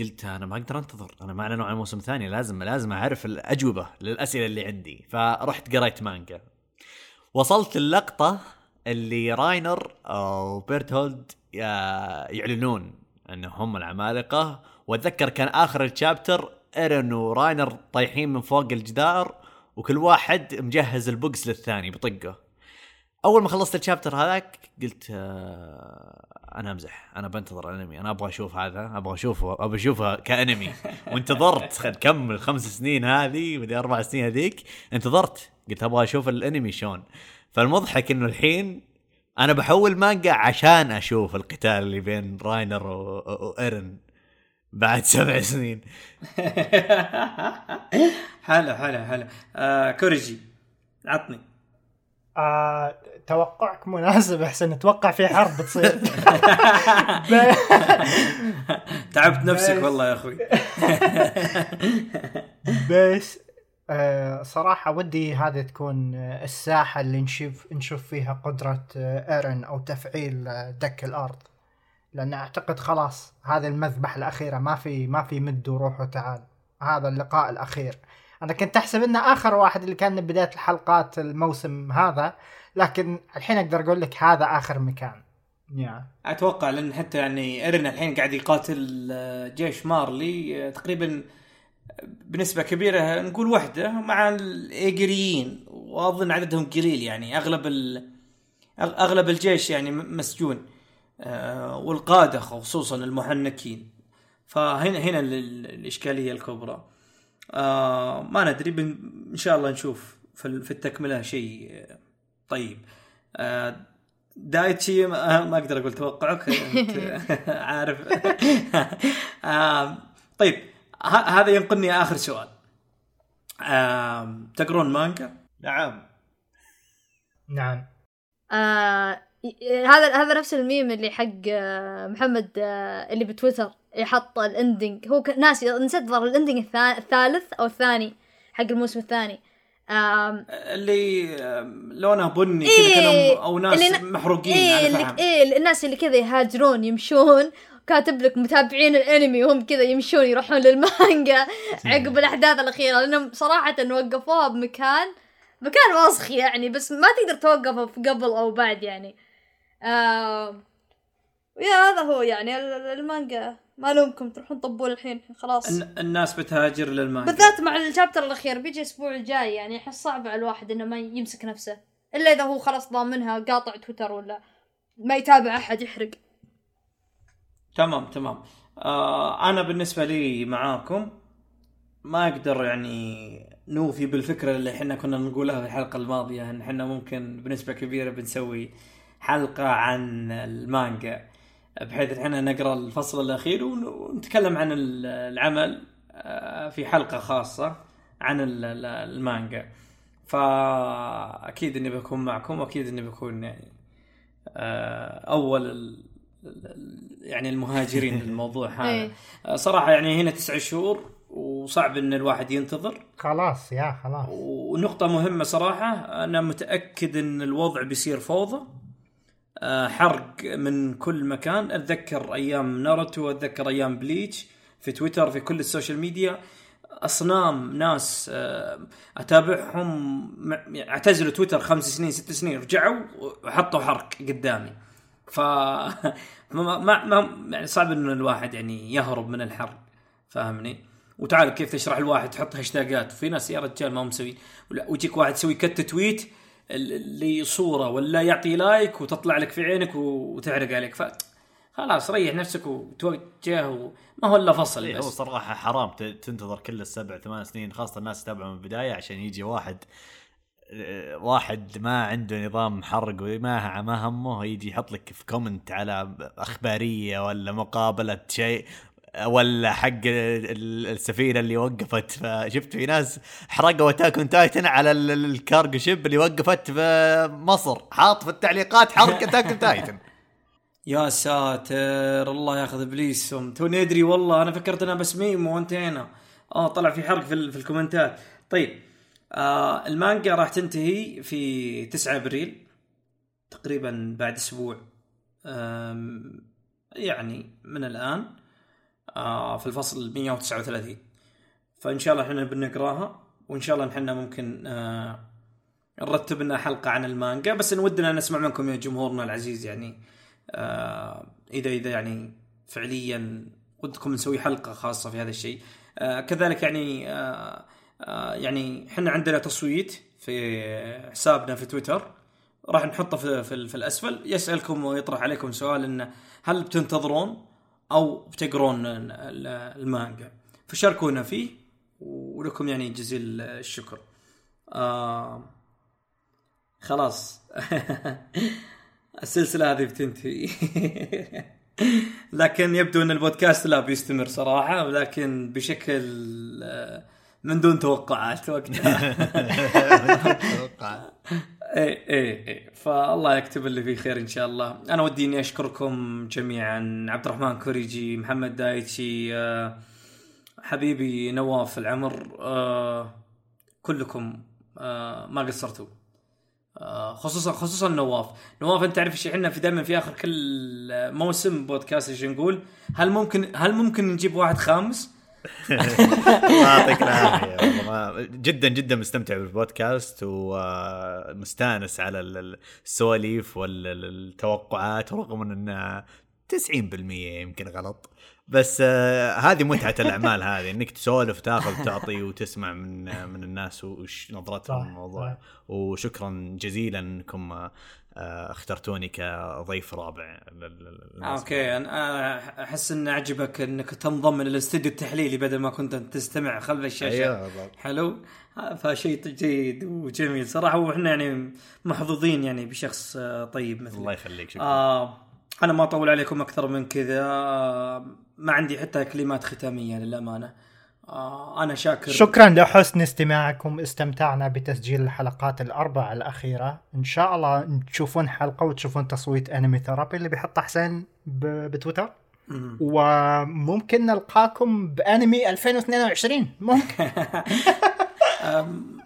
قلت أنا ما أقدر أنتظر. أنا ما أعلنوا عن الموسم الثاني لازم لازم أعرف الأجوبة للأسئلة اللي عندي. فرحت قريت مانجا. وصلت اللقطة اللي راينر وبيرتولد آه، يعلنون انهم هم العمالقة. واتذكر كان آخر ال chapter إيرن وراينر طايحين من فوق الجدار وكل واحد مجهز البوكس للثاني بطقة. أول ما خلصت الشابتر هذاك قلت آه أنا أمزح أنا بنتظر الانمي أنا أبغى أشوف هذا أبغى اشوفه أبغى اشوفه كأنمي. وانتظرت خد كم الخمس سنين هذه ودي أربع سنين هذيك انتظرت. قلت أبغى أشوف الأنمي شلون فالمضحك إنه الحين أنا بحول مانجا عشان أشوف القتال اللي بين راينر و- وإيرن بعد سبع سنين. حلو حلو حلو. آه كوريجي عطني. آه توقعك مناسب أحسن أتوقع في حرب بتصير ب- تعبت نفسك. والله يا أخوي. بس. آه صراحة ودي هذه تكون آه، الساحة اللي نشوف نشوف فيها قدرة آه إيرن أو تفعيل دك الأرض. لأن أعتقد خلاص هذه المذبحة الأخيرة ما في ما في مد وروح وتعال. هذا اللقاء الأخير. أنا كنت أحسب إنه آخر واحد اللي كان بداية الحلقات الموسم هذا لكن الحين أقدر أقول لك هذا آخر مكان. يا. أتوقع لأن حتى يعني إيرن الحين قاعد يقاتل جيش مارلي تقريبا بنسبة كبيرة نقول وحدة مع الإيجريين وأظن عددهم قليل يعني أغلب أغلب الجيش يعني مسجون آه، والقادة خصوصا المحنكين. فهنا هنا ال- ال- الإشكالية الكبرى. آه ما ندري. إن شاء الله نشوف في ال- في التكملة شيء آه، طيب. دايتشي ما أقدر أقول توقعك أنت عارف. طيب. هذا ينقلني آخر سؤال. تقرون مانجا؟ نعم. نعم. آه هذا هذا نفس الميم اللي حق آه، محمد آه، اللي بتويتر يحط الاندنج هو ناسي نسيت ظهر الاندنج الثا- الثالث أو الثاني حق الموسم الثاني. آم، اللي لونه بني إيه، كذا كانهم أو ناس اللي محروقين إيه على اللي إيه الناس اللي كذا يهاجرون يمشون كاتب لك متابعين الانمي وهم كذا يمشون يروحون للمانجا عقب الأحداث الأخيرة لأنهم صراحة وقفوها بمكان مكان وسخ يعني بس ما تقدر توقفه في قبل أو بعد يعني. آه يا هذا هو يعني ال- ال- المانجا. ما لومكم تروحون طبول الحين خلاص. الن- الناس بتهاجر للمانجا. بالذات مع الشابتر الأخير بيجي الأسبوع الجاي يعني احس صعب على الواحد إنه ما يمسك نفسه. إلا إذا هو خلاص ضامنها قاطع تويتر ولا ما يتابع أحد يحرق. تمام تمام. آه أنا بالنسبة لي معاكم ما أقدر يعني نوفي بالفكرة اللي إحنا كنا نقولها في الحلقة الماضية إن إحنا ممكن بنسبة كبيرة بنسوي حلقة عن المانجا بحيث إحنا نقرأ الفصل الأخير ون- ونتكلم عن ال- العمل آه، في حلقة خاصة عن ال- ال- المانجا. فأكيد إني بكون معكم وأكيد إني بكون يعني آه، أول يعني المهاجرين للموضوع هذا. إيه. آه، صراحة يعني هنا تسعة شهور وصعب إن الواحد ينتظر. خلاص يا خلاص. ونقطة مهمة صراحة أنا متأكد أن الوضع بيصير فوضى. آه، حرق من كل مكان. أتذكر أيام ناروتو أتذكر أيام بليتش في تويتر في كل السوشيال ميديا. أصنام ناس آه، أتابعهم م- أعتزلوا تويتر خمس سنين ست سنين رجعوا وحطوا حرق قدامي. ف ما ما ما- يعني صعب إنه الواحد يعني يهرب من الحرب فاهمني؟ وتعال كيف تشرح الواحد تحط هاشتاجات في ناس يا رجال ما هم مسوي ويجيك واحد يسوي كت تويت اللي صورة ولا يعطي لايك وتطلع لك في عينك وتعرق عليك. ف خلاص ريح نفسك وتوجه وما هو إلا فصل إيه، هو بس. صراحة حرام ت- تنتظر كل السبع ثمان سنين خاصة الناس تتابعه من البداية عشان يجي واحد واحد ما عنده نظام حرق وما ما همه يجي يحط لك في comment على أخبارية ولا مقابلة شيء ولا حق ال- السفينة اللي وقفت. فشفت في ناس حرقوا Attack on Titan على ال- ال- ال cargo ship اللي وقفت في مصر حاط في التعليقات حرق Attack on Titan يا ساتر الله ياخذ إبليسهم. توني ادري والله أنا فكرت انها بس ميم وانتهينا آه طلع في حرق في, ال- في الكومنتات. طيب آه المانجا راح تنتهي في 9 أبريل تقريبا بعد أسبوع. يعني من الآن آه في الفصل 139 فإن شاء الله إحنا بنقراها وإن شاء الله إحنا ممكن آه نرتب لنا حلقة عن المانجا. بس نودنا نسمع منكم يا جمهورنا العزيز يعني آه اذا إذا يعني فعليا ودكم نسوي حلقة خاصة في هذا الشيء. آه كذلك يعني آه يعني إحنا عندنا تصويت في حسابنا في تويتر. راح نحطه في, في, في الأسفل. يسألكم ويطرح عليكم سؤال انه هل بتنتظرون أو بتقرون ال- ال- المانجا؟ فشاركونا فيه ولكم يعني جزيل الشكر. آه خلاص. السلسلة هذه بتنتهي. لكن يبدو إن البودكاست لا بيستمر صراحة لكن بشكل آه، من دون توقعات وقتها. إيه إيه إيه. فالله يكتب اللي فيه خير إن شاء الله. أنا ودي إني أشكركم جميعا. عبد الرحمن كوريجي محمد دايتشي آه، حبيبي نواف العمر آه، كلكم آه، ما قصرتوا. خصوصا خصوصا نواف. نواف أنت تعرف إيش إحنا في دائما في آخر كل موسم بودكاست إيش نقول؟ هل ممكن هل ممكن نجيب واحد خامس؟ يعطيك العافيه والله جدا جدا مستمتع بالبودكاست ومستأنس على ال- السواليف والتوقعات رغم إن انها 90% يمكن غلط. بس آه، هذه متعة الأعمال هذه إنك تسولف تأخذ تعطي وتسمع من من الناس وش نظرتهم للموضوع. وشكرا جزيلا انكم آه، اخترتوني كضيف رابع. أوكي أنا أحس ان عجبك إنك تنضم إلى الاستوديو التحليلي بدل ما كنت تستمع. خلف الشاشة. بالضبط. حلو. آه، فشيء جيد وجميل. صراحة وإحنا يعني محظوظين يعني بشخص آه، طيب مثلك. الله يخليك شكرا. آه أنا ما أطول عليكم أكثر من كذا. آه ما عندي حتى كلمات ختامية للأمانة. آه أنا شاكر. شكرا لحسن استماعكم. استمتعنا بتسجيل الحلقات الأربع الأخيرة. إن شاء الله تشوفون حلقة وتشوفون تصويت أنمي ثيرابي اللي بيحطه حسين بتويتر. مم. وممكن نلقاكم بأنمي 2022 ممكن.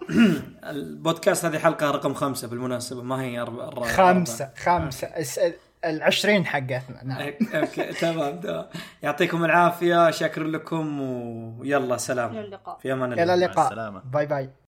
البودكاست هذه حلقة رقم خمسة بالمناسبة. ما هي خمسة خمسة. الس- العشرين حقتنا نعم. okay تمام تمام. يعطيكم العافية شاكر لكم ويلا سلام. إلى اللقاء. في أمان الله. إلى مع اللقاء. bye bye.